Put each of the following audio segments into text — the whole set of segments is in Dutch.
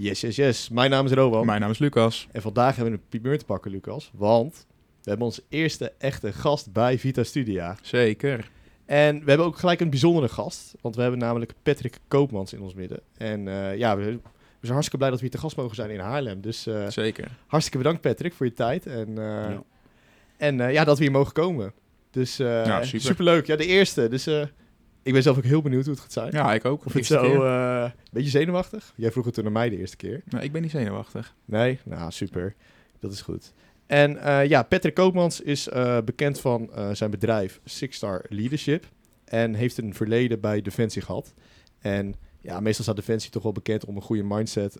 Yes, yes, yes. Mijn naam is Rowan. Mijn naam is Lucas. En vandaag hebben we een primeur te pakken, Lucas. Want we hebben onze eerste echte gast bij Vita Studia. Zeker. En we hebben ook gelijk een bijzondere gast. Want we hebben namelijk Patrick Koopmans in ons midden. En eh, ja, we, we zijn hartstikke blij dat we hier te gast mogen zijn in Haarlem. Dus eh, Zeker. hartstikke bedankt Patrick voor je tijd. En, eh, Ja. en ja, dat we hier mogen komen. Dus Ja, super. superleuk. Ja, de eerste. Dus ik ben zelf ook heel benieuwd hoe het gaat zijn. Ja, ik ook. Of het zo, eh, een beetje zenuwachtig? Jij vroeg het toen aan mij de eerste keer. Nou, ik ben niet zenuwachtig. Nee? Nou, super. Dat is goed. En eh, ja, Patrick Koopmans is eh, bekend van zijn bedrijf Six Star Leadership. En heeft een verleden bij Defensie gehad. En ja, meestal staat Defensie toch wel bekend om een goede mindset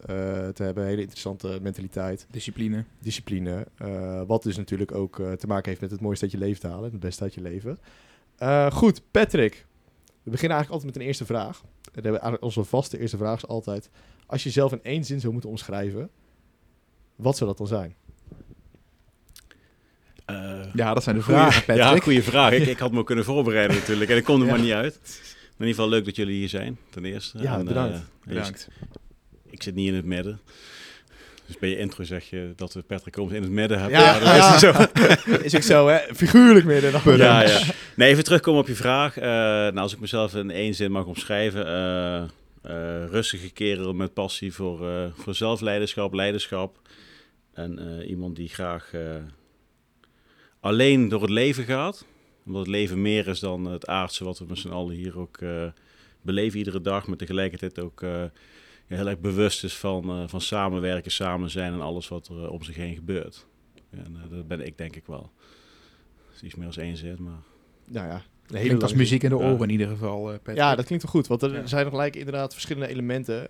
te hebben. Hele interessante mentaliteit, Discipline. discipline. wat dus natuurlijk ook te maken heeft met het mooiste uit je leven te halen. Het beste uit je leven. Goed, Patrick. We beginnen eigenlijk altijd met een eerste vraag. We hebben onze vaste eerste vraag is altijd... Als je jezelf in één zin zou moeten omschrijven... Wat zou dat dan zijn? Eh, Ja, dat zijn de goeie- vragen, Ja, Patrick. goede vraag. Ik, ik had me ook kunnen voorbereiden natuurlijk. En ik kom er Ja. maar niet uit. Maar in ieder geval leuk dat jullie hier zijn, ten eerste. Ja, En, bedankt. eh, Bedankt. ik zit niet in het midden. Dus bij je intro zeg je dat we Patrick Ooms in het midden hebben. Ja, is zo. is ook zo, hè? Figuurlijk midden. dan. Ja, ja. Nee, even terugkomen op je vraag. Eh, nou, als ik mezelf in één zin mag omschrijven. eh, eh, rustige kerel met passie voor, voor zelfleiderschap, leiderschap. En iemand die graag alleen door het leven gaat. Omdat het leven meer is dan het aardse wat we met z'n allen hier ook beleven iedere dag. Maar tegelijkertijd ook heel erg bewust is van, eh, van samenwerken, samen zijn en alles wat er eh, om zich heen gebeurt. En eh, dat ben ik denk ik wel. Dat is iets meer als één zin, maar... Nou ja, Klinkt als muziek in de Ja. oren in ieder geval, eh, Patrick. Ja, dat klinkt wel goed. Want er Ja. zijn nog gelijk inderdaad verschillende elementen.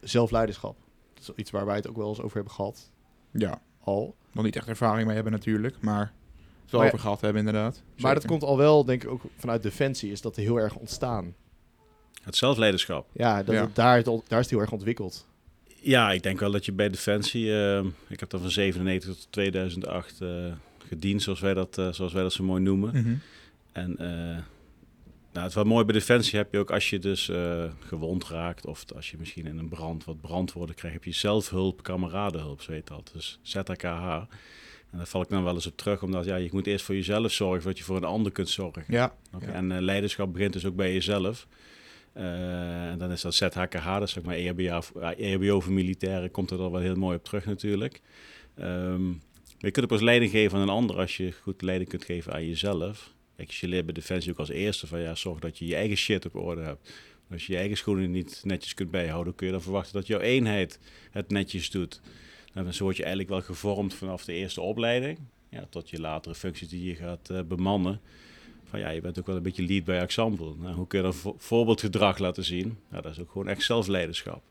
Zelfleiderschap. Dat is iets waar wij het ook wel eens over hebben gehad. Ja, Al. nog niet echt ervaring mee hebben natuurlijk, maar het wel Maar ja- over gehad hebben inderdaad. Maar dat komt al wel, denk ik, ook vanuit Defensie. Is dat heel erg ontstaan. Het zelfleiderschap. Ja, dat Ja. Het, daar, het al- daar is het heel erg ontwikkeld. Ja, ik denk wel dat je bij Defensie... eh, ik heb dan van 97 tot 2008 eh, gediend, zoals wij, dat, eh, zoals wij dat zo mooi noemen. Mhm. En eh, nou, het wat mooi bij Defensie heb je ook als je dus eh, gewond raakt... of als je misschien in een brand wat brandwoorden krijgt... heb je zelfhulp, kameradenhulp, zo heet dat. Dus ZKH. En daar val ik dan wel eens op terug, omdat ja, je moet eerst voor jezelf zorgen... voordat je voor een ander kunt zorgen. Ja. En leiderschap begint dus ook bij jezelf. Eh, en dan is dat ZHKH, dat is zeg maar E EHBO, eh, EHBO voor militairen, komt er dan wel heel mooi op terug natuurlijk. Ehm, je kunt ook pas leiding geven aan een ander als je goed leiding kunt geven aan jezelf. Kijk, je leert bij Defensie ook als eerste van ja, zorg dat je je eigen shit op orde hebt. Als je je eigen schoenen niet netjes kunt bijhouden, kun je dan verwachten dat jouw eenheid het netjes doet. En zo word je eigenlijk wel gevormd vanaf de eerste opleiding, ja, tot je latere functies die je gaat eh, bemannen van ja, je bent ook wel een beetje lead by example. Nou, hoe kun je dan vo- voorbeeldgedrag laten zien? Nou, dat is ook gewoon echt zelfleiderschap.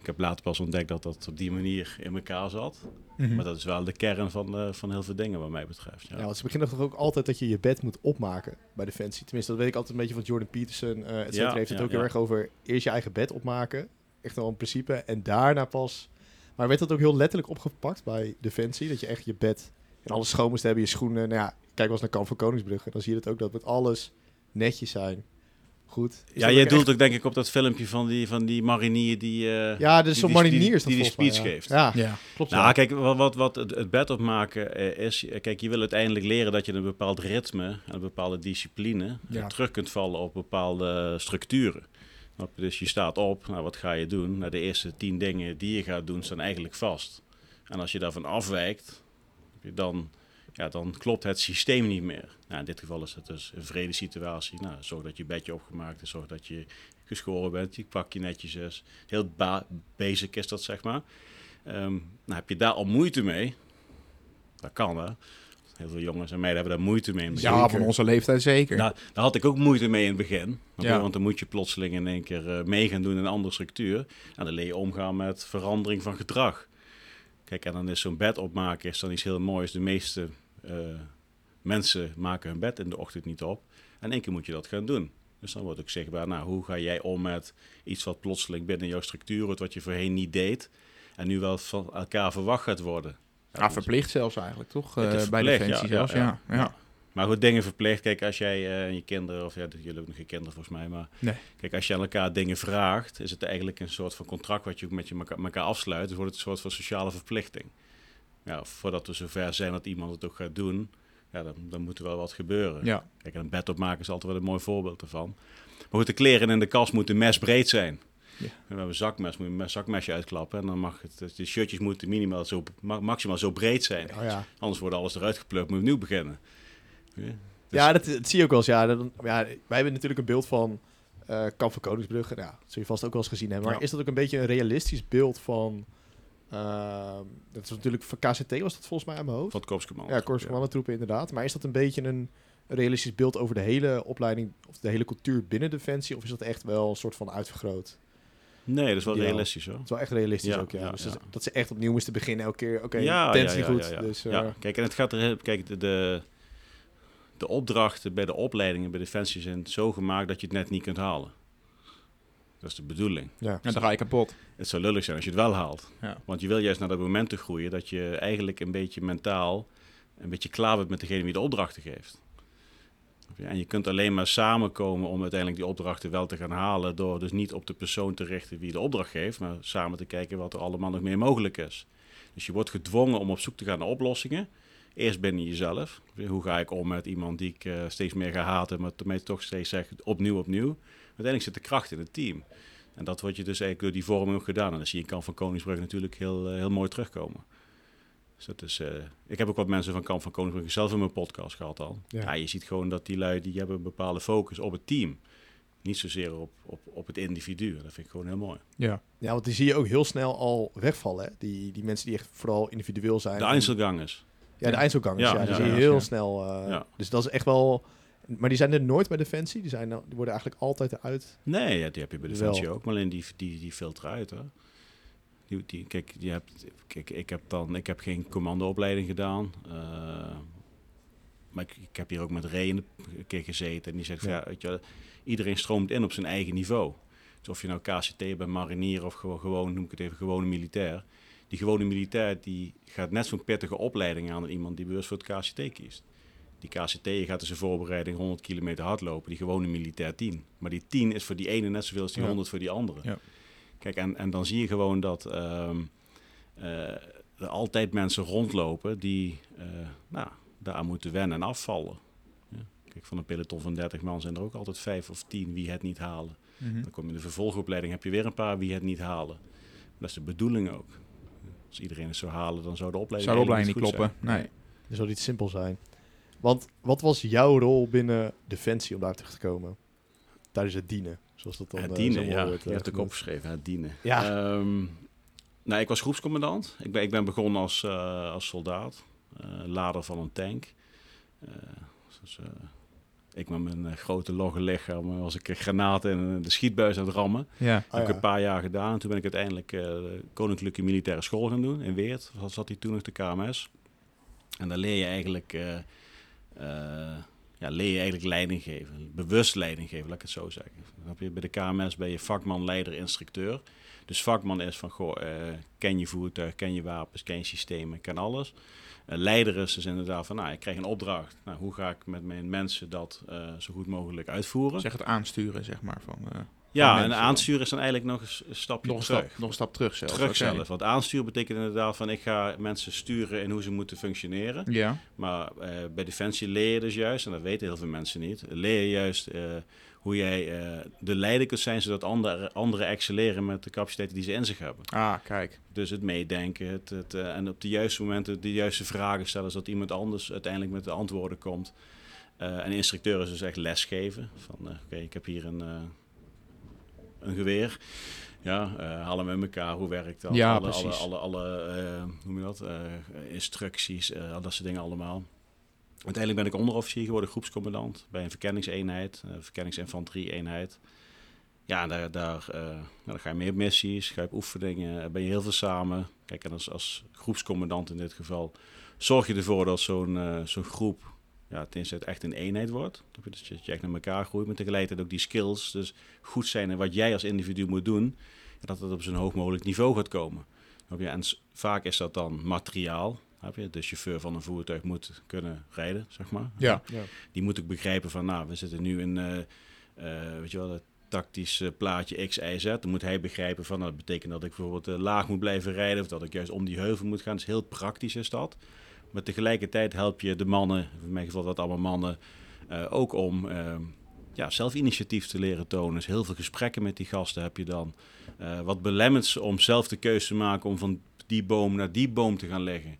Ik heb later pas ontdekt dat dat op die manier in elkaar zat. Mhm. Maar dat is wel de kern van, eh, van heel veel dingen wat mij betreft. Ja. Ja, want ze beginnen toch ook altijd dat je je bed moet opmaken bij Defensie. Tenminste, dat weet ik altijd een beetje van Jordan Peterson. eh et cetera. Ja, heeft het ja, ook heel erg over eerst je eigen bed opmaken. Echt wel een principe. En daarna pas... Maar werd dat ook heel letterlijk opgepakt bij Defensie? Dat je echt je bed en alles schoon moest hebben, je schoenen. Nou ja, kijk wel eens naar Kamp van Koningsbrugge. Dan zie je het ook dat het alles netjes zijn. Goed. Is ja, jij ook doelt echt- ook denk ik op dat filmpje van die, van die marinier die... eh, Ja, dus zo'n die- die- marinier is dat die die speech ja. geeft. Ja, ja. klopt. Nou, ja. kijk, wat, wat, wat het, het bed opmaken eh, is... eh, Kijk, je wil uiteindelijk leren dat je een bepaald ritme... en een bepaalde discipline... Ja. terug kunt vallen op bepaalde structuren. Dus je staat op, nou, wat ga je doen? Nou, de eerste tien dingen die je gaat doen, staan eigenlijk vast. En als je daarvan afwijkt, dan, ja, dan klopt het systeem niet meer. Nou, in dit geval is het dus een vrede situatie. Nou, zorg dat je bedje opgemaakt is, zorg dat je geschoren bent, je pakje netjes is. Heel ba- basic is dat, zeg maar. Ehm, nou, heb je daar al moeite mee? Dat kan, hè? Heel veel jongens en meiden hebben daar moeite mee. in ja, van onze leeftijd zeker. Nou, daar had ik ook moeite mee in het begin. Ja. Want dan moet je plotseling in één keer eh, mee gaan doen in een andere structuur. En dan leer je omgaan met verandering van gedrag. Kijk, en dan is zo'n bed opmaken is dan iets heel moois. De meeste eh, mensen maken hun bed in de ochtend niet op. En één keer moet je dat gaan doen. Dus dan wordt ook zichtbaar, nou, hoe ga jij om met iets wat plotseling binnen jouw structuur wordt, wat je voorheen niet deed. En nu wel van elkaar verwacht gaat worden. ja, verplicht zelfs eigenlijk, toch? Eh, bij Defensie ja, zelfs, ja, ja. ja. Maar goed, dingen verplicht. Kijk, als jij eh, en je kinderen, of ja, jullie hebben nog geen kinderen volgens mij, maar Nee. kijk, als je aan elkaar dingen vraagt, is het eigenlijk een soort van contract wat je ook met je elkaar, elkaar afsluit. Dus wordt het een soort van sociale verplichting. Ja, voordat we zover zijn dat iemand het ook gaat doen, ja, dan, dan moet er wel wat gebeuren. Ja. Kijk, en een bed opmaken is altijd wel een mooi voorbeeld ervan. Maar goed, de kleren in de kast moeten mesbreed zijn. Ja. We hebben een zakmes, moet je een zakmesje uitklappen. En dan mag het, de shirtjes moeten minimaal zo, ma- maximaal zo breed zijn. Oh, ja. Anders wordt alles eruit geplukt, moet je opnieuw beginnen. Ja, dus- Ja, dat, dat zie je ook wel eens. Ja, dan, ja, wij hebben natuurlijk een beeld van eh Kamp van Koningsbrugge. Ja, dat zul je vast ook wel eens gezien hebben. Maar Ja. is dat ook een beetje een realistisch beeld van... ehm, dat is natuurlijk van KCT was dat volgens mij aan mijn hoofd. Van het korpscommando. Ja, korpscommando-troepen inderdaad. Maar is dat een beetje een realistisch beeld over de hele opleiding... of de hele cultuur binnen Defensie? Of is dat echt wel een soort van uitvergroot? Nee, dat is wel Ja. realistisch hoor. Het is wel echt realistisch Ja, ook, ja. ja, dus. Dat, ze echt opnieuw moesten beginnen elke keer. Oké, ja, ja, goed. Dus, eh, ja, kijk, en het gaat er, kijk, de, de, de opdrachten bij de opleidingen bij Defensie zijn zo gemaakt dat je het net niet kunt halen. Dat is de bedoeling. ja. En dan ga je kapot. Het zou lullig zijn als je het wel haalt. Ja. Want je wil juist naar dat moment te groeien dat je eigenlijk een beetje mentaal een beetje klaar bent met degene die de opdrachten geeft. En je kunt alleen maar samenkomen om uiteindelijk die opdrachten wel te gaan halen door dus niet op de persoon te richten wie de opdracht geeft, maar samen te kijken wat er allemaal nog meer mogelijk is. Dus je wordt gedwongen om op zoek te gaan naar oplossingen. Eerst binnen jezelf. Hoe ga ik om met iemand die ik eh, steeds meer ga haten, maar mij toch steeds zegt opnieuw, opnieuw. Uiteindelijk zit de kracht in het team. En dat wordt je dus eigenlijk door die vorming ook gedaan. En dat zie je in Kamp van Koningsbrug natuurlijk heel, eh, heel mooi terugkomen. Dus dat is, eh, ik heb ook wat mensen van Kamp van Koningsbrug zelf in mijn podcast gehad al. Ja. Ja. je ziet gewoon dat die lui die hebben een bepaalde focus op het team. Niet zozeer op, op, op het individu. Dat vind ik gewoon heel mooi. Ja. ja, want die zie je ook heel snel al wegvallen. Hè? Die, die mensen die echt vooral individueel zijn. De Einzelgangers. Ja, de Einzelgangers. Ja, Ja, die zie je heel snel. eh. Dus dat is echt wel... Maar die zijn er nooit bij Defensie. Die, zijn, die worden eigenlijk altijd eruit. Nee, ja, die heb je bij Wel. Defensie ook. Maar alleen die, die, die filteren uit. Hè. Die, die, kijk, je hebt, kijk, ik heb dan, ik heb geen commandoopleiding gedaan. eh, maar ik, ik heb hier ook met Ray een keer gezeten. En die zegt, van, Ja. weet je, iedereen stroomt in op zijn eigen niveau. Dus of je nou KCT bent, marinier of gewoon, gewoon, noem ik het even, gewone militair. Die gewone militair die gaat net zo'n pittige opleiding aan dan iemand die bewust voor het KCT kiest. Die KCT gaat in zijn voorbereiding 100 kilometer hardlopen, die gewone militair 10. Maar die 10 is voor die ene net zoveel als die Ja. 100 voor die andere. Ja. Kijk, en, en dan zie je gewoon dat ehm, eh, er altijd mensen rondlopen die eh, nou, daar moeten wennen en afvallen. Ja. Kijk, van een peloton van 30 man zijn er ook altijd 5 of 10 wie het niet halen. Mhm. Dan kom je in de vervolgopleiding, heb je weer een paar wie het niet halen. Dat is de bedoeling ook. Als iedereen het zou halen, dan zou de opleiding, Zou de opleiding niet kloppen? zijn. Nee. Dat zou niet simpel zijn. Want wat was jouw rol binnen Defensie om daar terug te komen? Tijdens het dienen, zoals dat dan Het eh, dienen, ja. wordt, je eh, hebt ook genoemd. opgeschreven, het dienen. Ja. Ehm, nou, ik was groepscommandant. Ik ben, ik ben begonnen als, eh, als soldaat. eh, lader van een tank. Eh, dus, eh, ik met mijn eh, grote logge lichaam was ik granaten in de schietbuis aan het rammen. Ja. Ah, heb ik ja. een paar jaar gedaan. En toen ben ik uiteindelijk eh, de Koninklijke Militaire School gaan doen in Weert. Dat zat hij toen nog de KMS. En daar leer je eigenlijk, eh, eh, ja, leer je eigenlijk leiding geven. Bewust leiding geven, laat ik het zo zeggen. Bij de KMS ben je vakman, leider, instructeur. Dus vakman is van, goh, eh, ken je voertuig, ken je wapens, ken je systemen, ken alles. Eh, leider is inderdaad van, nou, ik krijg een opdracht. Nou, hoe ga ik met mijn mensen dat eh, zo goed mogelijk uitvoeren? Zeg het aansturen, zeg maar. Van, eh, ja, van en aansturen is dan eigenlijk nog een stapje nog, een terug. stap, nog een stap terug zelfs. Terug zelf. Want aansturen betekent inderdaad van ik ga mensen sturen in hoe ze moeten functioneren. Ja. Maar bij Defensie leer je dus juist, en dat weten heel veel mensen niet, leer je juist hoe jij eh, de leider kunt zijn zodat anderen anderen excelleren met de capaciteiten die ze in zich hebben. Ah, kijk. Dus het meedenken het, het, eh, en op de juiste momenten de juiste vragen stellen zodat iemand anders uiteindelijk met de antwoorden komt. Eh en instructeur is dus echt lesgeven. Van oké, ik heb hier een, een geweer. Ja, haal hem in elkaar. Hoe werkt dat? Ja, alle, alle, precies. alle, alle eh, hoe noem je dat? Instructies, al dat soort dingen allemaal. Uiteindelijk ben ik onderofficier geworden, groepscommandant bij een verkenningseenheid, een verkenningsinfanterie-eenheid. Ja, daar, daar, eh, nou, dan ga je mee op missies, ga je oefeningen, ben je heel veel samen. Kijk, en als, als groepscommandant in dit geval zorg je ervoor dat zo'n eh, groep ja, ten echt een eenheid wordt. Dus dat je echt naar elkaar groeit, maar tegelijkertijd ook die skills dus goed zijn in wat jij als individu moet doen. En dat het op zo'n hoog mogelijk niveau gaat komen. En vaak is dat dan materiaal. Heb je? De chauffeur van een voertuig moet kunnen rijden, zeg maar. Ja. Ja. Die moet ook begrijpen van, nou, we zitten nu in, eh, eh, weet je wel, het tactisch plaatje X, Y, Z. Dan moet hij begrijpen van, nou, dat betekent dat ik bijvoorbeeld eh, laag moet blijven rijden of dat ik juist om die heuvel moet gaan. Dus heel praktisch is dat. Maar tegelijkertijd help je de mannen, in mijn geval dat allemaal mannen, eh, ook om eh, ja, zelf initiatief te leren tonen. Dus heel veel gesprekken met die gasten heb je dan. Eh, wat belemmert ze om zelf de keuze te maken om van die boom naar die boom te gaan leggen.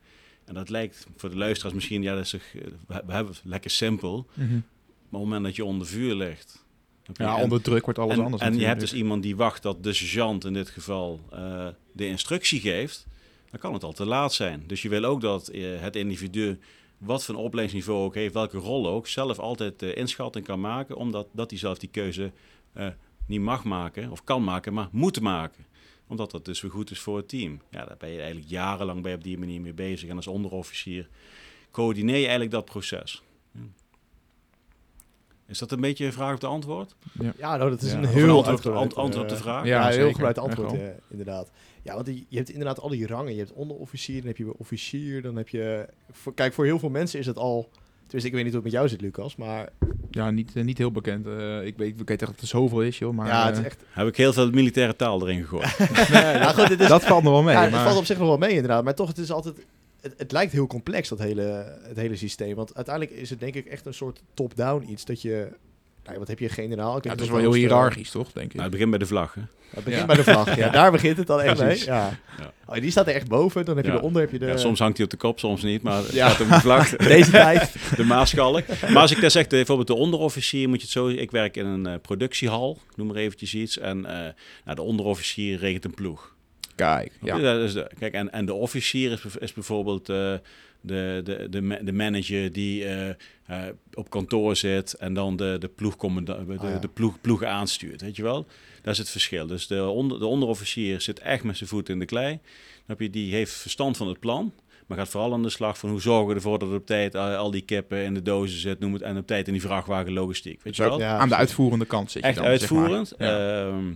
En dat lijkt voor de luisteraars misschien, ja, dat is toch, eh, we, hebben het lekker simpel. Mhm. Maar op het moment dat je onder vuur ligt. Ja, en- onder druk wordt alles en, anders En je hebt dus iemand die wacht dat de sergeant in dit geval eh, de instructie geeft. Dan kan het al te laat zijn. Dus je wil ook dat eh, het individu, wat voor een opleidingsniveau ook heeft, welke rol ook, zelf altijd de inschatting kan maken. Omdat dat hij zelf die keuze niet mag maken of kan maken, maar moet maken omdat dat dus weer goed is voor het team. Ja, daar ben je eigenlijk jarenlang bij op die manier mee bezig. En als onderofficier coördineer je eigenlijk dat proces. Ja. Is dat een beetje een vraag op de antwoord? Ja, nou, dat is Ja. een heel een antwoord, op de vraag? Ja, Ja, heel zeker. gebruikt Echt antwoord, eh, inderdaad. Ja, want je hebt inderdaad al die rangen. Je hebt onderofficier, dan heb je officier, dan heb je... Voor, kijk, voor heel veel mensen is het al... Tenminste, ik weet niet hoe het met jou zit, Lucas, maar Ja, niet, eh, niet heel bekend. Eh, ik, weet, ik weet echt dat het zoveel is, joh. Maar, ja, het is eh, echt... Heb ik heel veel militaire taal erin gegooid. Nee, nou goed, is, dat valt nog wel mee. ja, het maar, valt op zich nog wel mee, inderdaad. Maar toch, het is altijd... Het, het lijkt heel complex, dat hele, het hele systeem. Want uiteindelijk is het denk ik echt een soort top-down iets. Dat je... Nou, wat heb je, generaal? Ik ja, het is wel heel eh, hiërarchisch, toch, denk ik. nou, het begint bij de vlag. Hè? Het begint Ja. bij de vlag. Ja, daar begint het dan echt mee. Ja. Ja. Oh, die staat er echt boven. Dan heb je Ja. eronder heb je de... Ja, soms hangt hij op de kop, soms niet. Maar het Ja. gaat om de vlag. Deze tijd. de maarschalk. Maar als ik dan zeg, bijvoorbeeld de onderofficier, moet je het zo... Ik werk in een eh, productiehal, ik noem maar eventjes iets. En eh, nou, de onderofficier regelt een ploeg. Kijk, ja. Dat is de, kijk, en, en de officier is, is bijvoorbeeld eh, de, de, de, ma- de manager die eh, eh, op kantoor zit en dan de, de, ploegcommanda- de, Ah, de ploeg, ploeg aanstuurt. Weet je wel? Dat is het verschil. Dus de, onder, de onderofficier zit echt met zijn voet in de klei. Dan heb je, die heeft verstand van het plan. Maar gaat vooral aan de slag van hoe zorgen we ervoor dat er op tijd al, al die kippen in de dozen zit. Noem het, en op tijd in die vrachtwagen logistiek. Weet je wel? Ja, aan de uitvoerende kant zit je Echt dan, zeg maar. uitvoerend. Ja. Ehm,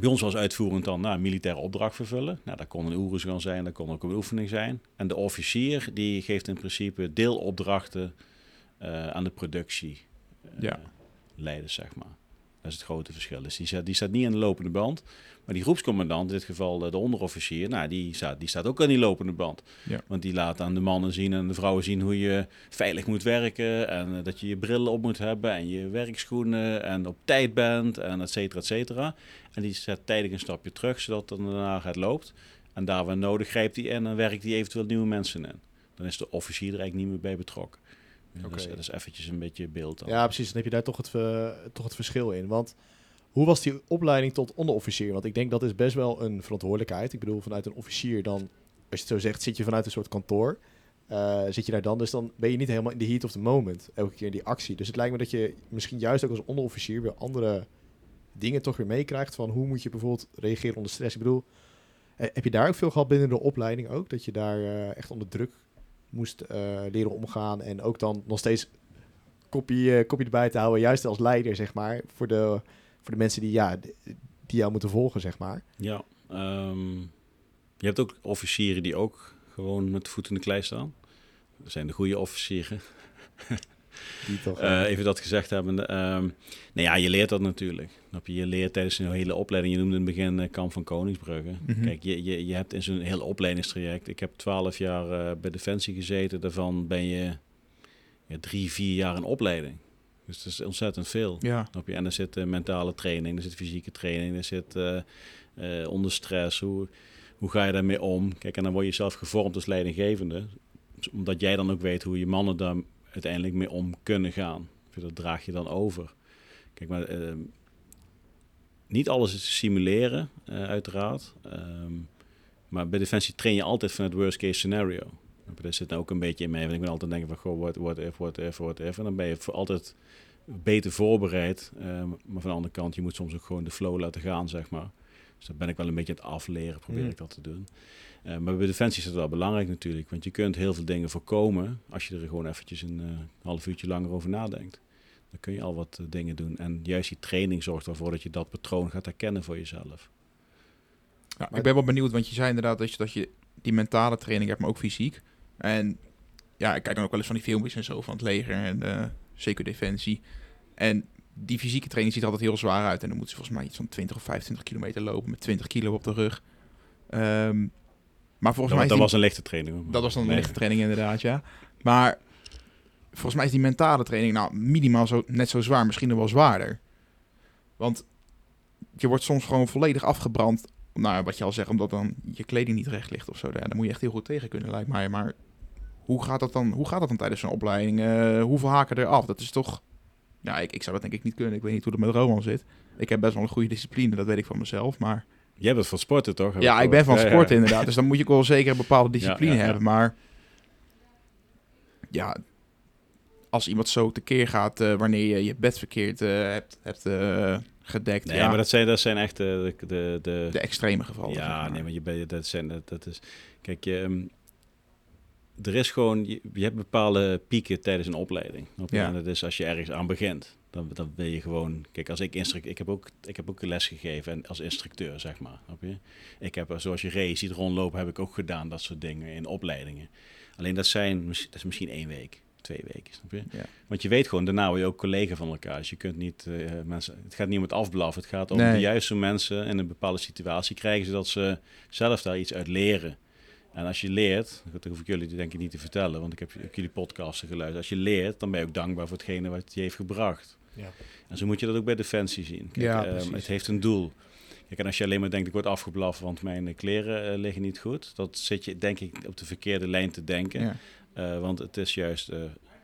bij ons was uitvoerend dan nou, militaire opdracht vervullen. Nou, dat kon een oerus gaan zijn, dat kon ook een oefening zijn. En de officier die geeft in principe deelopdrachten eh, aan de productie eh, Ja. leiden, zeg maar. Dat is het grote verschil. Dus die staat, die staat niet aan de lopende band. Maar die groepscommandant, in dit geval eh, de onderofficier, nou, die, staat, die staat ook aan die lopende band. Ja. Want die laat aan de mannen zien en de vrouwen zien hoe je veilig moet werken. En eh, dat je je bril op moet hebben en je werkschoenen en op tijd bent en et cetera, et cetera. En die zet tijdig een stapje terug, zodat het daarna het loopt. En daar waar nodig grijpt hij in en werkt hij eventueel nieuwe mensen in. Dan is de officier er eigenlijk niet meer bij betrokken. Dus Dat, is, Oké. dat is eventjes een beetje beeld dan. Ja, precies. Dan heb je daar toch het, eh, toch het verschil in. Want hoe was die opleiding tot onderofficier? Want ik denk dat is best wel een verantwoordelijkheid. Ik bedoel, vanuit een officier dan, als je het zo zegt, zit je vanuit een soort kantoor. Eh, zit je daar dan, dus dan ben je niet helemaal in de heat of the moment. Elke keer in die actie. Dus het lijkt me dat je misschien juist ook als onderofficier weer andere dingen toch weer meekrijgt. Van hoe moet je bijvoorbeeld reageren onder stress. Ik bedoel, heb je daar ook veel gehad binnen de opleiding ook? Dat je daar eh, echt onder druk moest eh, leren omgaan. En ook dan nog steeds kopie, eh, kopie erbij te houden, juist als leider, zeg maar, voor de, voor de mensen die, ja, die jou moeten volgen, zeg maar. Ja, ehm, je hebt ook officieren die ook gewoon met de voet in de klei staan. Dat zijn de goede officieren. Die toch, Eh, eh, even dat gezegd hebben. ehm nou ja, je leert dat natuurlijk. Je leert tijdens een hele opleiding. Je noemde in het begin eh, Kamp van Koningsbrugge. Mhm. Kijk, je, je, je hebt in zo'n heel opleidingstraject. Ik heb twaalf jaar bij Defensie gezeten. Daarvan ben je ja, drie, vier jaar in opleiding. Dus dat is ontzettend veel. Ja, Snap je? En er zit eh, mentale training, er zit fysieke training, er zit eh, onder stress. Hoe, hoe ga je daarmee om? Kijk, en dan word je zelf gevormd als leidinggevende. Omdat jij dan ook weet hoe je mannen daar uiteindelijk mee om kunnen gaan. Dat draag je dan over. Kijk, maar eh, niet alles is simuleren, uiteraard. Ehm, maar bij Defensie train je altijd van het worst case scenario. Daar zit ook een beetje in mee. Want ik ben altijd denken van, goh, what, what if, what if, what if. En dan ben je voor altijd beter voorbereid. Ehm, maar van de andere kant, je moet soms ook gewoon de flow laten gaan, zeg maar. Dus dat ben ik wel een beetje aan het afleren, probeer Mm. ik dat te doen. Eh, maar bij Defensie is het wel belangrijk natuurlijk. Want je kunt heel veel dingen voorkomen als je er gewoon eventjes een eh, half uurtje langer over nadenkt. Dan kun je al wat eh, dingen doen. En juist die training zorgt ervoor dat je dat patroon gaat herkennen voor jezelf. Ja, ik ben wel benieuwd, want je zei inderdaad dat je, dat je die mentale training hebt, maar ook fysiek. En ja, ik kijk dan ook wel eens van die filmpjes en zo van het leger en eh zeker defensie. En die fysieke training ziet er altijd heel zwaar uit. En dan moeten ze volgens mij iets van 20 of 25 kilometer lopen met 20 kilo op de rug. Ehm, maar volgens mij Dat, is dat die- was een lichte training. dat was dan een Nee. lichte training inderdaad, ja. Maar volgens mij is die mentale training nou minimaal zo, net zo zwaar, misschien nog wel zwaarder. Want je wordt soms gewoon volledig afgebrand. Nou, wat je al zegt, omdat dan je kleding niet recht ligt of zo. Ja, daar moet je echt heel goed tegen kunnen, lijkt mij. Maar hoe gaat dat dan, hoe gaat dat dan tijdens zo'n opleiding? Eh, hoeveel haken er af? Dat is toch... Ja, ik, ik zou dat denk ik niet kunnen. Ik weet niet hoe dat met Roman zit. Ik heb best wel een goede discipline, dat weet ik van mezelf. Maar Jij bent van sporten, toch? Heb ja, ik ben van gehoord. Ja, sport ja. inderdaad. Dus dan moet je ook wel zeker een bepaalde discipline Ja, ja, ja. hebben. Maar ja, als iemand zo tekeer gaat eh, wanneer je je bed verkeerd eh, hebt, hebt gedekt. Nee, ja, maar dat zijn, dat zijn echt de, de, de, de extreme gevallen. zeg Ja, maar. nee, maar je bent, dat, zijn, dat, dat is... Kijk, je, ehm, er is gewoon... Je, je hebt bepaalde pieken tijdens een opleiding. Ja. En dat is als je ergens aan begint. Dan, dan wil je gewoon... Kijk, als ik instruct... Ik heb ook, ik heb ook les gegeven en als instructeur, zeg maar. Je? Ik heb, zoals je Ray ziet rondlopen, heb ik ook gedaan. Dat soort dingen in opleidingen. Alleen dat zijn... Dat is misschien één week. Twee weken, snap je? Ja. Want je weet gewoon, daarna word je ook collega van elkaar. Dus je kunt niet eh, mensen... Het gaat niet om het afblaffen. Het gaat om Nee. de juiste mensen in een bepaalde situatie krijgen... zodat ze zelf daar iets uit leren. En als je leert, dat hoef ik jullie denk ik niet te vertellen, want ik heb, jullie podcasten geluisterd. Als je leert, dan ben je ook dankbaar voor hetgene wat je heeft gebracht. Ja. En zo moet je dat ook bij Defensie zien. Kijk, Ja, ehm, het heeft een doel. Kijk, en als je alleen maar denkt, ik word afgeblaft, want mijn eh, kleren eh, liggen niet goed. Dat zit je denk ik op de verkeerde lijn te denken. Ja. Eh, want het is juist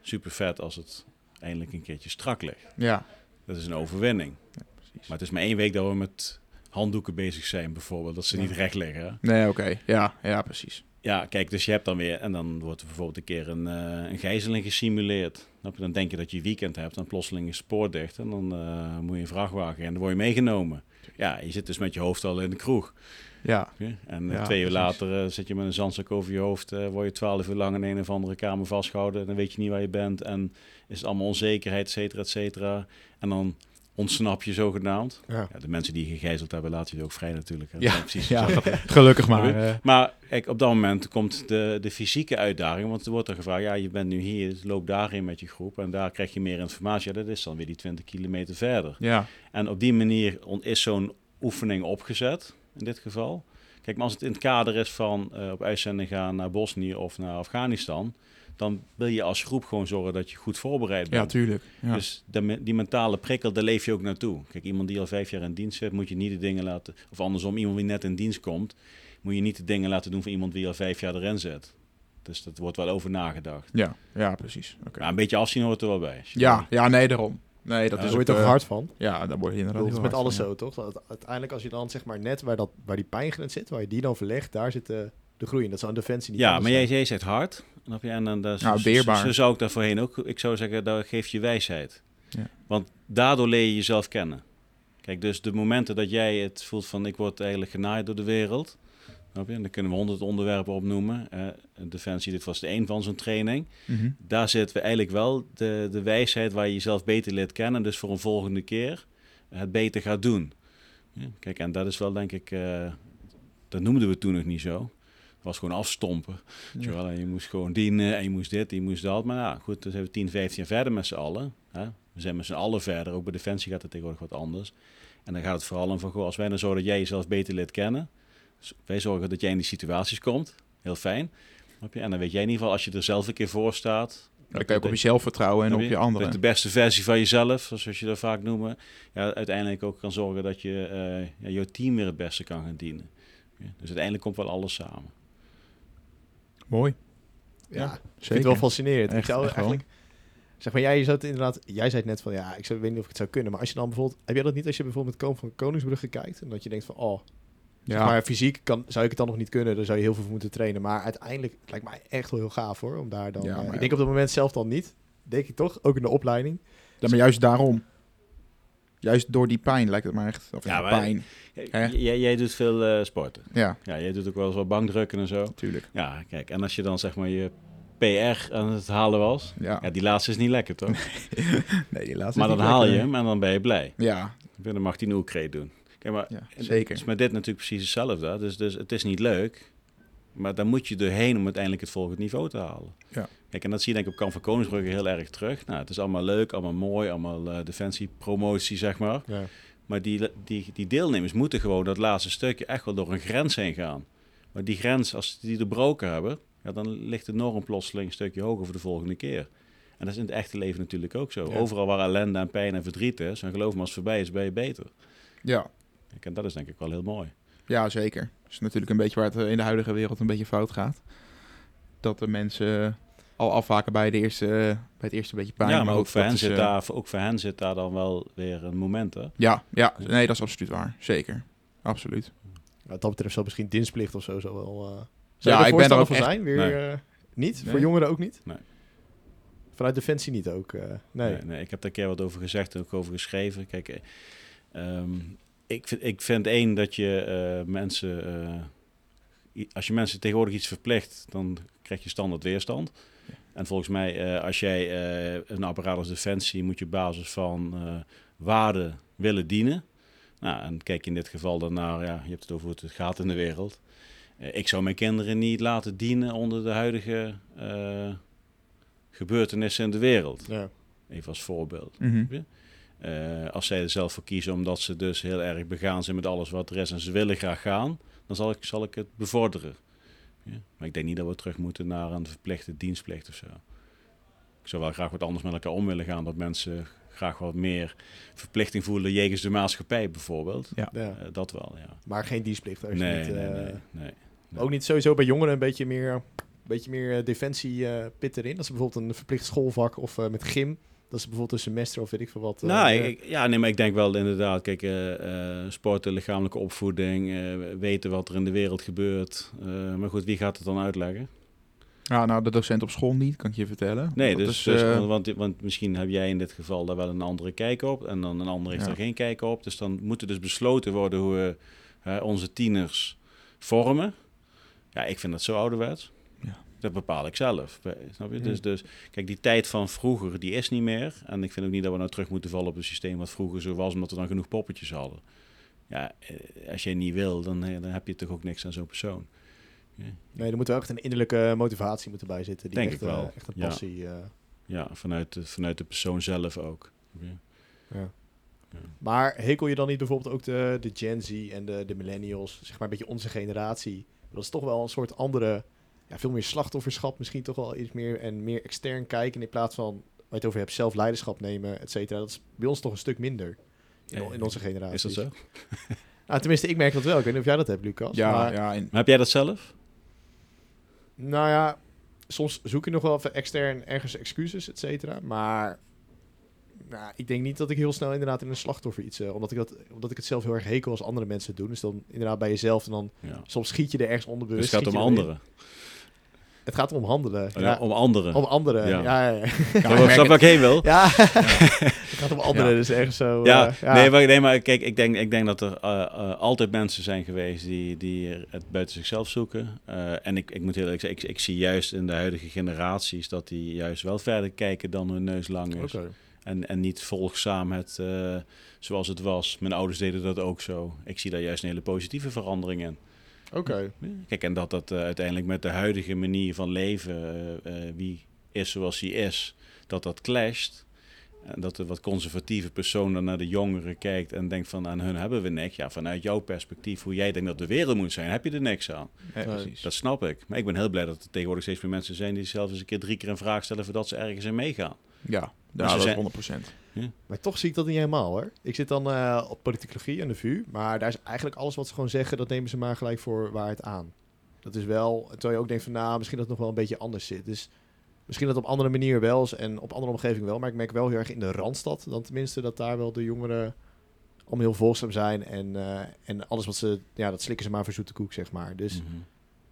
super vet als het eindelijk een keertje strak ligt. ja, Dat is een overwinning. precies. Maar het is maar één week dat we met handdoeken bezig zijn, bijvoorbeeld. Dat ze Ja. niet recht liggen. Nee, oké. Ja, ja, precies. Ja, kijk, dus je hebt dan weer, en dan wordt er bijvoorbeeld een keer een, eh, een gijzeling gesimuleerd. Dan denk je dat je weekend hebt, dan plotseling is spoor dicht en dan eh, moet je een vrachtwagen en dan word je meegenomen. Ja, je zit dus met je hoofd al in de kroeg. Ja? En eh, Ja, twee uur precies. later zit je met een zandzak over je hoofd, word je twaalf uur lang in een of andere kamer vastgehouden. Dan weet je niet waar je bent en is het allemaal onzekerheid, et cetera, et cetera. En dan ontsnap je zogenaamd. Ja. Ja, de mensen die je gegijzeld hebben, laten je ook vrij natuurlijk. hè. Ja, precies ja. gelukkig maar. eh. Maar kijk, op dat moment komt de, de fysieke uitdaging. Want er wordt er gevraagd, ja, je bent nu hier, dus loop daarin met je groep. En daar krijg je meer informatie. Ja, dat is dan weer die 20 kilometer verder. ja, En op die manier is zo'n oefening opgezet, in dit geval. Kijk, maar als het in het kader is van eh, op uitzending gaan naar Bosnië of naar Afghanistan... dan wil je als groep gewoon zorgen dat je goed voorbereid ja, bent. tuurlijk. Ja. Dus de, me- die mentale prikkel, daar leef je ook naartoe. Kijk, iemand die al vijf jaar in dienst zit, moet je niet de dingen laten... Of andersom, iemand die net in dienst komt, moet je niet de dingen laten doen van iemand die al vijf jaar erin zit. Dus dat wordt wel over nagedacht. ja, ja, precies. Oké. Maar een beetje afzien hoort er wel bij. Je- Ja, ja, nee, daarom. Nee, dat Daar is word je ook, toch eh, hard van? Ja, daar word je inderdaad het is met hard alles van, zo, toch? Dat uiteindelijk als je dan zeg maar net waar, dat, waar die pijngrens zit, waar je die dan verlegt, daar zit de, de groei in. Dat zou een defensie niet Ja, maar jij, jij zegt hard. Snap je? En dan, dat, Nou, zo- weerbaar. Zo, zo zou ik daar voorheen ook... Ik zou zeggen, dat geeft je wijsheid. Ja. Want daardoor leer je jezelf kennen. Kijk, dus de momenten dat jij het voelt van... ik word eigenlijk genaaid door de wereld... Snap je? En dan kunnen we honderd onderwerpen opnoemen. Eh, Defensie, dit was de één van zo'n training. Mhm. Daar zit we eigenlijk wel de, de wijsheid waar je jezelf beter leert kennen. Dus voor een volgende keer het beter gaat doen. Ja, kijk, en dat is wel denk ik... eh, dat noemden we toen nog niet zo. Was gewoon afstompen. Je wel, en je moest gewoon dienen en je moest dit, je moest dat. Maar ja, goed, dan zijn we 10, 15 jaar verder met z'n allen. Hè? We zijn met z'n allen verder. Ook bij Defensie gaat het tegenwoordig wat anders. En dan gaat het vooral om van, goh, als wij dan zorgen dat jij jezelf beter leert kennen. Dus wij zorgen dat jij in die situaties komt. Heel fijn. Je? En dan weet jij in ieder geval, als je er zelf een keer voor staat... Dan kan je ook op jezelf vertrouwen en op je anderen. De beste versie van jezelf, zoals je dat vaak noemen. Ja, uiteindelijk ook kan zorgen dat je eh, ja, jouw team weer het beste kan gaan dienen. Ja, dus uiteindelijk komt wel alles samen. Mooi. Ja, ik zeker. vind het wel fascinerend. ik Echt, zou echt wel. eigenlijk... Zeg maar, jij, zou het inderdaad, jij zei het net van, ja, ik zou, weet niet of ik het zou kunnen. Maar als je dan bijvoorbeeld, heb jij dat niet als je bijvoorbeeld met Koon van Koningsbrugge kijkt? En dat je denkt van, oh, zeg Ja, maar fysiek kan, zou ik het dan nog niet kunnen. Daar zou je heel veel voor moeten trainen. Maar uiteindelijk het lijkt mij echt wel heel gaaf hoor. Om daar dan, Ja, eh, maar ik denk op dat moment zelf dan niet. Denk ik toch, ook in de opleiding. Ja, maar juist daarom. Juist door die pijn lijkt het maar echt. Of Ja, pijn. Jij, jij doet veel eh, sporten. Ja, Ja, jij doet ook wel eens wat bankdrukken en zo. natuurlijk. Ja, kijk, en als je dan zeg maar je PR aan het halen was, Ja. ja, die laatste is niet lekker toch? Nee, die laatste maar dan haal je hem en dan ben je blij. Ja, Dan mag hij een doen. Kijk, maar ja zeker. is met dit natuurlijk precies hetzelfde. Dus, dus het is niet leuk, Maar dan moet je doorheen om uiteindelijk het volgende niveau te halen. Ja. Kijk, en dat zie je denk ik op Kamp van Koningsbrugge heel erg terug. Nou, het is allemaal leuk, allemaal mooi, allemaal eh defensiepromotie, zeg maar. Ja. Maar die, die, die deelnemers moeten gewoon dat laatste stukje echt wel door een grens heen gaan. Maar die grens, als die doorbroken hebben, ja, dan ligt de norm plotseling een stukje hoger voor de volgende keer. En dat is in het echte leven natuurlijk ook zo. Ja. Overal waar ellende en pijn en verdriet is, en geloof me, als het voorbij is, ben je beter. Ja, Kijk, en dat is denk ik wel heel mooi. ja zeker. Dat is natuurlijk een beetje waar het in de huidige wereld een beetje fout gaat. Dat de mensen al afhaken bij, de eerste, bij het eerste beetje pijn. ja, maar ook voor, hen is, zit eh, daar, ook voor hen zit daar dan wel weer een moment, hè? Ja, ja, nee, dat is absoluut waar. Zeker. Absoluut. Wat dat betreft zou misschien dienstplicht of zo zo wel... eh Ja, zou ik er ben daar voorstander ook van echt- zijn? Weer, Nee. eh, niet? Nee. Voor jongeren ook niet? Nee. Vanuit Defensie niet ook? eh, nee. Nee, nee, ik heb daar een keer wat over gezegd en ook over geschreven. Kijk, eh, ehm, ik, vind, ik vind één dat je eh, mensen... eh, als je mensen tegenwoordig iets verplicht, dan krijg je standaard weerstand. En volgens mij, eh, als jij eh, een apparaat als Defensie moet je op basis van eh waarden willen dienen. Nou, en kijk je in dit geval dan naar, ja, je hebt het over hoe het gaat in de wereld. Ik zou mijn kinderen niet laten dienen onder de huidige eh, gebeurtenissen in de wereld. Ja. Even als voorbeeld. Mhm. Eh, als zij er zelf voor kiezen omdat ze dus heel erg begaan zijn met alles wat er is en ze willen graag gaan, dan zal ik, zal ik het bevorderen. Ja? Maar ik denk niet dat we terug moeten naar een verplichte dienstplicht of zo. Ik zou wel graag wat anders met elkaar om willen gaan, dat mensen graag wat meer verplichting voelen jegens de maatschappij bijvoorbeeld. Ja. Ja. Eh, dat wel, ja. Maar geen dienstplicht. Als je Nee, niet, nee, eh, nee, nee. nee. Ook niet sowieso bij jongeren een beetje meer, een beetje meer eh, defensie eh, pit erin. Dat is bijvoorbeeld een verplicht schoolvak of eh, met gym. Dat is bijvoorbeeld een semester of weet ik veel wat. eh, Nou, ik- ja, nee, maar ik denk wel inderdaad, kijk, eh eh sporten, lichamelijke opvoeding, eh, weten wat er in de wereld gebeurt. Eh, maar goed, wie gaat het dan uitleggen? Ja, nou, de docent op school niet, kan ik je vertellen. Nee, Dat dus, is, dus, eh, want, want misschien heb jij in dit geval daar wel een andere kijk op en dan een ander heeft Ja. er geen kijk op. Dus dan moet er dus besloten worden hoe we onze tieners vormen. Ja, ik vind dat zo ouderwets. Ja. Dat bepaal ik zelf. Snap je? Ja. Dus, dus kijk, die tijd van vroeger, die is niet meer. En ik vind ook niet dat we nou terug moeten vallen op een systeem wat vroeger zo was, omdat we dan genoeg poppetjes hadden. Ja, eh, als jij niet wil, dan, eh, dan heb je toch ook niks aan zo'n persoon. Nee, er moet wel echt een innerlijke motivatie moeten bij zitten. Die Denk echt, ik wel, eh, echt een ja. passie. eh, Ja, vanuit de, vanuit de persoon zelf ook. Ja. ja. Ja. Maar hekel je dan niet bijvoorbeeld ook de, de Gen Z en de, de millennials, zeg maar een beetje onze generatie? Dat is toch wel een soort andere, ja, veel meer slachtofferschap, misschien toch wel iets meer en meer extern kijken in plaats van, waar je het over hebt, zelf leiderschap nemen, et cetera. Dat is bij ons toch een stuk minder in, in onze generatie. Is dat zo? Nou, tenminste, ik merk dat wel. Ik weet niet of jij dat hebt, Lucas. ja, maar, ja, en, Maar heb jij dat zelf? Nou ja, soms zoek je nog wel even extern ergens excuses, et cetera. Maar nou, ik denk niet dat ik heel snel inderdaad in een slachtoffer iets... eh, omdat, ik dat, omdat ik het zelf heel erg hekel als andere mensen het doen. Dus dan inderdaad bij jezelf en dan... Ja. Soms schiet je er ergens Dus onderbewust. het gaat om erin. Het gaat om handelen. Ja, ja, om anderen. om anderen. Ja, Ja. ja, ja. Snap ik heen wil? Ja, het gaat om anderen. Ja. Dus ergens zo... Ja, eh, ja. Nee, maar, nee, maar kijk, ik denk, ik denk dat er eh, eh, altijd mensen zijn geweest die, die het buiten zichzelf zoeken. Eh, en ik, ik moet heel eerlijk zeggen, ik, ik zie juist in de huidige generaties dat die juist wel verder kijken dan hun neus lang is. Oké. En, en niet volgzaam het eh, zoals het was. Mijn ouders deden dat ook zo. Ik zie daar juist een hele positieve verandering in. Oké. Kijk, en dat dat eh, uiteindelijk met de huidige manier van leven, eh, eh, wie is zoals hij is, dat dat clasht. En dat de wat conservatieve persoon dan naar de jongeren kijkt en denkt van aan hun hebben we niks. Ja, vanuit jouw perspectief, hoe jij denkt dat de wereld moet zijn, heb je er niks aan. Ja, precies. Dat snap ik. Maar ik ben heel blij dat er tegenwoordig steeds meer mensen zijn die zelf eens een keer drie keer een vraag stellen voordat ze ergens in meegaan. Ja, nou, dat zijn, 100%. Maar toch zie ik dat niet helemaal hoor. Ik zit dan eh, op politicologie aan de VU, maar daar is eigenlijk alles wat ze gewoon zeggen, dat nemen ze maar gelijk voor waarheid aan. Dat is wel, terwijl je ook denkt van nou, misschien dat het nog wel een beetje anders zit. Dus misschien dat op andere manier wel is en op andere omgeving wel, maar ik merk wel heel erg in de Randstad, dan tenminste, dat daar wel de jongeren om heel volgzaam zijn en, eh, en alles wat ze, ja, dat slikken ze maar voor zoete koek, zeg maar. Dus, mhm.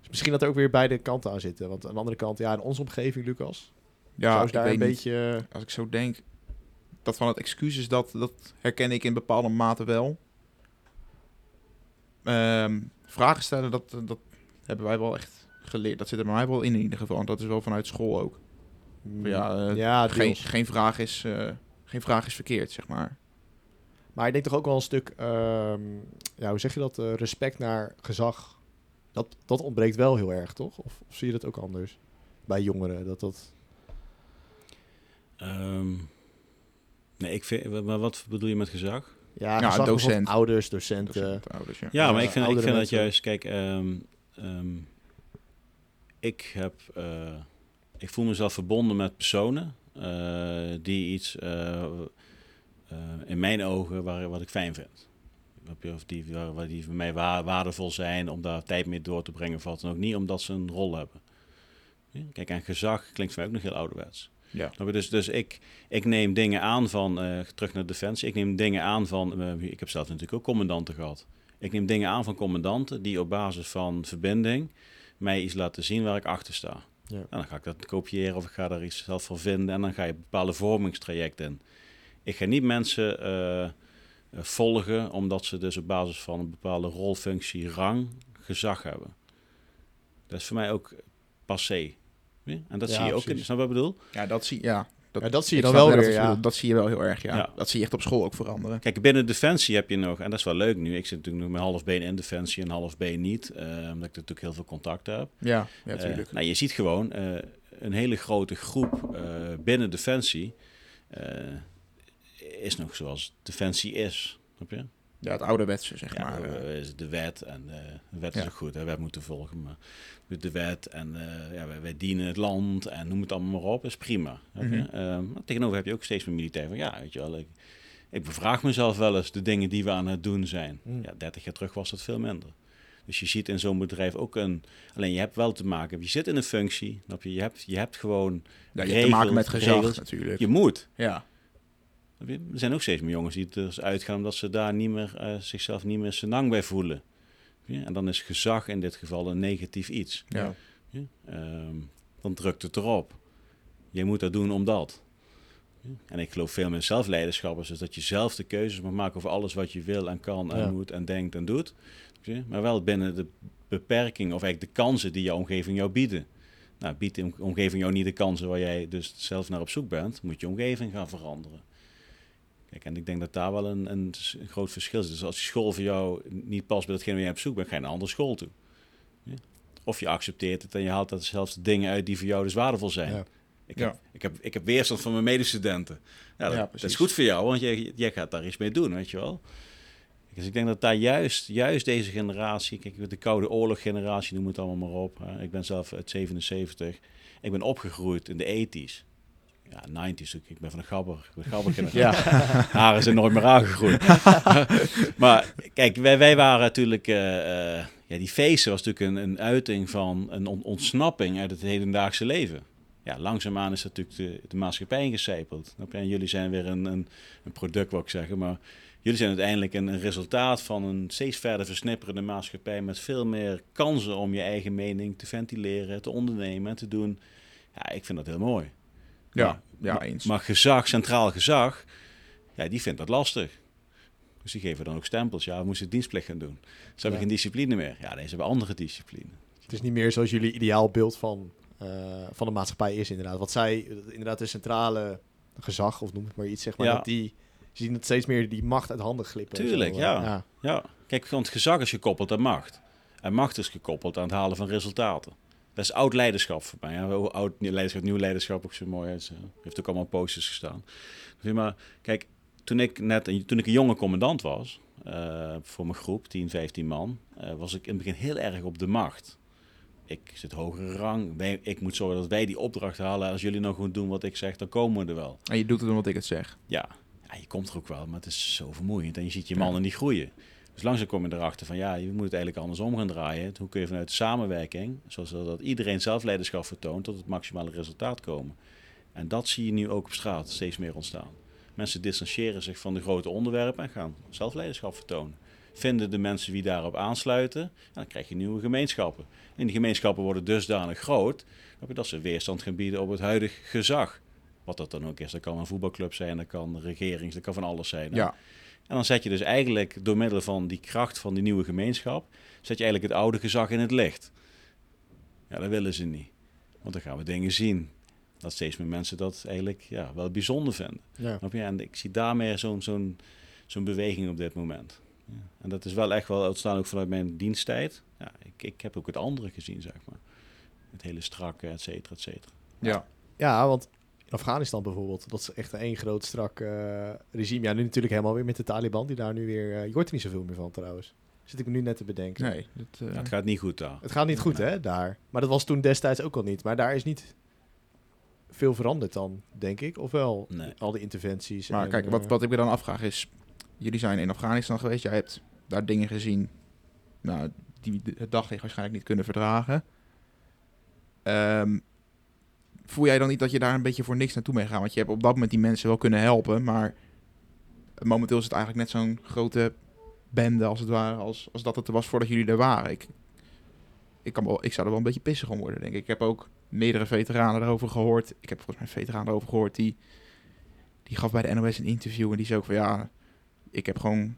dus... Misschien dat er ook weer beide kanten aan zitten. Want aan de andere kant, ja, in onze omgeving, Lucas, ja, ik daar een beetje. Eh, Als ik zo denk, dat van het excuses, dat, dat herken ik in bepaalde mate wel. Ehm, vragen stellen, dat, dat hebben wij wel echt geleerd. Dat zit er bij mij wel in in ieder geval. En dat is wel vanuit school ook. Ja, eh, ja geen, geen, vraag is, eh, geen vraag is verkeerd, zeg maar. Maar ik denk toch ook wel een stuk, ehm, ja, hoe zeg je dat, eh, respect naar gezag Dat, dat ontbreekt wel heel erg, toch? Of, of zie je dat ook anders? Bij jongeren, dat dat... Ehm, nee, ik vind, maar wat bedoel je met gezag? Ja, Ja, gezag docent. Ouders, docenten. Docenten, ouders, ja. Ja, Ja, maar ik vind, ik vind dat juist, kijk, ehm, ehm, ik heb, eh, ik voel mezelf verbonden met personen eh, die iets, eh, eh, in mijn ogen, waar, wat ik fijn vind. Of die, waar, waar die voor mij wa- waardevol zijn om daar tijd mee door te brengen of wat dan ook. Niet omdat ze een rol hebben. Kijk, en gezag klinkt voor mij ook nog heel ouderwets. Ja. Je? Dus, dus ik, ik neem dingen aan van, eh, terug naar Defensie, ik neem dingen aan van, eh, ik heb zelf natuurlijk ook commandanten gehad. Ik neem dingen aan van commandanten die op basis van verbinding mij iets laten zien waar ik achter sta. Ja. En dan ga ik dat kopiëren of ik ga daar iets zelf van vinden en dan ga je een bepaalde vormingstraject in. Ik ga niet mensen eh, volgen omdat ze dus op basis van een bepaalde rolfunctie, rang, gezag hebben. Dat is voor mij ook passé. Ja? En dat Ja, zie je ook in, snap wat ik bedoel? Ja, dat zie, ja, dat, Ja, dat zie je dan wel weer, ja. Dat zie je wel heel erg, ja. Ja. Dat zie je echt op school ook veranderen. Kijk, binnen Defensie heb je nog, en dat is wel leuk nu, ik zit natuurlijk nog met half been in Defensie en half been niet, eh, omdat ik natuurlijk heel veel contacten heb. Ja, ja, Eh, natuurlijk. nou, je ziet gewoon eh, een hele grote groep eh, binnen Defensie eh, is nog zoals Defensie is. Snap je? Ja, het ouderwetse, zeg Ja, maar. eh, is de wet en eh, de wet is ook goed. Hè? Wet moeten volgen, maar de wet en eh, ja, wij, wij dienen het land en noem het allemaal maar op, is prima. Mhm. Maar tegenover heb je ook steeds meer militair van ja, weet je wel, ik, ik bevraag mezelf wel eens de dingen die we aan het doen zijn. Mm. Ja, 30 jaar terug was dat veel minder. Dus je ziet in zo'n bedrijf ook een. Alleen je hebt wel te maken. Je zit in een functie. Je? Je, hebt, je hebt gewoon. ja, je hebt te maken met gezag, regels. natuurlijk. Je moet. Ja? Er zijn ook steeds meer jongens die er dus uitgaan omdat ze daar niet meer, eh, zichzelf niet meer senang bij voelen. En dan is gezag in dit geval een negatief iets. ja. Ja? Ehm, dan drukt het erop. Je moet dat doen omdat. Ja? En ik geloof veel meer zelfleiderschap. is Dus dat je zelf de keuzes mag maken over alles wat je wil en kan en Ja. moet en denkt en doet. Maar wel binnen de beperking of eigenlijk de kansen die jouw omgeving jou bieden. Nou, biedt de omgeving jou niet de kansen waar jij dus zelf naar op zoek bent, moet je omgeving gaan veranderen. Kijk, en ik denk dat daar wel een, een, groot verschil is. Dus als die school voor jou niet past bij datgene waar jij op zoek bent, ga je naar een andere school toe. Ja? Of je accepteert het en je haalt dat zelfs de dingen uit die voor jou dus waardevol zijn. Ja. Ik, Ja. heb, ik, heb, ik heb weerstand van mijn medestudenten. Ja, dat, is goed voor jou, want jij, jij gaat daar iets mee doen, weet je wel. Dus ik denk dat daar juist, juist deze generatie, kijk, de Koude Oorlog generatie, noem het allemaal maar op. hè. Ik ben zelf uit 77. Ik ben opgegroeid in de 80s. Ja, 90s ook. Ik ben van de gabber. De gabber generatie. Ja. Haren zijn nooit meer aangegroeid. maar kijk, wij, wij waren natuurlijk... eh, eh, ja, die feesten was natuurlijk een, een uiting van een on- ontsnapping uit het hedendaagse leven. Ja, langzaamaan is natuurlijk de, de maatschappij ingecijpeld. En jullie zijn weer een, een, een product, wou ik zeggen. Maar jullie zijn uiteindelijk een, een resultaat van een steeds verder versnipperende maatschappij... met veel meer kansen om je eigen mening te ventileren, te ondernemen en te doen. Ja, ik vind dat heel mooi. Ja, Maar- ja, eens. Maar gezag, centraal gezag, ja, die vindt dat lastig. Dus die geven dan ook stempels. Ja, we moesten dienstplicht gaan doen. Ze hebben Ja. geen discipline meer. Ja, deze hebben andere discipline. Het is niet meer zoals jullie ideaalbeeld van, eh, van de maatschappij is inderdaad. Wat zij, inderdaad de centrale gezag, of noem het maar iets, zeg maar, Ja. dat die, ze zien het steeds meer die macht uit handen glippen. en Tuurlijk, zo, ja. ja. Ja, kijk, want gezag is gekoppeld aan macht. En macht is gekoppeld aan het halen van resultaten. Dat is oud leiderschap voor mij. hè. Oud leiderschap, nieuw leiderschap ook zo mooi. is. eh, heeft ook allemaal posters gestaan. Maar kijk, toen ik net een, toen ik een jonge commandant was, eh, voor mijn groep, 10, 15 man, eh, was ik in het begin heel erg op de macht. Ik zit hogere rang. Wij, ik moet zorgen dat wij die opdracht halen. Als jullie nou goed doen wat ik zeg, dan komen we er wel. En je doet het omdat ik het zeg. Ja, ja, je komt er ook wel, maar het is zo vermoeiend. En je ziet je Ja. mannen niet groeien. Dus langzaam kom je erachter van ja, je moet het eigenlijk andersom gaan draaien. Hoe kun je vanuit de samenwerking, zoals dat iedereen zelfleiderschap vertoont, tot het maximale resultaat komen. En dat zie je nu ook op straat steeds meer ontstaan. Mensen distancieren zich van de grote onderwerpen en gaan zelfleiderschap vertonen. Vinden de mensen wie daarop aansluiten, en dan krijg je nieuwe gemeenschappen. En die gemeenschappen worden dusdanig groot dat ze weerstand gaan bieden op het huidige gezag. Wat dat dan ook is. Dat kan een voetbalclub zijn, dat kan regerings, dat kan van alles zijn. Ja, En dan zet je dus eigenlijk door middel van die kracht van die nieuwe gemeenschap, zet je eigenlijk het oude gezag in het licht. Ja, dat willen ze niet. Want dan gaan we dingen zien. Dat steeds meer mensen dat eigenlijk ja, wel bijzonder vinden. Ja. En ik zie daar meer zo'n zo'n zo'n beweging op dit moment. Ja. En dat is wel echt wel ontstaan ook vanuit mijn diensttijd. ja, ik, ik heb ook het andere gezien, zeg maar. Het hele strakke, et cetera, et cetera. Ja. Ja, want Afghanistan bijvoorbeeld, dat is echt één groot strak eh, regime. Ja, nu natuurlijk helemaal weer met de Taliban, die daar nu weer... eh, je hoort er niet zoveel meer van trouwens. Zit ik me nu net te bedenken. Nee, dat, eh, Ja, het gaat niet goed daar. Het gaat niet goed, hè, daar. Maar dat was toen destijds ook al niet. Maar daar is niet veel veranderd dan, denk ik. Of wel? Nee. Al die interventies. Maar en, kijk, wat, eh, wat ik me dan afvraag is... Jullie zijn in Afghanistan geweest. Jij hebt daar dingen gezien... Nou, die het daglicht waarschijnlijk niet kunnen verdragen. Ehm, voel jij dan niet dat je daar een beetje voor niks naartoe mee gaat? Want je hebt op dat moment die mensen wel kunnen helpen. Maar momenteel is het eigenlijk net zo'n grote bende als het ware... als, als dat het was voordat jullie er waren. Ik, ik, kan wel, ik zou er wel een beetje pissig om worden, denk ik. Ik heb ook meerdere veteranen erover gehoord. Ik heb volgens mij een veteraan erover gehoord... die die gaf bij de NOS een interview en die zei ook van ja, ik heb gewoon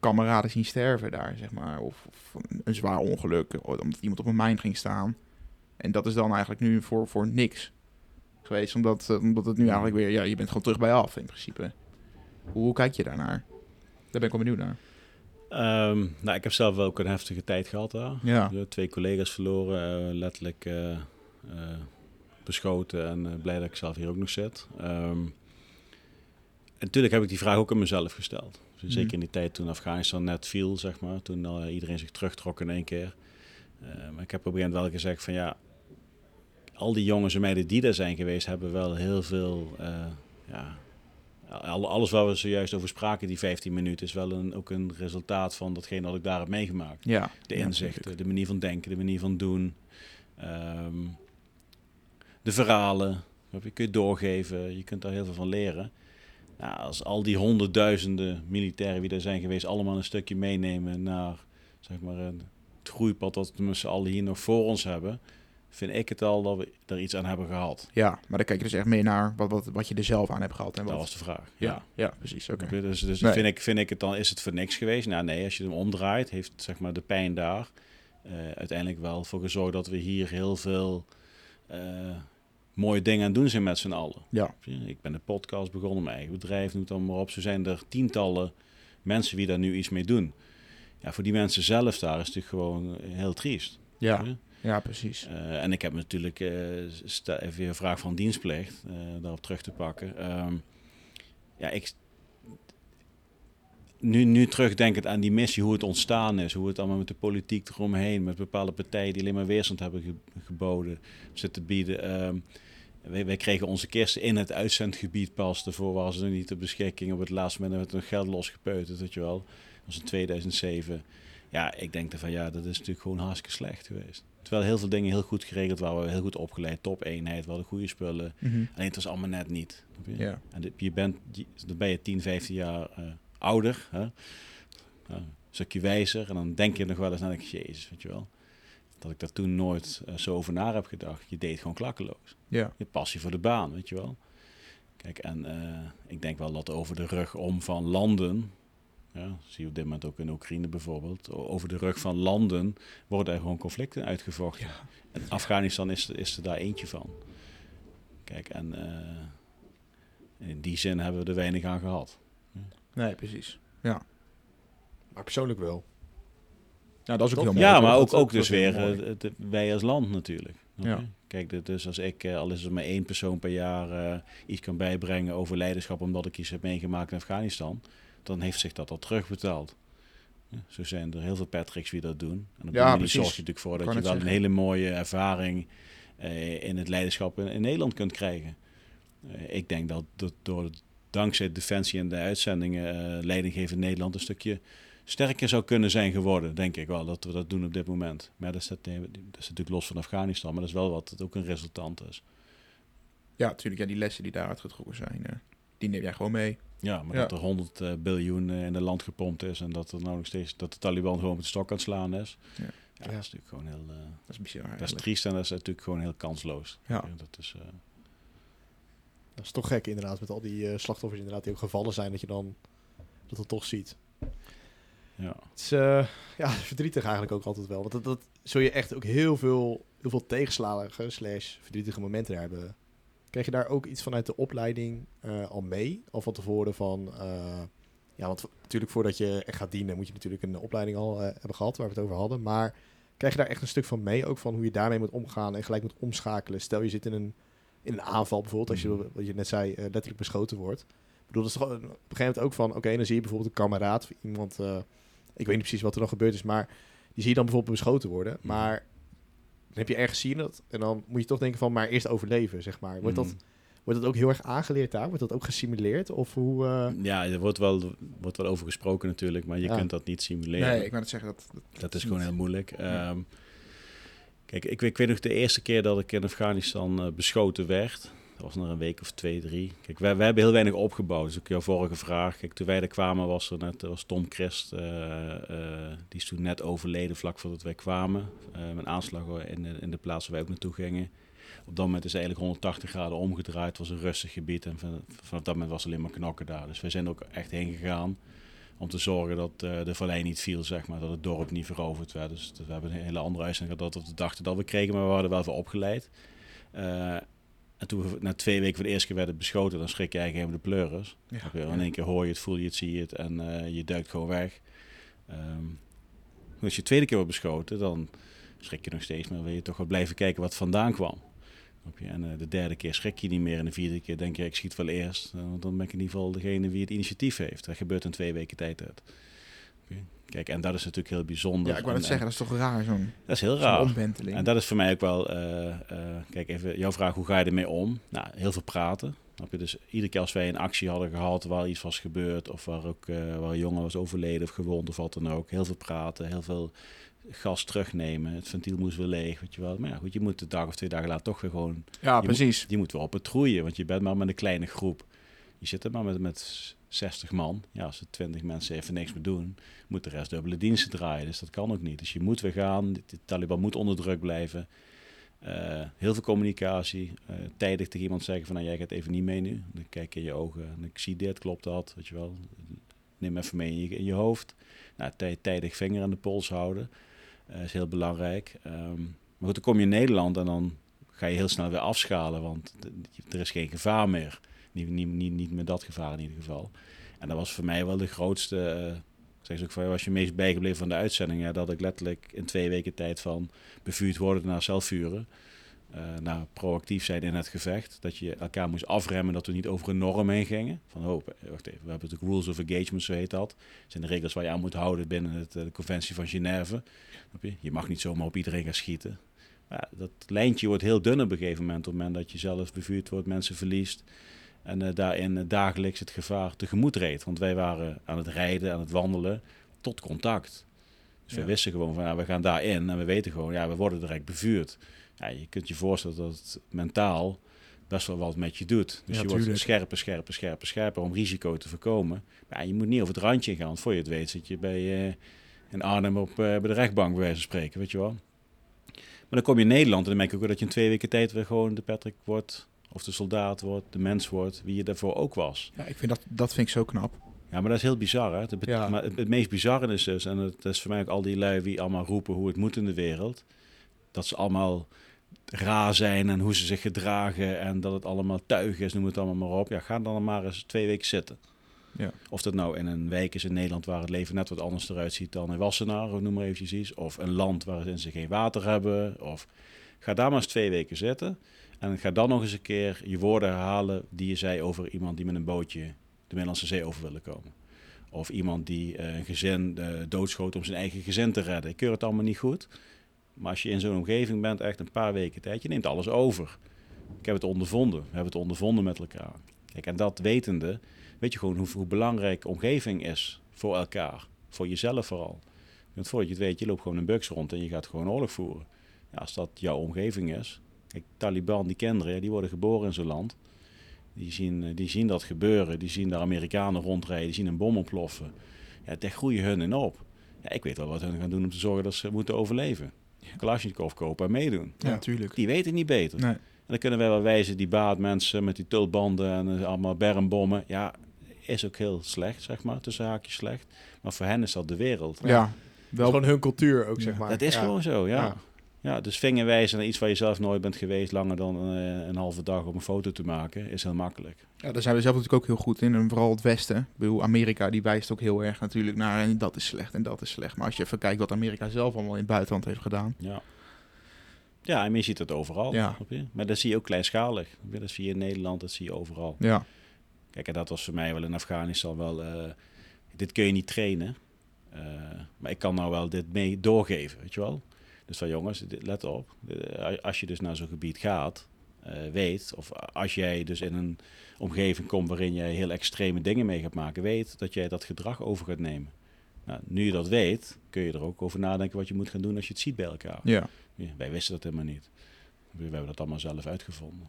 kameraden zien sterven daar, zeg maar. Of, of een, een zwaar ongeluk, omdat iemand op een mijn ging staan. En dat is dan eigenlijk nu voor, voor niks geweest, omdat, eh, omdat het nu eigenlijk weer, ja, je bent gewoon terug bij af in principe. Hoe, hoe kijk je daarnaar? Daar ben ik wel benieuwd naar. Ehm, nou, ik heb zelf wel ook een heftige tijd gehad daar. Ja, Twee collega's verloren, eh, letterlijk eh, beschoten en blij dat ik zelf hier ook nog zit. Ehm, en natuurlijk heb ik die vraag ook aan mezelf gesteld. Dus Mhm. Zeker in die tijd toen Afghanistan net viel, zeg maar. Toen iedereen zich terugtrok in één keer. Eh, maar ik heb op een gegeven moment wel gezegd van ja, al die jongens en meiden die daar zijn geweest, hebben wel heel veel, eh, ja, al- alles waar we zojuist over spraken, die 15 minuten, is wel een, ook een resultaat van datgene wat ik daar heb meegemaakt. ja. De inzichten, de manier van denken, de manier van doen. ehm, de verhalen. Je kun je doorgeven, je kunt daar heel veel van leren. Nou, als al die honderdduizenden militairen die er zijn geweest, allemaal een stukje meenemen naar zeg maar, een- het groeipad dat we met z'n allen hier nog voor ons hebben, vind ik het al dat we er iets aan hebben gehad. Ja, maar dan kijk je dus echt meer naar wat, wat, wat je er zelf aan hebt gehad. En Dat wat, was de vraag. ja, ja, precies. Oké. Dus, dus Nee. vind, ik, vind ik het dan, is het voor niks geweest? Nou nee, als je hem omdraait, heeft zeg maar de pijn daar eh, uiteindelijk wel voor gezorgd dat we hier heel veel eh, mooie dingen aan doen zijn met z'n allen. Ja? Ik ben een podcast begonnen, mijn eigen bedrijf, noem het dan maar op. Zo zijn er tientallen mensen die daar nu iets mee doen. Ja, voor die mensen zelf daar is het natuurlijk gewoon eh, heel triest. ja, ja, precies. Eh, en ik heb natuurlijk, stel even weer een vraag van dienstplicht, daarop terug te pakken. Ehm, ja, ik. Nu, nu terugdenkend aan die missie, hoe het ontstaan is, hoe het allemaal met de politiek eromheen, met bepaalde partijen die alleen maar weerstand hebben ge- geboden, zitten bieden. Ehm, wij, wij kregen onze kisten in het uitzendgebied pas. Daarvoor waren ze niet ter beschikking. Op het laatste moment hebben we het nog geld losgepeuterd, weet je wel. Dat was in 2007. Ja, ik denk van ja, dat is natuurlijk gewoon hartstikke slecht geweest. Terwijl heel veel dingen heel goed geregeld waren. Heel goed opgeleid, top-eenheid, we hadden goede spullen. Mhm. Alleen het was allemaal net niet. Ja. En je bent, je, dan ben je 10, 15 jaar eh, ouder. Hè? Ja, een stukje wijzer. En dan denk je nog wel eens, denk ik, jezus, weet je wel. Dat ik daar toen nooit eh, zo over na heb gedacht. Je deed gewoon klakkeloos. Ja, Je passie voor de baan, weet je wel. Kijk, en eh, ik denk wel dat over de rug om van landen, ja, zie je op dit moment ook in Oekraïne bijvoorbeeld, over de rug van landen worden er gewoon conflicten uitgevochten. Ja. En Afghanistan is, er- is er daar eentje van. Kijk, en eh, in die zin hebben we er weinig aan gehad. nee, precies. Maar persoonlijk wel. Nou, dat is ook Toch? heel mooi. Ja, maar ook, ook dus weer eh, de- wij als land natuurlijk. Ja. Kijk, dus als ik, eh, al is het maar één persoon per jaar, iets kan bijbrengen over leiderschap omdat ik iets heb meegemaakt in Afghanistan, dan heeft zich dat al terugbetaald. Ja, zo zijn er heel veel Patricks die dat doen. En op die Ja, precies. zorg je natuurlijk voor dat Kan je wel een hele mooie ervaring eh, in het leiderschap in, in Nederland kunt krijgen. Eh, ik denk dat, dat door dankzij Defensie en de uitzendingen eh leidinggeven in Nederland een stukje sterker zou kunnen zijn geworden, denk ik wel, dat we dat doen op dit moment. Maar dat is, dat, dat natuurlijk los van Afghanistan, maar dat is wel wat het ook een resultant is. Ja, natuurlijk. Ja, die lessen die daaruit getrokken zijn, die neem jij gewoon mee. Ja, maar Ja. dat er 100 eh, biljoen eh, in het land gepompt is en dat er nou nog steeds dat de Taliban gewoon met de stok aan het slaan is. Ja. Ja, dat is natuurlijk gewoon heel, eh, Dat is bizar dat is triest en dat is natuurlijk gewoon heel kansloos. Ja. dat is, eh, Dat is toch gek inderdaad, met al die eh, slachtoffers inderdaad die ook gevallen zijn, dat je dan dat het toch ziet. ja. Het is eh, ja, verdrietig eigenlijk ook altijd wel. Want dat, dat zul je echt ook heel veel, heel veel tegenslagen slash verdrietige momenten hebben. Krijg je daar ook iets vanuit de opleiding eh, al mee? Al van tevoren van, eh, Ja, want natuurlijk voordat je echt gaat dienen, moet je natuurlijk een opleiding al eh, hebben gehad, waar we het over hadden. Maar krijg je daar echt een stuk van mee, ook van hoe je daarmee moet omgaan en gelijk moet omschakelen? Stel je zit in een, in een aanval bijvoorbeeld, als je, Mhm. wat je net zei, letterlijk beschoten wordt. Ik bedoel, dat is toch op een gegeven moment ook van, oké, dan zie je bijvoorbeeld een kameraad, of iemand, ik weet niet precies wat er dan gebeurd is, maar die zie je dan bijvoorbeeld beschoten worden. Mhm. Maar heb je ergens zien dat, en dan moet je toch denken van, maar eerst overleven, zeg maar. Wordt dat Mm. Wordt dat ook heel erg aangeleerd daar? Wordt dat ook gesimuleerd? Of hoe... eh, Ja, er wordt wel, wordt wel over gesproken natuurlijk, maar je Ja. kunt dat niet simuleren. Nee, ik wou net zeggen dat... dat, Dat is gewoon heel moeilijk. Ehm, kijk, ik, ik weet nog de eerste keer dat ik in Afghanistan eh, beschoten werd. Was nog een week of twee, drie. Kijk, wij hebben heel weinig opgebouwd. Dus ook jouw vorige vraag. Kijk, toen wij er kwamen was er net was Tom Christ. eh, eh, die is toen net overleden vlak voordat wij kwamen. Eh een aanslag in de, in de plaats waar wij ook naartoe gingen. Op dat moment is eigenlijk 180 graden omgedraaid. Het was een rustig gebied. En van, vanaf dat moment was alleen maar knokken daar. Dus wij zijn ook echt heen gegaan om te zorgen dat de vallei niet viel, zeg maar, dat het dorp niet veroverd werd. Dus we hebben een hele andere uitzending gehad dat we dachten dat we kregen, maar we hadden wel voor opgeleid. En toen we na twee weken voor de eerste keer werden beschoten, dan schrik je eigenlijk helemaal de pleuris. Ja. In één keer hoor je het, voel je het, zie je het en eh, je duikt gewoon weg. Ehm, als je de tweede keer wordt beschoten, dan schrik je nog steeds, maar wil je toch wel blijven kijken wat vandaan kwam. En eh, de derde keer schrik je niet meer en de vierde keer denk je, ik schiet wel eerst. Want dan ben ik in ieder geval degene wie het initiatief heeft. Dat gebeurt in twee weken tijd uit. Kijk, en dat is natuurlijk heel bijzonder. Ja, ik wou net zeggen, dat is toch raar, zo'n dat is heel raar. omwenteling. En dat is voor mij ook wel, eh, eh, kijk even, jouw vraag, hoe ga je ermee om? Nou, heel veel praten. Snap je? Dus iedere keer als wij een actie hadden gehad waar iets was gebeurd, of waar ook eh, waar een jongen was overleden of gewond of wat dan ook, heel veel praten, heel veel gas terugnemen. Het ventiel moest weer leeg, weet je wel. Maar ja, goed, je moet de dag of twee dagen later toch weer gewoon, ja, je precies. die moet weer op het troeien, want je bent maar met een kleine groep. Je zit er maar met, met 60 man. Ja, als er 20 mensen even niks meer doen, moet de rest dubbele diensten draaien. Dus dat kan ook niet. Dus je moet weer gaan. De, Taliban moet onder druk blijven. Eh, heel veel communicatie. eh, tijdig tegen iemand zeggen van, nou, jij gaat even niet mee nu. Dan kijk je in je ogen en ik zie dit, klopt dat, weet je wel. Neem even mee in je, hoofd. Nou, tij- tijdig vinger aan de pols houden. eh, is heel belangrijk. Ehm, maar goed, dan kom je in Nederland en dan ga je heel snel weer afschalen, want er is geen gevaar meer. Niet, niet, niet, niet met dat gevaar in ieder geval. En dat was voor mij wel de grootste. eh, zeg ze ook van, was je meest bijgebleven van de uitzending? Ja, dat ik letterlijk in twee weken tijd van bevuurd worden naar zelfvuren. eh naar proactief zijn in het gevecht. Dat je elkaar moest afremmen dat we niet over een norm heen gingen. Van, oh, wacht even, we hebben natuurlijk rules of engagement, zo heet dat. Dat zijn de regels waar je aan moet houden binnen het, eh, de conventie van Genève. Je? mag niet zomaar op iedereen gaan schieten. Dat lijntje wordt heel dun op een gegeven moment. Op het moment dat je zelf bevuurd wordt, mensen verliest. En eh, daarin eh, dagelijks het gevaar tegemoet reed. Want wij waren aan het rijden, aan het wandelen, tot contact. Dus we Ja. wisten gewoon van, ja, we gaan daarin en we weten gewoon, ja, we worden direct bevuurd. Ja, je kunt je voorstellen dat het mentaal best wel wat met je doet. Dus Ja, je wordt scherper, scherper, scherper, scherper om risico te voorkomen. Maar ja, je moet niet over het randje gaan, want voor je het weet zit je bij, eh, in Arnhem op, bij de rechtbank, bij wijze van spreken, weet je wel. Maar dan kom je in Nederland en dan merk ik ook dat je in twee weken tijd weer gewoon de Patrick wordt, of de soldaat wordt, de mens wordt, wie je daarvoor ook was. Ja, ik vind dat, dat vind ik zo knap. Ja, maar dat is heel bizar, hè? Het, Ja. maar het, het meest bizarre is dus, en het is voor mij ook al die lui die allemaal roepen hoe het moet in de wereld, dat ze allemaal raar zijn en hoe ze zich gedragen en dat het allemaal tuig is, noem het allemaal maar op. Ja, ga dan maar eens twee weken zitten. Ja. Of dat nou in een wijk is in Nederland waar het leven net wat anders eruit ziet dan in Wassenaar, of noem maar eventjes iets. Of een land waarin ze geen water hebben. Of ga daar maar eens twee weken zitten. En ga dan nog eens een keer je woorden herhalen die je zei over iemand die met een bootje de Middellandse Zee over willen komen. Of iemand die eh, een gezin eh, doodschoot om zijn eigen gezin te redden. Ik keur het allemaal niet goed. Maar als je in zo'n omgeving bent, echt een paar weken tijd, je neemt alles over. Ik heb het ondervonden. We hebben het ondervonden met elkaar. Kijk, en dat wetende, weet je gewoon hoe, hoe belangrijk omgeving is voor elkaar. Voor jezelf vooral. Want voordat je het weet, je loopt gewoon een buks rond en je gaat gewoon oorlog voeren. Ja, als dat jouw omgeving is. Kijk, Taliban, die kinderen, ja, die worden geboren in zo'n land. Die zien, eh, die zien dat gebeuren. Die zien de Amerikanen rondrijden. Die zien een bom ontploffen. Ja, daar groeien hun in op. Ja, ik weet wel wat hun gaan doen om te zorgen dat ze moeten overleven. Kalashnikov kopen en meedoen. Ja, Ja. natuurlijk. Die weten niet beter. Nee. En dan kunnen wij wel wijzen, die baatmensen met die tulbanden en eh, allemaal bermbommen. Ja, is ook heel slecht, zeg maar, tussen haakjes slecht. Maar voor hen is dat de wereld. Ja, Dat is wel. gewoon hun cultuur ook, Ja. zeg maar. dat is Ja. gewoon zo, ja. Ja. Ja, dus vingerwijzen naar iets waar je zelf nooit bent geweest, langer dan eh, een halve dag om een foto te maken, is heel makkelijk. Ja, daar zijn we zelf natuurlijk ook heel goed in. En vooral het Westen. Ik bedoel, Amerika die wijst ook heel erg natuurlijk naar en dat is slecht en dat is slecht. Maar als je even kijkt wat Amerika zelf allemaal in het buitenland heeft gedaan. Ja. Ja, en je ziet het overal. Ja. Maar dat zie je ook kleinschalig. Dat zie je in Nederland, dat zie je overal. Ja, Kijk, en dat was voor mij wel in Afghanistan wel... eh, dit kun je niet trainen. Eh, maar ik kan nou wel dit mee doorgeven, weet je wel? Dus van jongens, let op. Eh, Als je dus naar zo'n gebied gaat, eh, weet... Of als jij dus in een omgeving komt waarin jij heel extreme dingen mee gaat maken... Weet dat jij dat gedrag over gaat nemen. Nou, nu je dat weet, kun je er ook over nadenken wat je moet gaan doen als je het ziet bij elkaar. ja. Ja, wij wisten dat helemaal niet. We we hebben dat allemaal zelf uitgevonden.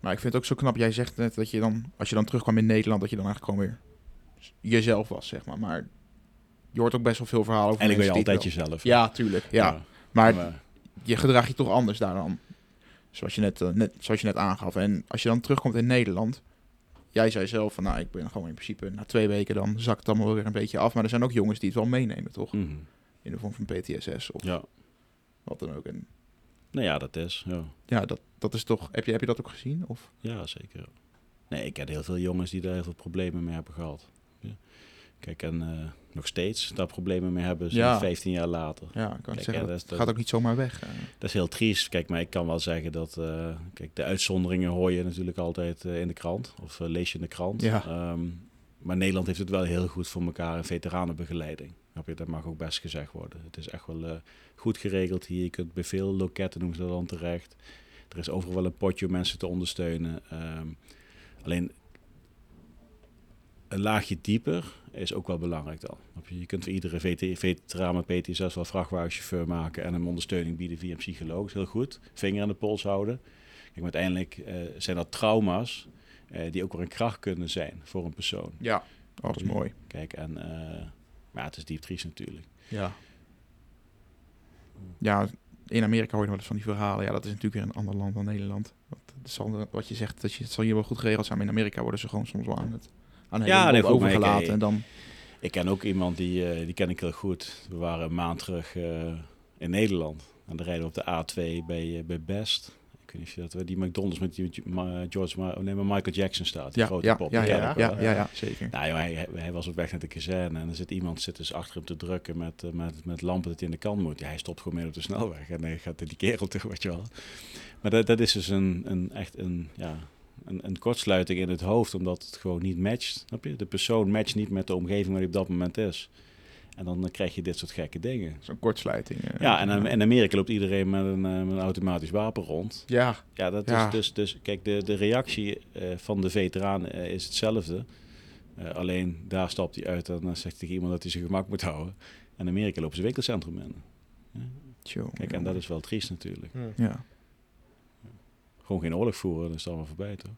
Maar ik vind het ook zo knap. Jij zegt net dat je dan, als je dan terugkwam in Nederland, dat je dan eigenlijk gewoon weer jezelf was, zeg maar. Maar je hoort ook best wel veel verhalen over ben je mensen die altijd jezelf. Ja, tuurlijk. Ja. Ja. Maar Maar- je gedraag je toch anders daar dan. Zoals je net, eh, net, zoals je net aangaf. En als je dan terugkomt in Nederland. Jij zei zelf van, nou, ik ben gewoon in principe na twee weken dan zakt het allemaal weer een beetje af. Maar er zijn ook jongens die het wel meenemen, toch? Mhm. In de vorm van PTSS of Ja, wat dan ook. En nou ja, dat is. Ja, ja, dat, dat is toch... Heb je, heb je dat ook gezien? Of? ja zeker. Nee, ik ken heel veel jongens die daar heel veel problemen mee hebben gehad. Kijk, en eh, nog steeds daar problemen mee hebben, zo'n Ja. 15 jaar later. Ja, ik kan Kijk, zeggen, dat, gaat ook niet zomaar weg. eh. Dat is heel triest. Kijk, maar ik kan wel zeggen dat... eh, kijk, de uitzonderingen hoor je natuurlijk altijd in de krant. Of lees je in de krant. Ja. Ehm, maar Nederland heeft het wel heel goed voor elkaar in veteranenbegeleiding. Dat mag ook best gezegd worden. Het is echt wel goed geregeld hier. Je kunt bij veel loketten noemen ze dat dan terecht. Er is overal wel een potje om mensen te ondersteunen. Ehm, alleen een laagje dieper is ook wel belangrijk dan. Je kunt voor iedere VT veteraan met PTSS wel vrachtwagenchauffeur maken en hem ondersteuning bieden via een psycholoog. Heel goed. Vinger aan de pols houden. Kijk, maar uiteindelijk eh, zijn dat trauma's eh, die ook weer een kracht kunnen zijn voor een persoon. Ja, oh, dat is mooi. Kijk, en uh, maar het is diep triest natuurlijk. Ja. Ja, in Amerika hoor je nog wel eens van die verhalen. Ja, dat is natuurlijk weer een ander land dan Nederland. Wat, wat je zegt, dat je, het zal hier wel goed geregeld zijn. Maar in Amerika worden ze gewoon soms wel aan het aan Ja, hele nee, boel goed, maar ik- overgelaten. ik- en dan, Ik ken ook iemand die, eh, die ken ik heel goed. We waren een maand terug eh, in Nederland. En dan rijden we op de A2 bij, eh, bij Best. Ik weet niet of je dat weet. Die McDonald's met die, George, Ma- oh nee, maar Michael Jackson staat. Die ja, grote ja, pop. ja, ja, ja, ja, ja, zeker. Nou, joh, hij, hij- was op weg naar de kazerne en er zit iemand zit dus achter hem te drukken met, eh, met, met lampen dat hij in de kant moet. Ja, hij stopt gewoon midden op de snelweg en hij gaat die kerel terug, weet je wel. Maar dat, dat is dus een, een, echt een, ja, een, een kortsluiting in het hoofd, omdat het gewoon niet matcht. Snap je? De persoon matcht niet met de omgeving waar hij op dat moment is. En dan eh, krijg je dit soort gekke dingen. Zo'n kortsluiting. eh. Ja, en in Amerika loopt iedereen met een, eh, met een automatisch wapen rond. Ja, Ja, dat Ja. is dus, dus kijk, de, de reactie eh, van de veteraan is hetzelfde. Eh, alleen daar stapt hij uit en dan zegt hij tegen iemand dat hij zijn gemak moet houden. En in Amerika lopen ze winkelcentrum in. tjoh, Kijk, en dat is wel triest natuurlijk. Ja. Gewoon geen oorlog voeren, dan is het allemaal voorbij, toch?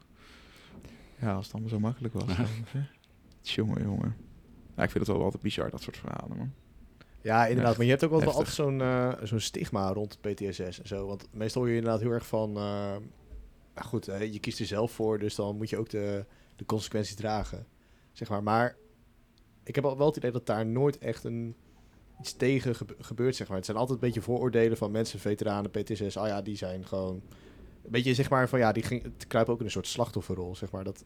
ja, als het allemaal zo makkelijk was. Dan. Tjonge, jongen. Ja, ik vind het wel altijd bizar, dat soort verhalen, man. Ja, inderdaad. Echt Maar je hebt ook wel, altijd zo'n eh, zo'n stigma rond PTSS en zo. Want meestal hoor je inderdaad heel erg van... eh, nou goed, eh, je kiest er zelf voor, dus dan moet je ook de, de consequenties dragen. Zeg maar. Maar ik heb al wel het idee dat daar nooit echt een, iets tegen gebe- gebeurt, zeg maar. Het zijn altijd een beetje vooroordelen van mensen, veteranen, PTSS. Ah ja, die zijn gewoon... Beetje, zeg maar, van ja, die ging, het kruipen ook in een soort slachtofferrol, zeg maar. Dat,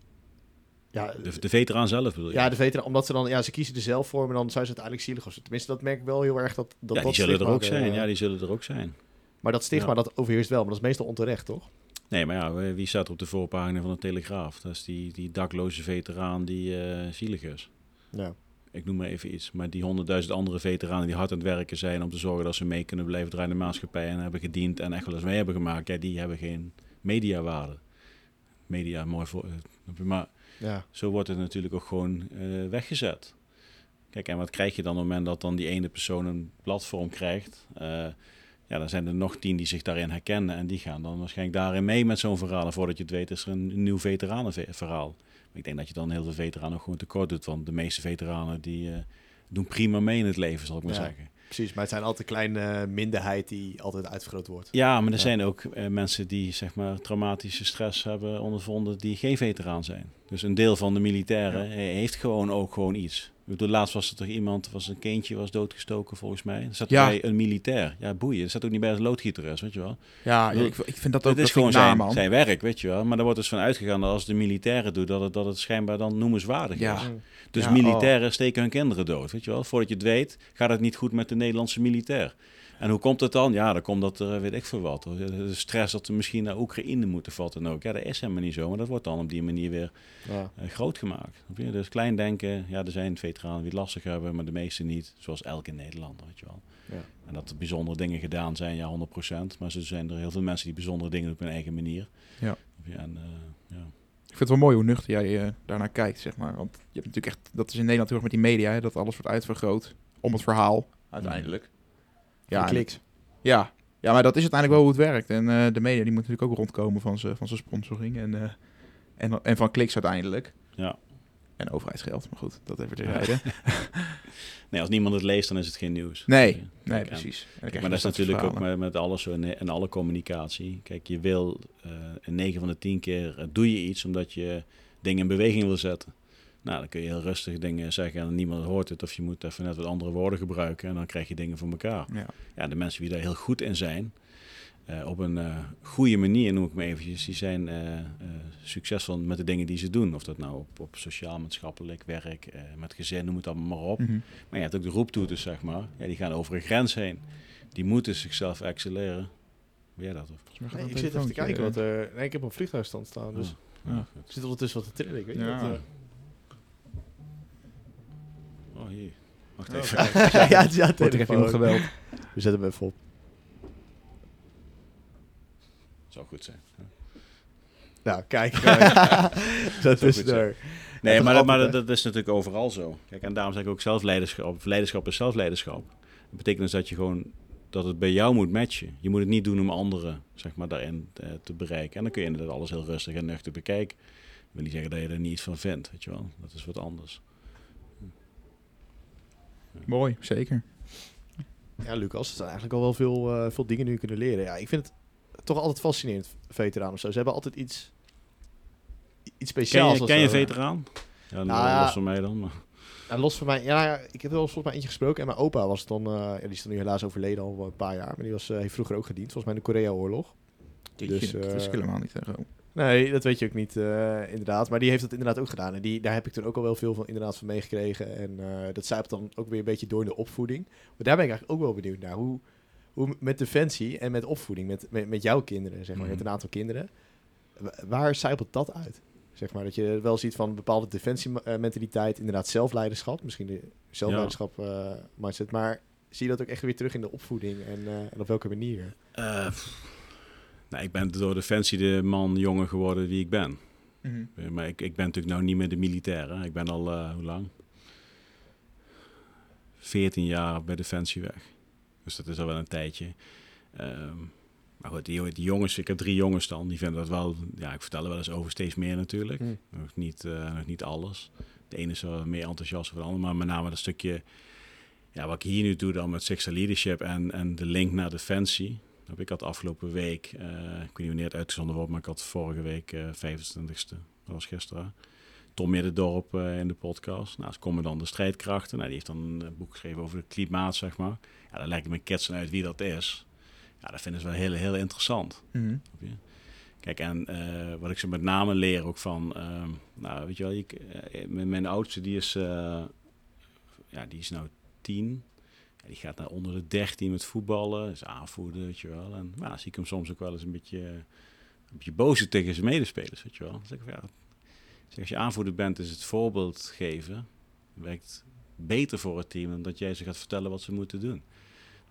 ja, De, de veteraan zelf bedoel je? ja, de veteraan, omdat ze dan, ja, ze kiezen er zelf voor, maar dan zijn ze uiteindelijk zielig. Of. Tenminste, dat merk ik wel heel erg. Dat, dat, Ja, die zullen er ook zijn. Ja, die zullen er ook zijn. Maar dat stigma, Ja. dat overheerst wel. Maar dat is meestal onterecht, toch? Nee, maar ja, wie staat op de voorpagina van de Telegraaf? Dat is die, die dakloze veteraan die eh, zielig is. Ja. Ik noem maar even iets. Maar die honderdduizend andere veteranen die hard aan het werken zijn om te zorgen dat ze mee kunnen blijven draaien in de maatschappij en hebben gediend en echt wel eens mee hebben gemaakt, ja, die hebben geen mediawaarde. Media, mooi voor. eh, Maar Ja. zo wordt het natuurlijk ook gewoon eh, weggezet. Kijk, en wat krijg je dan op het moment dat dan die ene persoon een platform krijgt? Eh, ja, dan zijn er nog tien die zich daarin herkennen en die gaan dan waarschijnlijk daarin mee met zo'n verhaal. En voordat je het weet is er een nieuw veteranenverhaal. Ik denk dat je dan heel veel veteranen gewoon tekort doet, want de meeste veteranen die eh, doen prima mee in het leven, zal ik maar Ja. zeggen. Precies, maar het zijn altijd kleine minderheid die altijd uitvergroot wordt. Ja, maar er Ja. zijn ook eh, mensen die zeg maar traumatische stress hebben ondervonden die geen veteraan zijn. Dus een deel van de militairen heeft gewoon ook gewoon iets. Ik bedoel, laatst was er toch iemand, was een kindje was doodgestoken volgens mij. Er zat Ja. bij een militair. Ja, boeien. Dat zat ook niet bij als loodgieter is, weet je wel. Ja, Dat- ik, ik vind dat ook Het is gewoon zijn, man. zijn werk, weet je wel. Maar er wordt dus van uitgegaan dat als de militairen doen, dat het, dat het schijnbaar dan noemenswaardig Ja. is. Mm. Dus Ja, militairen steken hun kinderen dood, weet je wel. Voordat je het weet, gaat het niet goed met de Nederlandse militair. En hoe komt het dan? Ja, dan komt dat er, weet ik veel wat. De stress dat we misschien naar Oekraïne moeten vatten ook. Ja, dat is helemaal niet zo, maar dat wordt dan op die manier weer Ja. eh, groot gemaakt. Dus klein denken, ja, er zijn veteranen die het lastig hebben, maar de meeste niet. Zoals elke Nederlander, weet je wel. Ja. En dat er bijzondere dingen gedaan zijn, ja, 100%. Maar er zijn er heel veel mensen die bijzondere dingen doen op hun eigen manier. Ja. En, eh, ja. Ik vind het wel mooi hoe nuchter jij eh, daarnaar kijkt, zeg maar. Want je hebt natuurlijk echt, dat is in Nederland heel erg met die media, hè, dat alles wordt uitvergroot om het verhaal, uiteindelijk. Ja, en- kliks. Ja. ja, maar dat is uiteindelijk wel hoe het werkt. En eh, de media die moet natuurlijk ook rondkomen van zijn van sponsoring en, eh, en, en van kliks uiteindelijk. Ja. En overheidsgeld, maar goed, dat even terzijde. Nee, als niemand het leest, dan is het geen nieuws. Nee, nee, en- precies. En Kijk, maar dat is natuurlijk ook met, met alles zo in, in alle communicatie. Kijk, je wil eh in 9 van de 10 keer eh, doe je iets omdat je dingen in beweging wil zetten. Nou, dan kun je heel rustig dingen zeggen en niemand hoort het. Of je moet even net wat andere woorden gebruiken en dan krijg je dingen voor elkaar. Ja. Ja, de mensen die daar heel goed in zijn, eh, op een eh, goede manier noem ik me eventjes, die zijn eh, eh, succesvol met de dingen die ze doen. Of dat nou op, op sociaal, maatschappelijk werk, eh, met gezin, noem het allemaal maar op. Mhm. Maar je hebt ook de roeptoeters, zeg maar. Ja, die gaan over een grens heen. Die moeten zichzelf accelereren. Ben jij dat? Of? Nee, een ik zit even te kijken wat er... Nee, ik heb op vliegtuigstand staan, dus... Ja. Ja. Ik zit ondertussen wat te trillen, ik weet niet Ja. wat... Oh, hier. Wacht Oh, even. ja, ja, Wordt er even iemand geweld. We zetten hem even op. Zou goed zijn. Ja. Nou, kijk. Zo goed tussendoor. Nee, maar, dat, maar dat, dat is natuurlijk overal zo. Kijk, en daarom zeg ik ook zelfleiderschap. Leiderschap is zelfleiderschap. Dat betekent dus dat je gewoon dat het bij jou moet matchen. Je moet het niet doen om anderen zeg maar, daarin eh, te bereiken. En dan kun je inderdaad alles heel rustig en nuchter bekijken. Ik wil niet zeggen dat je er niet iets van vindt, weet je wel. Dat is wat anders. Mooi, zeker. Ja, Lucas, er zijn eigenlijk al wel veel, eh, veel dingen nu kunnen leren. Ja, ik vind het toch altijd fascinerend, veteranen of zo. Ze hebben altijd iets, iets Ken speciaals. ken je veteraan? Ja, Nou ja. los van mij dan. Maar. Ja, los van mij, ja, ik heb er wel eens volgens mij eentje gesproken. En mijn opa was dan, eh, ja, die is dan nu helaas overleden al een paar jaar. Maar die was, eh, heeft vroeger ook gediend, volgens mij in de Korea-oorlog. Dus, dat is helemaal niet zo. Nee, dat weet je ook niet, eh, inderdaad. Maar die heeft dat inderdaad ook gedaan. En die, daar heb ik toen ook al wel veel van, inderdaad van meegekregen. En eh, dat zijpt dan ook weer een beetje door in de opvoeding. Maar daar ben ik eigenlijk ook wel benieuwd naar. Hoe, hoe met defensie en met opvoeding, met, met, met jouw kinderen, zeg maar. Je hebt een aantal kinderen. Wa- Waar zijpelt dat uit? Zeg maar, dat je wel ziet van een bepaalde defensiementaliteit, inderdaad zelfleiderschap. Misschien de zelfleiderschap eh, mindset. Maar zie je dat ook echt weer terug in de opvoeding en, en op welke manier? Nou, ik ben door Defensie de man, jongen geworden die ik ben. Mhm. Eh, Maar ik, ik ben natuurlijk nou niet meer de militair. Hè. Ik ben al, eh, hoe lang? 14 jaar bij Defensie weg. Dus dat is al wel een tijdje. Ehm, maar goed, die, die jongens, ik heb drie jongens dan, die vinden dat wel, ja, ik vertel er wel eens over steeds meer natuurlijk. Hm. Nog, niet, eh, nog niet alles. De ene is wel meer enthousiast dan de ander, maar met name dat stukje, ja, wat ik hier nu doe dan met Sixer Leadership en, en de link naar Defensie. Heb ik had afgelopen week, eh, ik weet niet wanneer het uitgezonden wordt, maar ik had vorige week, eh 25e, dat was gisteren, Tom Middendorp eh, in de podcast. Nou, ze komen dan de strijdkrachten. Nou, die heeft dan een eh, boek geschreven over de klimaat, zeg maar. Ja, dan lijkt me ketsen uit wie dat is. Ja, dat vinden ze wel heel, heel interessant. Mhm. Kijk, en eh, wat ik ze met name leer ook van, nou, weet je wel, ik, eh, mijn, mijn oudste die is, eh, ja, die is nou tien. Die gaat naar onder de 13 met voetballen, is aanvoerder, weet je wel. En nou, zie ik hem soms ook wel eens een beetje, een beetje boos tegen zijn medespelers, weet je wel. Zeg ik, van, ja, zeg, als je aanvoerder bent, is het voorbeeld geven, werkt beter voor het team dan dat jij ze gaat vertellen wat ze moeten doen.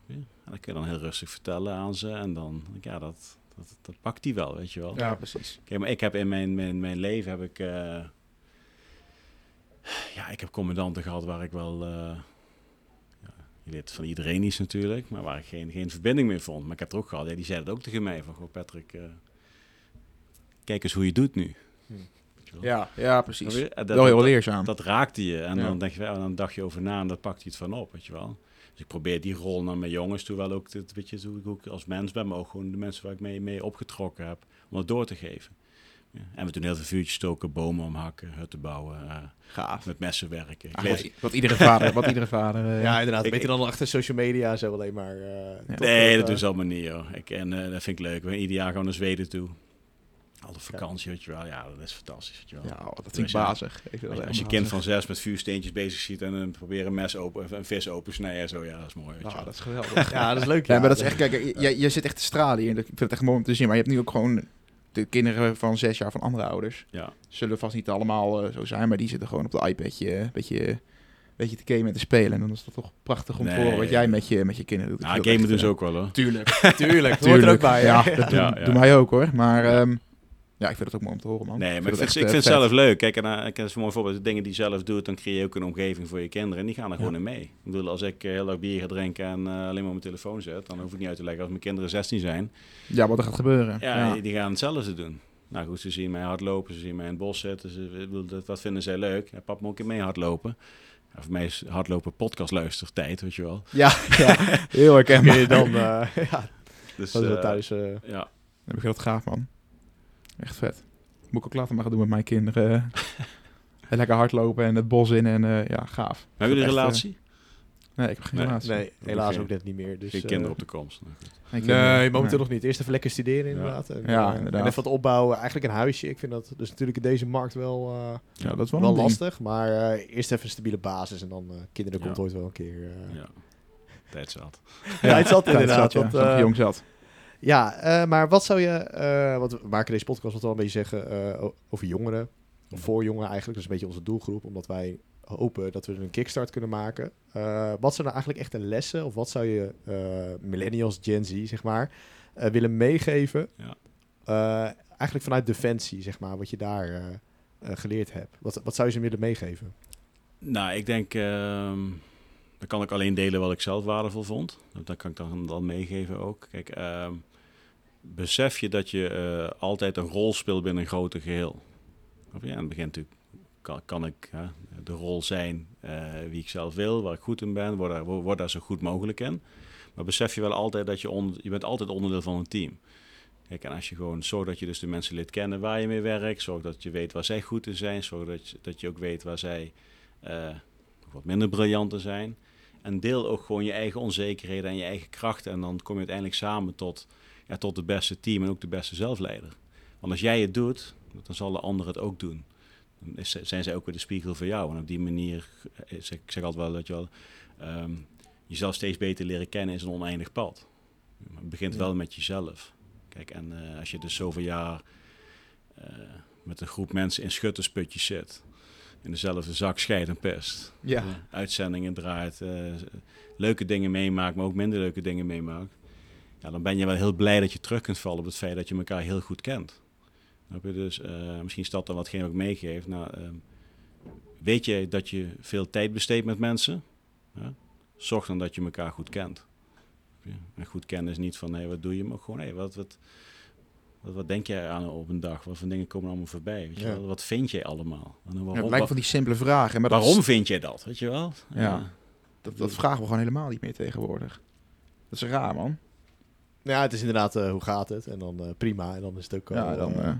Ja, en dat kun je dan heel rustig vertellen aan ze en dan, ja, dat, dat, dat pakt die wel, weet je wel. Ja, precies. Kijk, maar ik heb in mijn, mijn, mijn leven heb ik, eh, ja, ik heb commandanten gehad waar ik wel, eh, je weet van iedereen iets natuurlijk, maar waar ik geen, geen verbinding mee vond. Maar ik heb er ook gehad, ja, die zeiden het ook tegen mij van, goh Patrick, eh, kijk eens hoe je het doet nu. Hm. Je? Ja, ja precies. Je? Dat- wel heel dat- leerzaam. dat raakte je. En Ja. dan, denk je, wel, dan dacht je over na en dat pakt hij het van op, weet je wel. Dus ik probeer die rol naar mijn jongens toe wel ook, weet je, hoe ik ook als mens ben, maar ook gewoon de mensen waar ik mee, mee opgetrokken heb, om dat door te geven. Ja. En we doen heel veel vuurtjes stoken, bomen omhakken, hutten bouwen, eh, Gaaf. met messen werken. Ik Ah, lees- wat, iedere vader, wat iedere vader. eh, Ja, inderdaad. Ik- Beter dan achter social media zo alleen maar... eh, nee, dat eh, doen ze allemaal niet, joh. Ik, en dat vind ik leuk. We gaan ieder jaar gewoon naar Zweden toe. Al de vakantie, weet je wel. Ja, dat is fantastisch, weet je wel. Ja, oh, dat vind ik bazig. Ik Als, je kind van zes met vuursteentjes bezig ziet en een proberen een mes open, een vis open snijden, zo, ja, dat is mooi, weet je Ja, wel. dat is geweldig. Ja, dat is leuk. Ja, maar dat is echt, kijk, jij, jij zit echt te stralen hier. Ik vind het echt mooi om te zien. Maar je hebt nu ook gewoon de kinderen van zes jaar van andere ouders. Ja. Zullen vast niet allemaal eh, zo zijn, maar die zitten gewoon op de iPadje een beetje, een beetje te gamen en te spelen. En dan is dat toch prachtig om te horen wat jij met je, met je kinderen doet. Ik Ja, gamen doen echt, ze eh, ook wel, hoor. Tuurlijk, Tuurlijk, hoort er ook bij. Ja, hè? dat doen, Ja, ja. doen wij ook hoor. Maar ehm, ja, ik vind het ook mooi om te horen, man. Nee, maar ik vind, echt, ik eh, vind het zelf leuk. Kijk, en, eh, ik een mooi voorbeeld. De dingen die je zelf doet, dan creëer je ook een omgeving voor je kinderen. En die gaan er gewoon in mee. Ik bedoel, als ik eh, heel erg bier ga drinken en alleen maar op mijn telefoon zet, dan hoef ik niet uit te leggen als mijn kinderen 16 zijn. Ja, wat er gaat gebeuren. Ja. Die, gaan hetzelfde doen. Nou goed, ze zien mij hardlopen, ze zien mij in het bos zitten. Ze, ik dat, dat vinden zij leuk. Ja, pap moet ook een mee hardlopen. Ja, voor mij is hardlopen podcast luistertijd, weet je wel. Ja, ja, heel herkenbaar. Je dan, eh ja, Dus, dat is wel eh, thuis... Ja. Dan heb ik dat gaaf, man. Echt vet. Moet ik ook later maar gaan doen met mijn kinderen. En lekker hardlopen en het bos in en eh, ja, gaaf. Hebben jullie een eh, relatie? nee, ik heb geen Nee, relatie. nee, helaas ook net niet meer. Dus, Geen eh, kinderen op de komst. Nou. Nee, momenteel Nee. nog niet. Eerst even lekker studeren inderdaad. En, Ja, eh, inderdaad. En even wat opbouwen. Eigenlijk een huisje. Ik vind dat dus natuurlijk in deze markt wel, eh, Ja, dat is wel, wel een ding. lastig. Maar eh, eerst even een stabiele basis. En dan eh, kinderen Ja. komt ooit wel een keer. eh Ja. Tijd zat. Ja, het zat Tijd inderdaad. zat, ja. want, eh, jong zat. Ja, eh, maar wat zou je... eh want we maken deze podcast wat wel een beetje zeggen eh, over jongeren. Of voor jongeren eigenlijk. Dat is een beetje onze doelgroep. Omdat wij hopen dat we een kickstart kunnen maken. Wat zijn nou eigenlijk echt de lessen? Of wat zou je millennials, Gen Z, zeg maar, willen meegeven? Ja. Eigenlijk vanuit Defensie, zeg maar. Wat je daar geleerd hebt. Wat, wat zou je ze willen meegeven? Nou, ik denk, ehm dan kan ik alleen delen wat ik zelf waardevol vond. Dat kan ik dan, dan meegeven ook. Kijk, ehm, besef je dat je eh, altijd een rol speelt binnen een groter geheel. Of ja, het begin natuurlijk kan, ik hè, de rol zijn eh, wie ik zelf wil, waar ik goed in ben, word daar, word daar zo goed mogelijk in. Maar besef je wel altijd dat je, on, je bent altijd onderdeel van een team. Kijk, en als je gewoon zorgt dat je dus de mensen leert kennen waar je mee werkt, zorg dat je weet waar zij goed in zijn, zorg dat je, dat je ook weet waar zij eh, wat minder briljant in zijn. En deel ook gewoon je eigen onzekerheden en je eigen krachten. En dan kom je uiteindelijk samen tot, ja, tot het beste team en ook de beste zelfleider. Want als jij het doet, dan zal de ander het ook doen. Dan is, zijn zij ook weer de spiegel voor jou. En op die manier, eh, zeg- ik zeg altijd wel dat je wel, ehm, jezelf steeds beter leren kennen is een oneindig pad. Maar het begint Ja. wel met jezelf. Kijk, en eh, als je dus zoveel jaar eh, met een groep mensen in schuttersputjes zit, in dezelfde zak scheid en pest, Ja. uitzendingen draait, leuke dingen meemaakt, maar ook minder leuke dingen meemaakt. Ja, dan ben je wel heel blij dat je terug kunt vallen op het feit dat je elkaar heel goed kent. Snap je? Dus eh, misschien is dat dan watgene wat ik meegeef. Nou, ehm, weet je dat je veel tijd besteedt met mensen? Ja? Zorg dan dat je elkaar goed kent. En goed kennen is niet van, hé, wat doe je? Maar gewoon, hé, wat, wat, wat, wat denk jij aan op een dag? Wat voor dingen komen allemaal voorbij? Weet je Ja. wel? Wat vind jij allemaal? En Ja, het lijkt van die simpele vragen. Maar dat, waarom vind jij dat? Weet je wel? Ja. dat, dat vragen we gewoon helemaal niet meer tegenwoordig. Dat is raar, man. Ja, het is inderdaad eh, hoe gaat het? En dan eh, prima. En dan is het ook al... Ja, dan... eh, eh,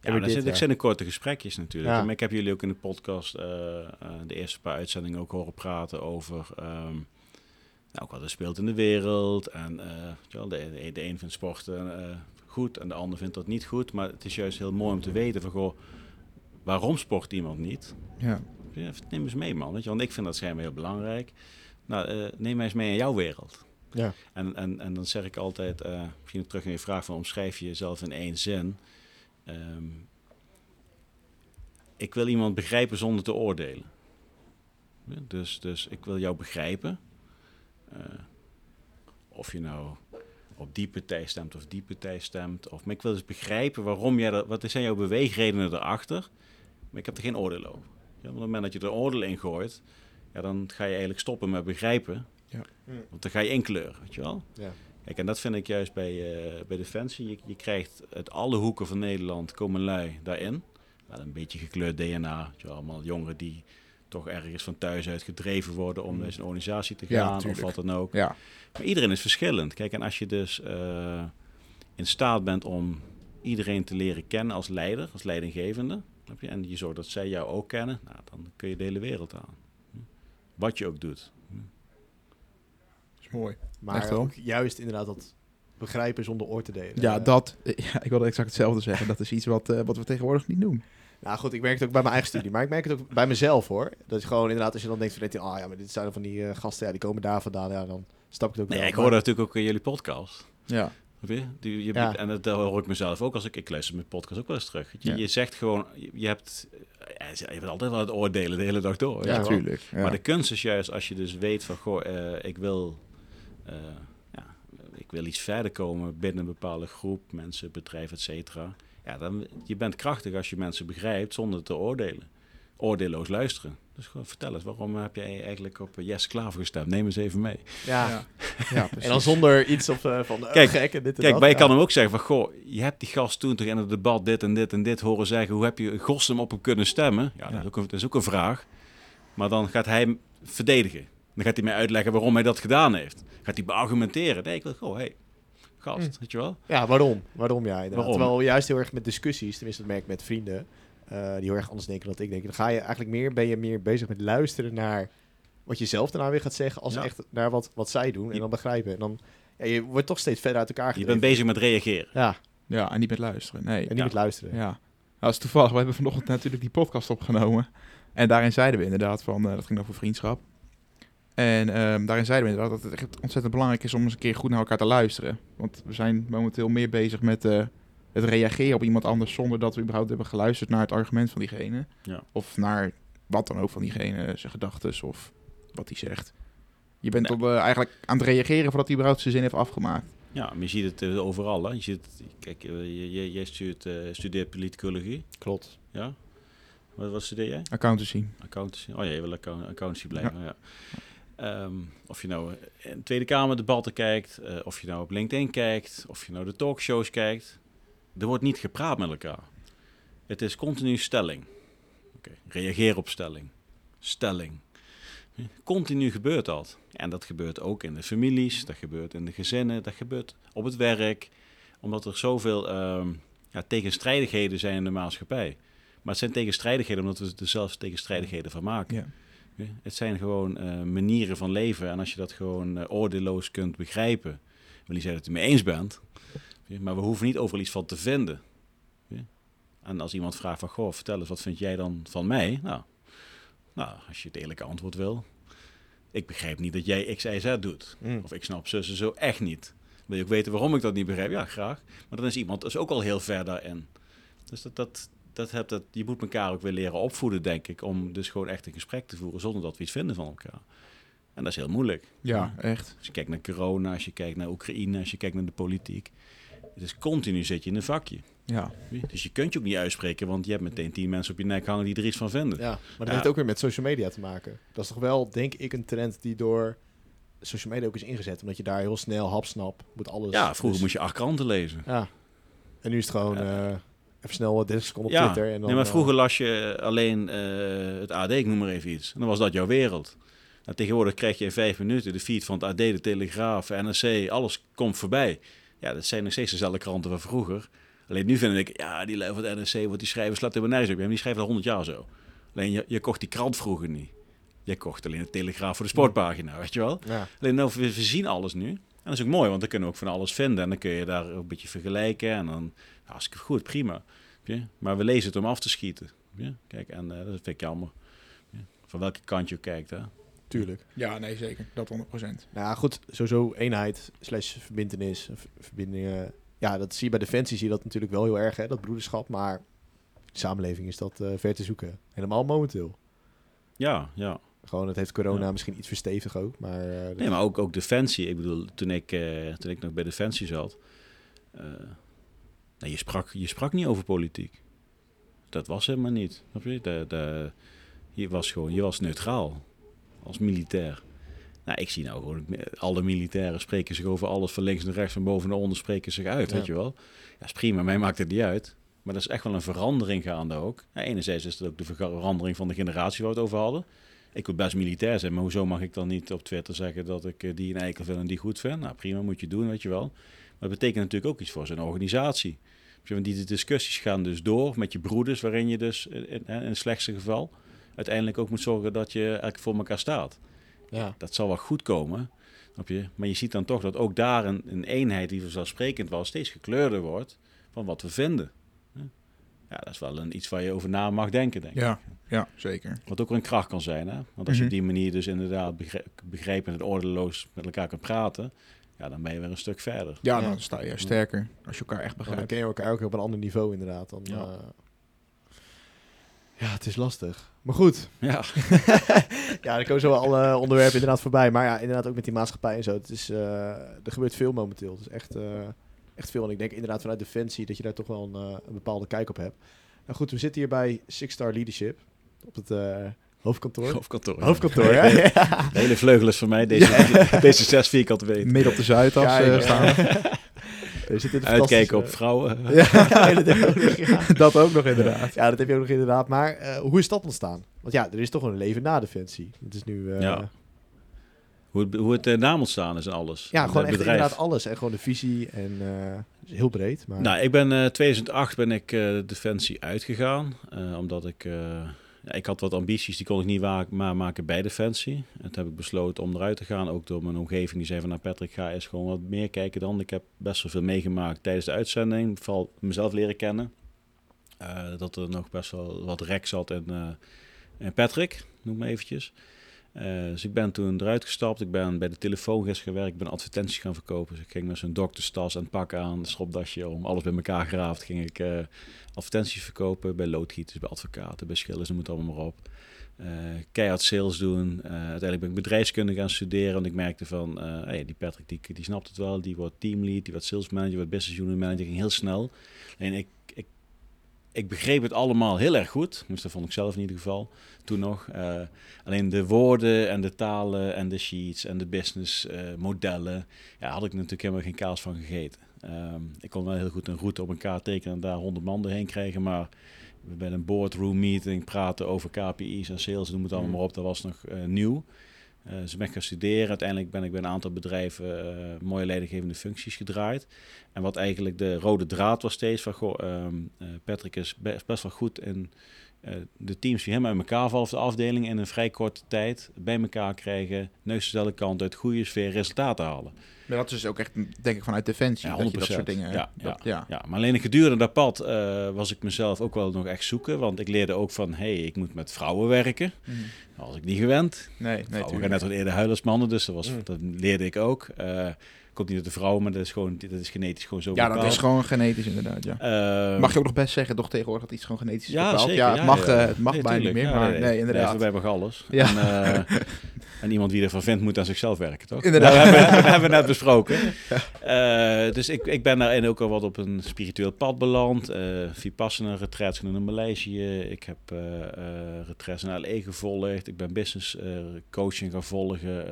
Ja, daar dit, zit, ja. ik zit in korte gesprekjes natuurlijk. Ja. Maar ik heb jullie ook in de podcast eh, eh, de eerste paar uitzendingen ook horen praten over ehm, nou, ook wat er speelt in de wereld. En eh, de, de, de een vindt sporten eh, goed en de ander vindt dat niet goed. Maar het is juist heel mooi om te weten van goh, waarom sport iemand niet? ja. Neem eens mee man, weet je, want ik vind dat schijnbaar heel belangrijk. Nou, eh, neem mij eens mee in jouw wereld. Ja. En, en, en dan zeg ik altijd, eh, misschien terug naar je vraag van omschrijf je jezelf in één zin. Ehm, ik wil iemand begrijpen zonder te oordelen. Dus, dus ik wil jou begrijpen. Eh, of je nou op die partij stemt of die partij stemt. Of, maar ik wil dus begrijpen waarom jij dat, wat zijn jouw beweegredenen erachter. Maar ik heb er geen oordeel over. Ja, op het moment dat je er oordeel in gooit, ja, dan ga je eigenlijk stoppen met begrijpen. Want dan ga je inkleuren, weet je wel. Ja. Kijk, en dat vind ik juist bij, eh, bij Defensie. Je, je krijgt uit alle hoeken van Nederland komen lui daarin. Wel een beetje gekleurd DNA. weet je wel, allemaal jongeren die toch ergens van thuis uit gedreven worden om Mm. naar een organisatie te Ja, gaan of wat dan ook. ja. Maar iedereen is verschillend. Kijk, en als je dus eh, in staat bent om iedereen te leren kennen als leider, als leidinggevende. En je zorgt dat zij jou ook kennen. Nou, dan kun je de hele wereld aan. Wat je ook doet. Is mooi. Maar ook juist inderdaad dat begrijpen zonder oor te delen. Ja, dat. Ja, ik wilde exact hetzelfde zeggen. Dat is iets wat, eh, wat we tegenwoordig niet doen. Nou goed, ik merk het ook bij mijn eigen studie, maar ik merk het ook bij mezelf hoor. Dat je gewoon inderdaad, als je dan denkt van, ah ja, maar dit zijn van die eh, gasten, ja, die komen daar vandaan, ja, dan stap ik het ook Nee, wel. ik Maar- hoorde natuurlijk ook in jullie podcast. Ja. Je? Die, je Ja. En dat hoor ik mezelf ook als ik, ik luister mijn podcast ook wel eens terug. Je, Ja. je zegt gewoon, je, je hebt, je bent altijd wel het oordelen de hele dag door. Ja, natuurlijk. Ja. Maar de kunst is juist als je dus weet van, goh, eh, ik wil, ja, ik wil iets verder komen binnen een bepaalde groep, mensen, bedrijf, et cetera. Ja, dan, je bent krachtig als je mensen begrijpt zonder te oordelen. Oordeelloos luisteren. Dus gewoon vertel eens, waarom heb jij eigenlijk op eh, Yes Klaver gestemd? Neem eens even mee. Ja. Ja. En dan zonder iets op eh, van, eh, Kijk, gek en dit en Kijk, dat. maar je ja. kan hem ook zeggen van, goh, je hebt die gast toen toch in het debat dit en dit en dit horen zeggen. Hoe heb je in godsnaam op hem kunnen stemmen? Ja, Dat, is ook een, dat is ook een vraag. Maar dan gaat hij hem verdedigen. Dan gaat hij mij uitleggen waarom hij dat gedaan heeft. Gaat hij beargumenteren. Nee, ik wil gewoon, hé, hey, gast, Hm. weet je wel? Ja, waarom? Waarom ja, inderdaad. Waarom? Terwijl juist heel erg met discussies, tenminste dat merk ik met vrienden, eh, die heel erg anders denken dan ik denk. Dan ga je eigenlijk meer, ben je meer bezig met luisteren naar wat je zelf daarna weer gaat zeggen, als Ja. echt naar wat, wat zij doen en Je- dan begrijpen. En dan, ja, je wordt toch steeds verder uit elkaar Je gedreven. bent bezig met reageren. Ja, Ja, en niet met luisteren. Nee. en niet Ja. met luisteren. Ja. Nou, dat is toevallig. We hebben vanochtend natuurlijk die podcast opgenomen. En daarin zeiden we inderdaad van, eh, dat ging over vriendschap. En ehm, daarin zeiden we inderdaad dat het echt ontzettend belangrijk is om eens een keer goed naar elkaar te luisteren. Want we zijn momenteel meer bezig met eh, het reageren op iemand anders zonder dat we überhaupt hebben geluisterd naar het argument van diegene. Ja. Of naar wat dan ook van diegene, zijn gedachtes of wat hij zegt. Je bent Nee. op, eh, eigenlijk aan het reageren voordat hij überhaupt zijn zin heeft afgemaakt. Ja, maar je ziet het eh, overal. Hè. Je ziet, kijk, je- je- jij studeert, eh, studeert politicologie. Klopt. Ja? Wat, wat studeer jij? Accountancy. Accountancy. Oh ja, je wil account- accountancy blijven. Ja. Ehm, of je nou in de Tweede Kamer debatten kijkt, eh, of je nou op LinkedIn kijkt, of je nou de talkshows kijkt. Er wordt niet gepraat met elkaar. Het is continu stelling. Reageer op stelling. Stelling. Continu gebeurt dat. En dat gebeurt ook in de families, dat gebeurt in de gezinnen, dat gebeurt op het werk. Omdat er zoveel ehm, ja, tegenstrijdigheden zijn in de maatschappij. Maar het zijn tegenstrijdigheden omdat we er zelfs tegenstrijdigheden van maken. Ja. Het zijn gewoon eh, manieren van leven. En als je dat gewoon eh, oordeelloos kunt begrijpen. Wil niet zeggen dat je het mee eens bent. Maar we hoeven niet overal iets van te vinden. En als iemand vraagt van... Goh, vertel eens, wat vind jij dan van mij? Nou, nou als je het eerlijke antwoord wil. Ik begrijp niet dat jij X, Y, Z doet. Mm. Of ik snap zussen zo echt niet. Wil je ook weten waarom ik dat niet begrijp? Ja, graag. Maar dan is iemand dus ook al heel ver daarin. Dus dat, dat, dat hebt dat, je moet elkaar ook weer leren opvoeden, denk ik. Om dus gewoon echt een gesprek te voeren zonder dat we iets vinden van elkaar. En dat is heel moeilijk. Ja, echt. Als je kijkt naar corona, als je kijkt naar Oekraïne, als je kijkt naar de politiek. Het is continu zit je in een vakje. Ja. Dus je kunt je ook niet uitspreken, want je hebt meteen tien mensen op je nek hangen die er iets van vinden. Ja, maar dat Ja. heeft ook weer met social media te maken. Dat is toch wel, denk ik, een trend die door social media ook is ingezet. Omdat je daar heel snel, hapsnap, moet alles... Ja, vroeger dus- moest je acht kranten lezen. Ja. En nu is het gewoon Ja. eh, even snel wat 30 seconden op Ja, Twitter. En dan, nee, maar eh, vroeger las je alleen eh, het AD, ik noem maar even iets. En dan was dat jouw wereld. Nou, tegenwoordig krijg je in vijf minuten de feed van het AD, de Telegraaf, NRC, alles komt voorbij. Ja, dat zijn nog steeds dezelfde kranten van vroeger. Alleen nu vind ik, ja, die lui van het NRC, wat die schrijven, slaat helemaal nergens op. Die schrijven al honderd jaar zo. Alleen je, je kocht die krant vroeger niet. Je kocht alleen de Telegraaf voor de sportpagina, weet je wel. ja. Alleen nou, we, we zien alles nu. En dat is ook mooi, want dan kunnen we ook van alles vinden. En dan kun je daar ook een beetje vergelijken. En dan, hartstikke goed, prima. Je? Maar we lezen het om af te schieten. Kijk, en eh, dat vind ik jammer. Ja. Van welke kant je kijkt, hè. Tuurlijk. Ja, nee, zeker. Dat 100%. Nou ja, goed, sowieso eenheid slash verbindenis, v- verbindingen. Ja, dat zie je bij Defensie, zie je dat natuurlijk wel heel erg, hè, dat broederschap. Maar de samenleving is dat eh, ver te zoeken. Helemaal momenteel. Ja, ja. Gewoon, het heeft corona Ja. misschien iets verstevigd ook, maar... eh, Nee, maar ook, ook Defensie. Ik bedoel, toen ik, eh, toen ik nog bij Defensie zat... nou, je, sprak, je sprak niet over politiek. Dat was helemaal niet. Je? De, de, je was gewoon, je was neutraal. Als militair. Nou, ik zie nou gewoon, alle militairen spreken zich over alles van links naar rechts, van boven naar onder, spreken zich uit, Ja. weet je wel. Ja, is prima, mij maakt het niet uit. Maar dat is echt wel een verandering gaande ook. Enerzijds is het ook de verandering van de generatie waar we het over hadden. Ik wil best militair zijn, maar hoezo mag ik dan niet op Twitter zeggen dat ik eh, die een eikel vind en die goed vind? Nou, prima, moet je doen, weet je wel. Maar het betekent natuurlijk ook iets voor zijn organisatie. Die discussies gaan dus door met je broeders, waarin je dus in, in, het slechtste geval uiteindelijk ook moet zorgen dat je eigenlijk voor elkaar staat. Ja. Dat zal wel goed komen. Je? Maar je ziet dan toch dat ook daar een, een eenheid die vanzelfsprekend was, steeds gekleurder wordt van wat we vinden. Ja, dat is wel een, iets waar je over na mag denken, denk ik. Ja, ja, zeker. Wat ook een kracht kan zijn. Hè? Want als je Mhm. op die manier dus inderdaad begre- begrijpend en ordeloos met elkaar kan praten, ja, dan ben je weer een stuk verder. Ja, Ja. dan sta je sterker als je elkaar echt Dan begrijpt. ken je elkaar ook op een ander niveau inderdaad. Dan, Ja. ja. ja, het is lastig. Maar goed. Ja, ja, er komen zo alle onderwerpen inderdaad voorbij. Maar ja, inderdaad ook met die maatschappij en zo. Het is, eh, er gebeurt veel momenteel. Het is echt, eh, echt veel. En ik denk inderdaad vanuit Defensie dat je daar toch wel een, eh, een bepaalde kijk op hebt. Nou goed, we zitten hier bij Six Star Leadership. Op het eh, hoofdkantoor. hoofdkantoor. ja. Hoofdkantoor, hè? Ja. De hele vleugel is voor mij deze, deze zes vierkante meter. Midden op de Zuidas ja. staan. Uitkijken op vrouwen. Ja, dat heb je ook nog, ja. dat ook nog inderdaad. Ja, dat heb je ook nog inderdaad. Maar eh, hoe is dat ontstaan? Want ja, er is toch een leven na Defensie. Het is nu... eh, Ja. Hoe het, hoe het eh, naam ontstaan is en alles. Ja, gewoon echt bedrijf. inderdaad alles. En gewoon de visie. En eh, heel breed. Maar... Nou, ik ben eh 2008 ben ik eh, Defensie uitgegaan. eh, omdat ik... eh, ik had wat ambities, die kon ik niet wa- maar maken bij Defensie. En toen heb ik besloten om eruit te gaan. Ook door mijn omgeving. Die zei van, nou Patrick, ga eens gewoon wat meer kijken dan. Ik heb best wel veel meegemaakt tijdens de uitzending. Vooral mezelf leren kennen. Eh, dat er nog best wel wat rek zat in, eh, in Patrick, noem maar eventjes. Eh, dus ik ben toen eruit gestapt. Ik ben bij de telefoongids gewerkt. Ik ben advertenties gaan verkopen. Dus ik ging met zo'n dokterstas en pak aan, een stropdasje om, alles bij elkaar geraafd. Ging ik eh, advertenties verkopen bij loodgieters, bij advocaten, bij schillers, noem het allemaal maar op. Eh, keihard sales doen. Uiteindelijk ben ik bedrijfskunde gaan studeren. Want ik merkte van, hey, die Patrick, die, die snapt het wel. Die wordt teamlead, die wordt sales manager, wordt business unit manager. ging heel snel. En ik, ik, begreep het allemaal heel erg goed. Dus dat vond ik zelf in ieder geval toen nog. Eh, alleen de woorden en de talen en de sheets en de business eh, modellen, ja, had ik natuurlijk helemaal geen kaas van gegeten. Ehm, ik kon wel heel goed een route op elkaar tekenen en daar honderd man doorheen krijgen, maar bij een boardroom meeting praten over KPI's en sales, noem het allemaal maar op, dat was nog eh, nieuw. Eh ik ben gaan studeren. Uiteindelijk ben ik bij een aantal bedrijven eh, mooie leidinggevende functies gedraaid. En wat eigenlijk de rode draad was steeds van, goh, ehm, eh, Patrick is best, wel goed in de teams die helemaal uit elkaar vallen, of de afdelingen in een vrij korte tijd bij elkaar krijgen, neus dezelfde kant uit, goede sfeer, resultaten halen. Maar dat is dus ook echt, denk ik, vanuit Defensie. Ja, dat je dat 100%. soort dingen... Ja, dat- ja. Ja, maar alleen gedurende dat pad eh, was ik mezelf ook wel nog echt zoeken, want ik leerde ook van, hé, hey, ik moet met vrouwen werken. Mhm. Dat was ik niet gewend. Nee, nee, vrouwen gaan net wat eerder huilen als mannen, dus dat, was, Mm. dat leerde ik ook. Eh komt niet uit de vrouwen, maar dat is gewoon, dat is genetisch gewoon zo Ja, dat is gewoon genetisch inderdaad, ja. Eh, Mag je ook nog best zeggen, toch tegenwoordig, dat iets gewoon genetisch is ja, bepaald? zeker. ja, het ja, mag, ja. eh, het mag Nee, bijna niet meer, maar nee, inderdaad. wij hebben alles. Ja. En, eh, en iemand die ervan vindt, moet aan zichzelf werken, toch? Inderdaad. Nou, we, hebben, we hebben net besproken. Eh, dus ik, ik ben daarin ook al wat op een spiritueel pad beland. eh Vipassana retraits in Maleisië. Ik heb retraits in LA gevolgd. Ik ben business coaching gaan volgen.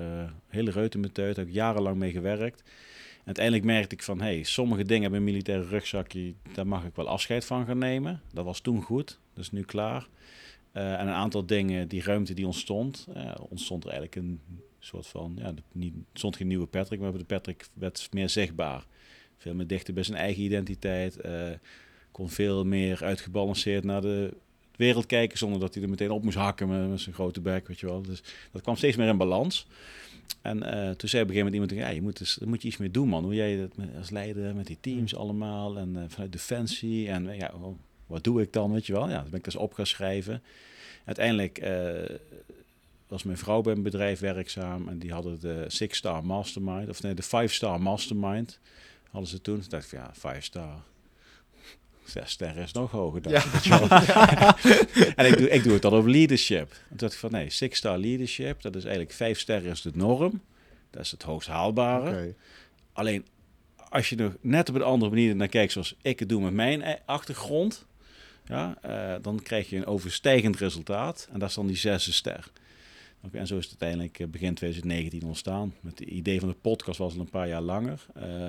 Hele reutemeteut, heb ik jarenlang mee gewerkt. En uiteindelijk merkte ik van, hey, sommige dingen hebben een militaire rugzakje, daar mag ik wel afscheid van gaan nemen. Dat was toen goed, dat is nu klaar. Eh, en een aantal dingen, die ruimte die ontstond, eh, ontstond er eigenlijk een soort van, ja, niet, stond geen nieuwe Patrick, maar de Patrick werd meer zichtbaar. Veel meer dichter bij zijn eigen identiteit, eh, kon veel meer uitgebalanceerd naar de wereld kijken, zonder dat hij er meteen op moest hakken met, met zijn grote bek, weet je wel. Dus dat kwam steeds meer in balans. En eh, toen zei op een gegeven moment iemand, ja, je moet, dus, daar moet je iets mee doen, man. Hoe jij dat met, als leider met die teams allemaal en eh, vanuit Defensie. En ja, oh, wat doe ik dan, weet je wel? Ja, dan ben ik dus op gaan schrijven. Uiteindelijk eh, was mijn vrouw bij een bedrijf werkzaam en die hadden de Six Star Mastermind, of nee, de Five Star Mastermind hadden ze toen. Toen dacht ik, ja, Five Star. Zes sterren is nog hoger dan. Ja. en ik doe, ik doe het dan op leadership. En toen dacht ik van nee, Six Star Leadership, dat is eigenlijk vijf sterren is de norm. Dat is het hoogst haalbare. Alleen als je nog net op een andere manier naar kijkt, zoals ik het doe met mijn e- achtergrond, ja, eh, dan krijg je een overstijgend resultaat. En dat is dan die zesde ster. En zo is het uiteindelijk eh, begin 2019 ontstaan. Met het idee van de podcast was al een paar jaar langer. Eh,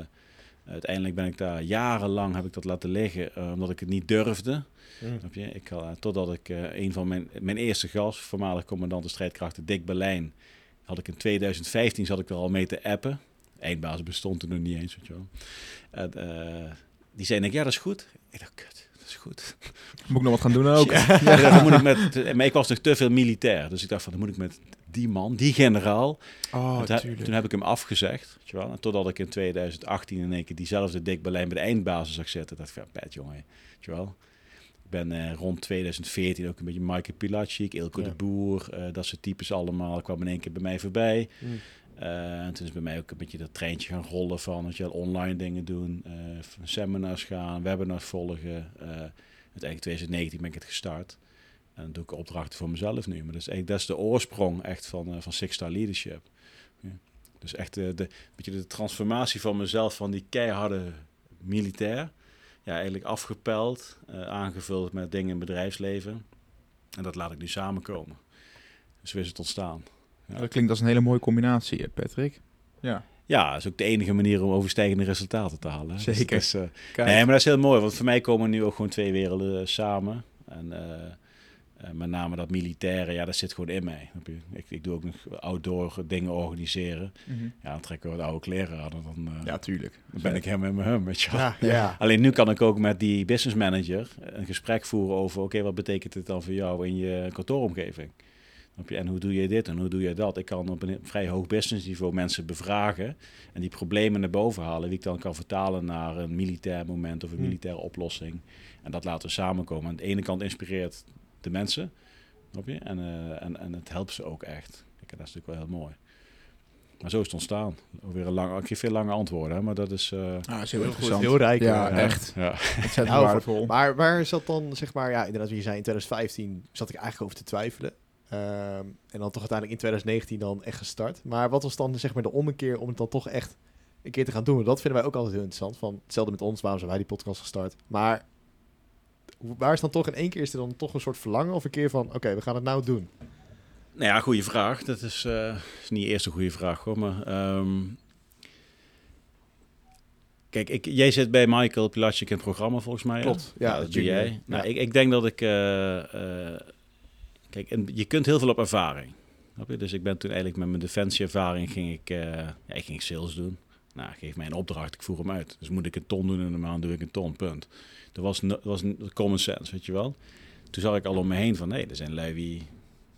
uiteindelijk ben ik daar jarenlang heb ik dat laten liggen, eh, omdat ik het niet durfde. Mm. Snap je? Ik, had- totdat ik eh, een van mijn, mijn eerste gast, voormalig commandant de strijdkrachten Dick Berlijn, had ik in 2015 zat ik er al mee te appen. Eindbaas bestond er nog niet eens, weet je wel. Eh, die zei, ik, ja, dat is goed. Ik dacht, kut, dat is goed. Moet ik nog wat gaan doen ook? Ja, dan moet ik met, maar ik was nog te veel militair. Dus ik dacht van, dan moet ik met die man, die generaal. Oh, toen, he- toen heb ik hem afgezegd. Weet je wel? En totdat ik in 2018 in één keer diezelfde Dick Berlijn bij de eindbasis zag zitten. dacht ik van, pet jongen, weet je wel. Ik ben eh, rond 2014 ook een beetje Michael Pilacic, Ilko Ja. de Boer, eh, dat soort types allemaal. kwam in één keer bij mij voorbij. Mm. En toen is bij mij ook een beetje dat treintje gaan rollen van dat je wel online dingen doen, seminars gaan, webinars volgen. Eh, uiteindelijk 2019 ben ik het gestart. En dan doe ik opdrachten voor mezelf nu. Maar dat is, eigenlijk, dat is de oorsprong echt van, eh, van Six Star Leadership. Ja. Dus echt de, de, beetje de transformatie van mezelf van die keiharde militair. Ja, eigenlijk afgepeld, eh, aangevuld met dingen in het bedrijfsleven. En dat laat ik nu samenkomen. Dus zo is het ontstaan. Ja. Dat klinkt als een hele mooie combinatie, eh, Patrick. Ja. Ja, dat is ook de enige manier om overstijgende resultaten te halen. hè. Dus Zeker. is, eh, nee, maar dat is heel mooi, want voor mij komen nu ook gewoon twee werelden samen. En eh, eh, met name dat militaire, ja, dat zit gewoon in mij. Ik, ik doe ook nog outdoor dingen organiseren. Mhm. Ja, dan trekken we wat oude kleren aan en dan, eh, Ja, tuurlijk. dan ben ik helemaal in mijn hum, weet je wel. Ja, ja. Alleen nu kan ik ook met die business manager een gesprek voeren over... oké, wat betekent dit dan voor jou in je kantooromgeving? En hoe doe je dit en hoe doe je dat? Ik kan op een vrij hoog business niveau mensen bevragen... en die problemen naar boven halen... die ik dan kan vertalen naar een militair moment of een Hmm. militaire oplossing. En dat laten we samenkomen. Aan de ene kant inspireert de mensen, snap je? En, eh, en, en het helpt ze ook echt. Kijk, dat is natuurlijk wel heel mooi. Maar zo is het ontstaan. Weer een lang, ik geef veel lange antwoorden, hè, maar dat is... eh, Ah, is heel, Heel interessant. goed, heel rijk. Ja, eh, echt. ja. Nou, waardevol. Maar waar zat dan, zeg maar, ja, inderdaad, wie je zei, in 2015 zat ik eigenlijk over te twijfelen. Ehm, en dan toch uiteindelijk in 2019 dan echt gestart. Maar wat was dan, zeg maar, de ommekeer om het dan toch echt een keer te gaan doen? Dat vinden wij ook altijd heel interessant. Van, hetzelfde met ons, waarom zijn wij die podcast gestart? Maar waar is dan toch in één keer, is er dan toch een soort verlangen of een keer van, oké, we gaan het nou doen? Nou ja, goede vraag. Dat is, eh, is niet eerst een goede vraag hoor. Maar, ehm, kijk, ik, jij zit bij Michael Pilacic in het programma volgens mij. Klopt, ja, dat doe jij. Nou, ja. ik, ik denk dat ik. eh, eh, kijk, en je kunt heel veel op ervaring. Snap je? Dus ik ben toen eigenlijk met mijn defensieervaring ging ik, ja, ik ging sales doen. Nou, geef mij een opdracht, ik voer hem uit. Dus moet ik een ton doen in een maand, doe ik een ton, punt. Dat was, dat was common sense, weet je wel. Toen zag ik al om me heen van, nee, er zijn lui die,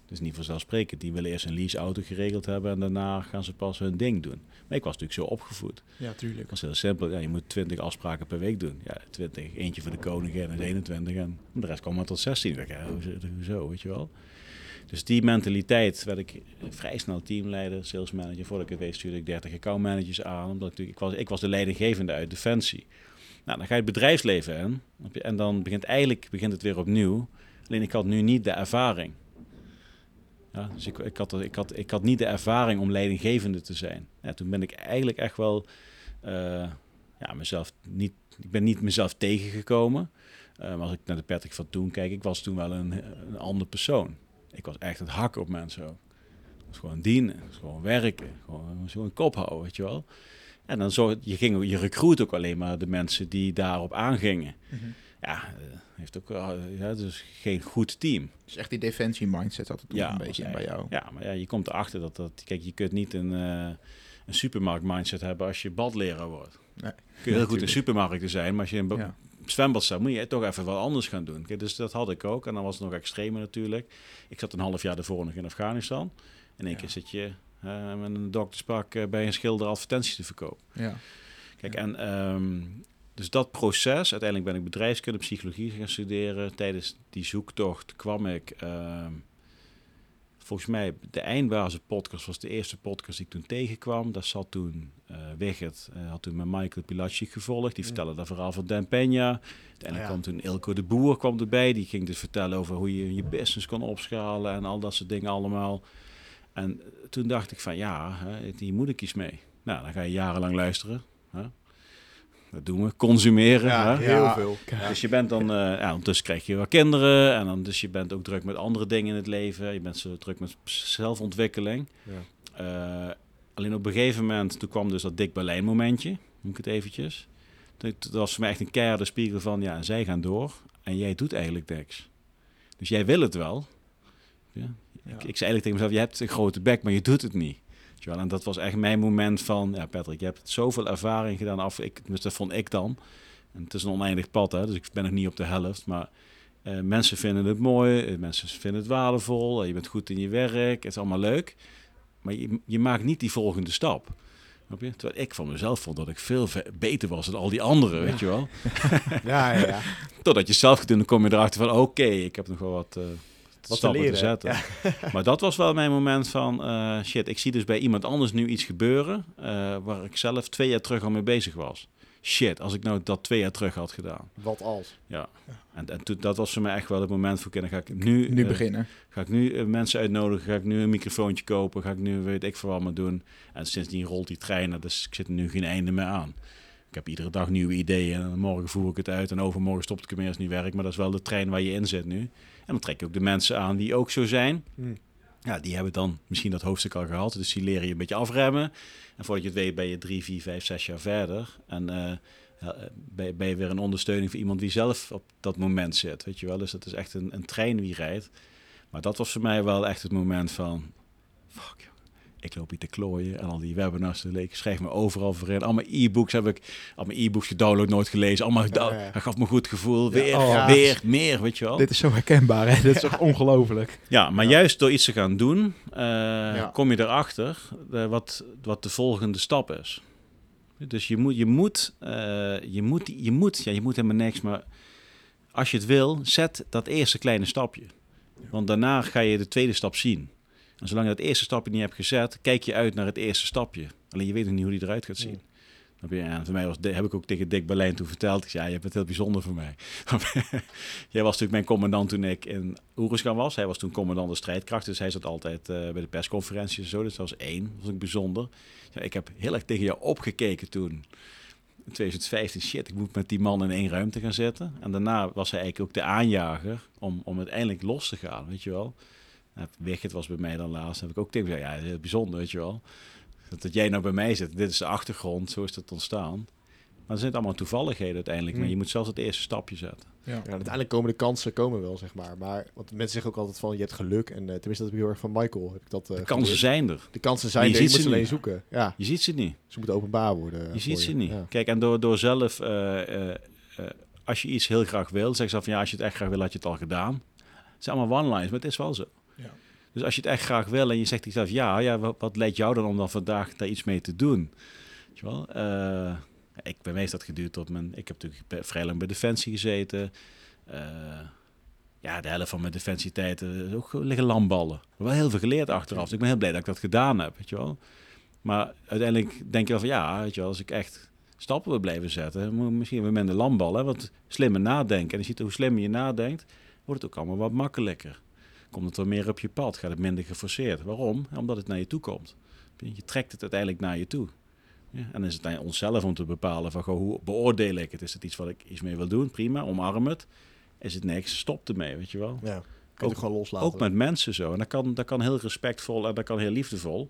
dat is niet vanzelfsprekend, die willen eerst een leaseauto geregeld hebben en daarna gaan ze pas hun ding doen. Maar ik was natuurlijk zo opgevoed. Ja, tuurlijk. Het was heel simpel, ja, je moet 20 afspraken per week doen. Ja, 20, eentje voor de koningin en 21 en de rest kwam maar tot 16. Ik dacht, ja, hoezo, weet je wel. Dus die mentaliteit werd ik vrij snel teamleider, sales manager. Voordat ik het weet stuurde ik 30 accountmanagers aan. Omdat ik, ik, was, ik was de leidinggevende uit Defensie. Nou, dan ga je het bedrijfsleven in. En dan begint eigenlijk begint het weer opnieuw. Alleen ik had nu niet de ervaring. Ja, dus ik, ik, had, ik, had, ik had niet de ervaring om leidinggevende te zijn. Ja, toen ben ik eigenlijk echt wel eh, ja, mezelf niet, ik ben niet mezelf tegengekomen. Eh, maar als ik naar de Patrick van toen kijk, ik was toen wel een, een ander persoon. Ik was echt het hakken op mensen ook. Gewoon dienen, was gewoon werken, gewoon zo een kop houden, weet je wel. En dan zo, je, ging, je recruit ook alleen maar de mensen die daarop aangingen. Ja, eh, heeft ook wel, ja, dus geen goed team. Dus echt die defensie mindset had het toen Ja, een beetje echt- bij jou. Ja, maar ja, je komt erachter dat dat... Kijk, je kunt niet een, eh, een supermarkt mindset hebben als je badleraar wordt. Nee. Kun je heel goed in supermarkten zijn, maar als je een Ja. Zwembad staat, moet je toch even wat anders gaan doen. Kijk, dus dat had ik ook. En dan was het nog extremer natuurlijk. Ik zat een half jaar ervoor nog in Afghanistan. In één Ja. keer zit je eh, met een dokterspak eh, bij een schilder advertenties te verkopen. Ja. Kijk, en ehm, dus dat proces, uiteindelijk ben ik bedrijfskunde, psychologie gaan studeren. Tijdens die zoektocht kwam ik, ehm, volgens mij, de Eindbazen podcast was de eerste podcast die ik toen tegenkwam. Daar zat toen eh Wigert, eh, had toen met Michael Pilacic gevolgd. Die Ja. vertelde dat verhaal van Dan Peña. Uiteindelijk Ah, ja. kwam toen Ilko de Boer kwam erbij. Die ging dus vertellen over hoe je je business kon opschalen en al dat soort dingen allemaal. En eh, toen dacht ik van ja, hè, hier moet ik iets mee. Nou, dan ga je jarenlang luisteren. Hè? Dat doen we. Consumeren. Ja, hè? heel Ja. veel. Dus je bent dan, eh, ja, ondertussen krijg je wel kinderen. En dan, dus je bent ook druk met andere dingen in het leven. Je bent zo druk met zelfontwikkeling. Ja. Eh, alleen op een gegeven moment, toen kwam dus dat Dick Berlijn momentje. Noem ik het eventjes. Toen- Dat was voor mij echt een keiharde spiegel van, ja, zij gaan door. En jij doet eigenlijk niks. Dus jij wil het wel. Ja. Ja. Ik, ik zei eigenlijk tegen mezelf, je hebt een grote bek, maar je doet het niet. Wel? En dat was echt mijn moment van, ja Patrick, je hebt zoveel ervaring gedaan af, ik, dus dat vond ik dan. En het is een oneindig pad, hè, dus ik ben nog niet op de helft. Maar eh, mensen vinden het mooi, eh, mensen vinden het waardevol, eh, je bent goed in je werk, het is allemaal leuk. Maar je, je maakt niet die volgende stap. Je? Terwijl ik van mezelf vond dat ik veel ve- beter was dan al die anderen, weet je wel. Ja, ja, ja. Totdat je zelf doen, dan kom je erachter van... oké, ik heb nog wel wat, te stappen te, leren, zetten. maar dat was wel mijn moment van... eh, shit, ik zie dus bij iemand anders nu iets gebeuren... eh, waar ik zelf twee jaar terug al mee bezig was. Shit, als ik nou dat twee jaar terug had gedaan. Wat als? Ja. En, en toen, dat was voor mij echt wel het moment voor dan ga ik nu... Nu eh, beginnen. Ga ik nu mensen uitnodigen? Ga ik nu een microfoontje kopen? Ga ik nu weet ik veel wat maar doen? En sindsdien rolt die trein, dus ik zit er nu geen einde meer aan. Ik heb iedere dag nieuwe ideeën en morgen voer ik het uit en overmorgen stopt ik ermee als het niet werkt. Maar dat is wel de trein waar je in zit nu. En dan trek je ook de mensen aan die ook zo zijn. Hmm. Ja, die hebben dan misschien dat hoofdstuk al gehad. Dus die leren je een beetje afremmen. En voordat je het weet ben je drie, vier, vijf, zes jaar verder. En eh, eh, ben, je- ben je weer een ondersteuning voor iemand die zelf op dat moment zit. Weet je wel? Dus dat is echt een, een trein die rijdt. Maar dat was voor mij wel echt het moment van... Fuck. Ik loop hier te klooien en al die webinars te lezen. Ik schrijf me overal voor in. Allemaal e-books heb ik... Allemaal e-books gedownload, nooit gelezen. Allemaal Ja, ja. Dat gaf me goed gevoel. Ja, Weer, oh. weer, meer, weet je wel. Dit is zo herkenbaar, hè? Dit is toch ongelooflijk. Ja, maar juist door iets te gaan doen, eh, kom je erachter eh, wat, wat de volgende stap is. Dus je moet, je moet, eh, je moet, je moet, ja, je moet helemaal niks, maar als je het wil, zet dat eerste kleine stapje. Want daarna ga je de tweede stap zien. En zolang je dat eerste stapje niet hebt gezet, kijk je uit naar het eerste stapje. Alleen je weet nog niet hoe die eruit gaat zien. Voor mij was, heb ik ook tegen Dick Berlijn toen verteld. Ik zei, ja, je bent heel bijzonder voor mij. Jij was natuurlijk mijn commandant toen ik in Oeruzgan was. Hij was toen commandant de strijdkrachten. Dus hij zat altijd eh, bij de persconferenties en zo. Dus dat was één. Dat was ik bijzonder. Ja, ik heb heel erg tegen jou opgekeken toen. In 2015, shit, ik moet met die man in één ruimte gaan zitten. En daarna was hij eigenlijk ook de aanjager om, om uiteindelijk los te gaan, weet je wel. Wigert was bij mij dan laatst. heb ik ook tegen gezegd, ja, heel bijzonder, weet je wel. Dat, dat jij nou bij mij zit, dit is de achtergrond, zo is het ontstaan. Maar er zijn allemaal toevalligheden uiteindelijk. Maar Hmm. je moet zelfs het eerste stapje zetten. Ja. Ja, uiteindelijk komen de kansen komen wel, zeg maar. Maar want mensen zeggen ook altijd van, je hebt geluk. En eh, tenminste, dat heb ik heel erg van Michael. Heb ik dat, eh, De kansen zijn er. De kansen zijn je er, je ziet moet ze alleen niet. zoeken. Ja, Je ziet ze niet. ze moeten openbaar worden. Je ziet ze niet. Ja. Kijk, en door, door zelf, eh, eh, eh, als je iets heel graag wil, zeg ze van ja, als je het echt graag wil, had je het al gedaan. Het zijn allemaal one-liners, maar het is wel zo. Dus als je het echt graag wil en je zegt jezelf ja, ja wat, leidt jou dan om dan vandaag daar iets mee te doen? Weet je wel? Eh, ik, is dat geduurd tot mijn... Ik heb natuurlijk vrij lang bij Defensie gezeten. Eh, ja, de helft van mijn defensietijden is ook liggen landballen. Wel heel veel geleerd achteraf. Dus ik ben heel blij dat ik dat gedaan heb, weet je wel. Maar uiteindelijk denk je wel van ja, weet je wel, als ik echt stappen wil blijven zetten, moet ik misschien weer minder landballen. hè, Want slimmer nadenken. En je ziet hoe slimmer je nadenkt, wordt het ook allemaal wat makkelijker. Komt het wel meer op je pad, gaat het minder geforceerd. Waarom? Omdat het naar je toe komt. Je trekt het uiteindelijk naar je toe. Ja, en dan is het aan onszelf om te bepalen van goh, hoe beoordeel ik het? Is het iets wat ik iets mee wil doen? Prima, omarm het. Is het niks? Stop ermee, weet je wel. Ja, kan je Ook- het gewoon loslaten. Ook met mensen zo. En dat kan, dat kan heel respectvol en dat kan heel liefdevol.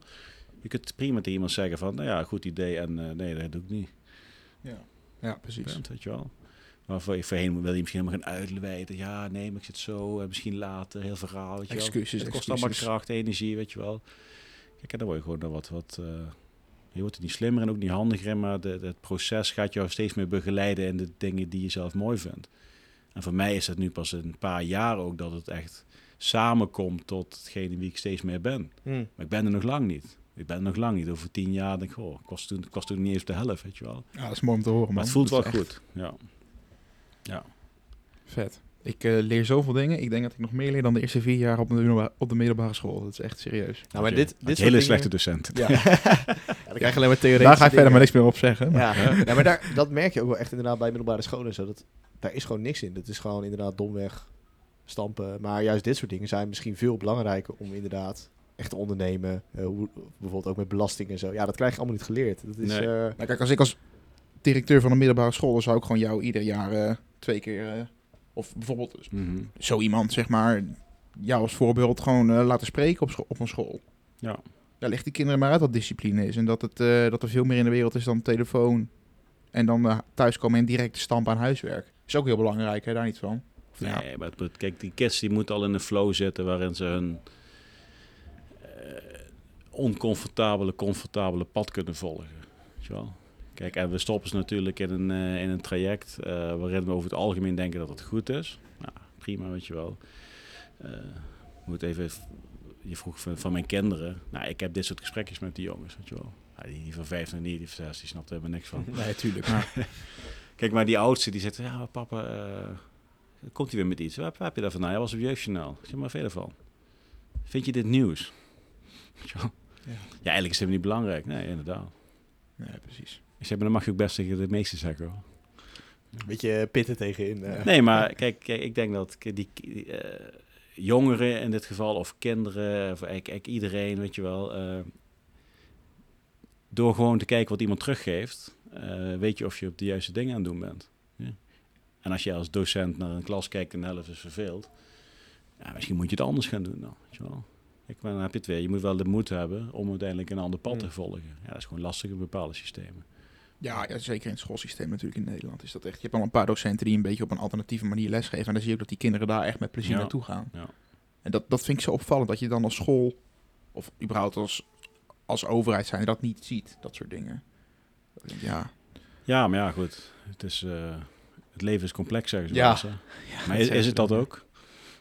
Je kunt prima tegen iemand zeggen van, nou ja, goed idee en eh, nee, dat doe ik niet. Ja, precies. Punt, weet je wel. Maar voor, voorheen wil je misschien helemaal gaan uitweiden. Ja, nee, maar ik zit zo, en misschien later, heel verhaal, weet je wel. Excuses, Het kost allemaal kracht, energie, weet je wel. Kijk, en dan word je gewoon dan wat, wat eh, je wordt er niet slimmer en ook niet handiger in, maar de, de- het proces gaat jou steeds meer begeleiden in de dingen die je zelf mooi vindt. En voor mij is dat nu pas een paar jaar ook dat het echt samenkomt tot hetgene wie ik steeds meer ben. Hm. Maar ik ben er nog lang niet. Ik ben er nog lang niet. Over tien jaar denk ik, oh, was toen, was toen niet eens de helft, weet je wel. Ja, dat is mooi om te horen, man. Maar het voelt wel echt goed. Ja. Ja. Vet. Ik eh, leer zoveel dingen. Ik denk dat ik nog meer leer dan de eerste vier jaar op de, op de middelbare school. Dat is echt serieus. Nou, maar dit, dit soort hele dingen- slechte docent. Ja. ja, dan krijg je alleen maar theoretische Daar ga ik verder maar niks meer op zeggen. maar- Ja, ja maar daar, dat merk je ook wel echt inderdaad bij middelbare scholen. en Zo, dat, daar is gewoon niks in. Dat is gewoon inderdaad domweg stampen. Maar juist dit soort dingen zijn misschien veel belangrijker om inderdaad echt te ondernemen. Eh, hoe, bijvoorbeeld ook met belasting en zo. Ja, dat krijg je allemaal niet geleerd. Dat is, Nee. eh, Nou, kijk, als ik als directeur van een middelbare school, dan zou ik gewoon jou ieder jaar eh, twee keer, eh, of bijvoorbeeld Mhm. zo iemand, zeg maar, jou als voorbeeld gewoon eh, laten spreken op, op een school. Ja. Daar legt die kinderen maar uit wat discipline is. En dat, het, eh, dat er veel meer in de wereld is dan telefoon. En dan thuiskomen en direct stampen aan huiswerk. Is ook heel belangrijk, hè? daar niet van. Of, ja, Nee, maar het- kijk, die kids die moeten al in een flow zitten waarin ze hun oncomfortabele, comfortabele pad kunnen volgen. Weet je wel? Kijk, en we stoppen ze natuurlijk in een, eh, in een traject eh, waarin we over het algemeen denken dat het goed is. Nou, prima, weet je wel. Eh, moet even, je vroeg van, van mijn kinderen. Nou, ik heb dit soort gesprekjes met die jongens, weet je wel. Ja, die, die van vijf en niet, die van zes, die snapt er helemaal niks van. Nee, tuurlijk. Kijk, maar die oudste die zegt, ja papa, komt hij weer met iets? Waar, waar heb je dat vandaan? Hij was op Jeugdjournaal. Ik zeg, maar veel van. Vind je dit nieuws? Weet je wel? Ja. Ja, eigenlijk is het niet belangrijk. Nee, inderdaad. Nee, precies. Ik zeg, maar dan mag je ook best tegen de meeste zeggen hoor. Beetje pitten tegenin. eh. Nee, maar kijk, kijk ik denk dat die, die, eh, jongeren in dit geval, of kinderen, of eigenlijk, eigenlijk iedereen, weet je wel, eh, door gewoon te kijken wat iemand teruggeeft, eh, weet je of je op de juiste dingen aan het doen bent. Ja. En als je als docent naar een klas kijkt en de helft is verveeld, ja, misschien moet je het anders gaan doen dan, weet je wel. Kijk, maar dan heb je het weer. Je moet wel de moed hebben om uiteindelijk een ander pad te Mm. volgen. Ja, dat is gewoon lastig in bepaalde systemen. Ja, ja, zeker in het schoolsysteem natuurlijk in Nederland is dat echt. Je hebt al een paar docenten die een beetje op een alternatieve manier lesgeven. En dan zie je ook dat die kinderen daar echt met plezier Ja. naartoe gaan. Ja. En dat, dat vind ik zo opvallend, dat je dan als school, of überhaupt als, als overheid zijn, dat niet ziet, dat soort dingen. Ja, Ja, maar ja, goed. Het, is, eh, het leven is complex, zeggen ze Ja. wel eens, hè. Maar is, is het dat ook?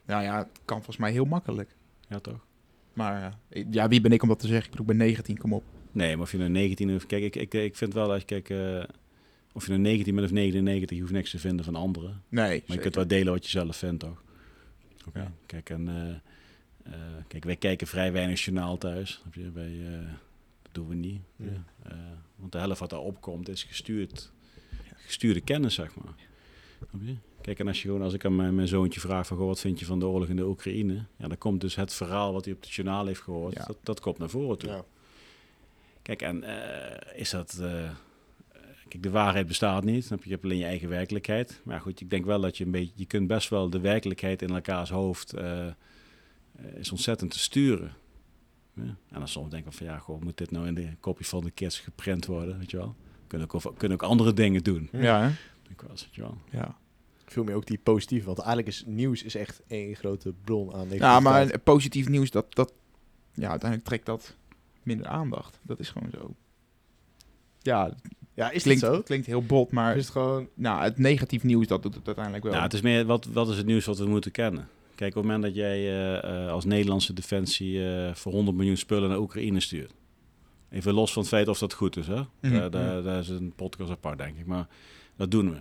nou ja, het kan volgens mij heel makkelijk. Ja, toch? Maar eh, ja, wie ben ik om dat te zeggen? Ik bedoel, ik ben 19, kom op. Nee, maar of je nou 19 of... Kijk, ik, ik, ik vind wel dat je... Kijk, eh, of je nou 19 bent of 99, je hoeft niks te vinden van anderen. Nee, Maar je kunt wel delen wat je zelf vindt, toch? Oké. Ja. Kijk, en... eh, eh, kijk, wij kijken vrij weinig journaal thuis. Eh, dat doen we niet. Ja. Want de helft wat daar opkomt is gestuurd, gestuurde kennis, zeg maar. Kijk, en als je gewoon, als ik aan mijn, mijn zoontje vraag van, goh, wat vind je van de oorlog in de Oekraïne? Ja, dan komt dus het verhaal wat hij op het journaal heeft gehoord, Ja. dat, dat komt naar voren toe. Ja. Kijk, en eh, is dat... eh, kijk, de waarheid bestaat niet. Snap je? je hebt alleen je eigen werkelijkheid. Maar goed, ik denk wel dat je een beetje... Je kunt best wel de werkelijkheid in elkaars hoofd... eh, is ontzettend te sturen. Ja? En dan soms denk ik van... Ja, goh, moet dit nou in de kopie van de kids geprint worden? Weet je wel? Kunnen ook, kunnen ook andere dingen doen. Ja, hè? Denk ik wel weet je wel. Ja. Veel meer ook die positieve. Want eigenlijk is nieuws is echt één grote bron aan ja, maar positief nieuws, dat, dat, ja, uiteindelijk trekt dat minder aandacht. Dat is gewoon zo. Ja, Ja, is klinkt, het zo? klinkt heel bot, maar Is het gewoon... nou, het negatief nieuws, dat doet het uiteindelijk wel. Nou, het is meer, wat, wat is het nieuws wat we moeten kennen? Kijk, op het moment dat jij eh, eh, als Nederlandse defensie eh, voor 100 miljoen spullen naar Oekraïne stuurt. Even los van het feit of dat goed is, hè? Mhm. Daar, daar, daar is een podcast apart, denk ik. Maar dat doen we.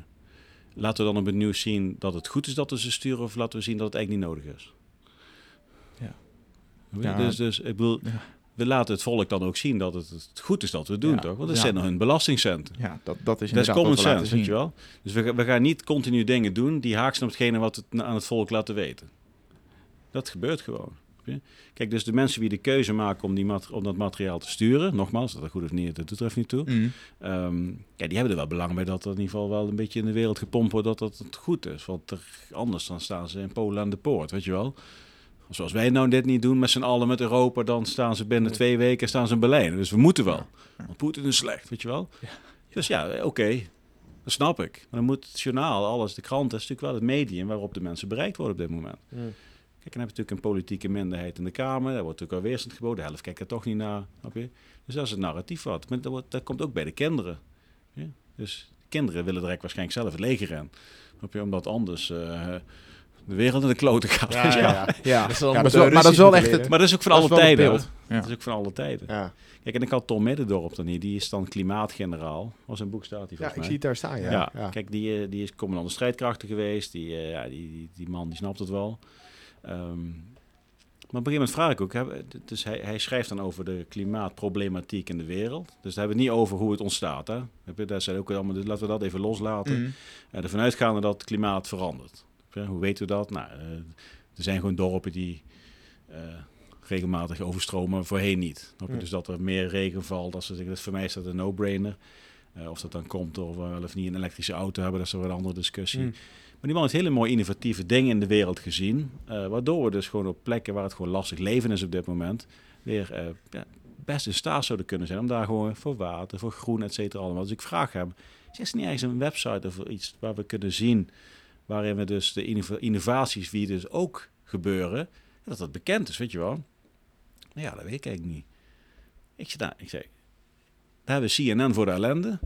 Laten we dan op het nieuws zien dat het goed is dat we ze sturen... of laten we zien dat het eigenlijk niet nodig is? Ja. Dus, dus ik bedoel, Ja. We laten het volk dan ook zien dat het, het goed is dat we het doen, Ja. toch? Want dat Ja. zijn hun belastingcenten. ja, dat, dat is Dat is common sense, weet je wel. Dus we, we gaan niet continu dingen doen die haaks zijn op hetgene wat we aan het volk laten weten. Dat gebeurt gewoon. Kijk, dus de mensen die de keuze maken om, die om dat materiaal te sturen, nogmaals, dat dat goed of niet, dat doet er even niet toe. Mhm. Ehm, ja, die hebben er wel belang bij dat er in ieder geval wel een beetje in de wereld gepompt wordt dat dat het goed is. Want er, anders dan staan ze in Polen aan de poort, weet je wel. Zoals wij nou dit niet doen met z'n allen met Europa, dan staan ze binnen twee weken staan ze in Berlijn. Dus we moeten wel. Want Poetin is slecht, weet je wel. Dus ja, oké, dat snap ik. Maar dan moet het journaal, alles, de krant, is natuurlijk wel het medium waarop de mensen bereikt worden op dit moment. Mm. Kijk, dan heb je natuurlijk een politieke minderheid in de Kamer. Daar wordt natuurlijk al weerstand geboden. De helft kijkt er toch niet naar. Snap je? Dus dat is het narratief wat. Maar dat, wordt, dat komt ook bij de kinderen. Ja? Dus kinderen willen direct waarschijnlijk zelf het leger in. Snap je? Omdat anders eh, de wereld in de kloten gaat. Ja, ja, ja. Dat is dat is wel, maar dat is wel echt het... Maar dat is ook van alle tijden. Dat is ook van alle tijden. Ja. Kijk, en ik had Tom Middendorp dan hier. Die is dan klimaatgeneraal. Was een boek staat hij ja, ik mij. zie het daar staan, ja. Ja, ja. kijk, die, eh, die is commandant de strijdkrachten geweest. Die, eh, ja, die, die, die man die snapt het wel. Ehm, maar op een gegeven moment vraag ik ook, hè, dus hij, hij schrijft dan over de klimaatproblematiek in de wereld. Dus daar hebben we het niet over hoe het ontstaat. Hè. Daar zijn ook allemaal, dus laten we dat even loslaten. Mhm. Uh, ervan uitgaande dat het klimaat verandert. Ja, Hoe weten we dat? Nou, eh, er zijn gewoon dorpen die eh, regelmatig overstromen, voorheen niet. Ja. Dus dat er meer regen valt. Dat ze zeggen, dat voor mij is dat een no-brainer. Eh, of dat dan komt door we wel of niet een elektrische auto hebben, dat is weer een andere discussie. Mm. Maar die man heeft hele mooie innovatieve dingen in de wereld gezien. waardoor we dus gewoon op plekken waar het gewoon lastig leven is op dit moment, weer ja, best in staat zouden kunnen zijn om daar gewoon voor water, voor groen, et cetera allemaal. Dus ik vraag hem, is er niet ergens een website of iets waar we kunnen zien waarin we dus de innova- innovaties die dus ook gebeuren, dat dat bekend is, weet je wel? Nou ja, dat weet ik eigenlijk niet. Ik zei, nou, ik zei, daar hebben we CNN voor de ellende.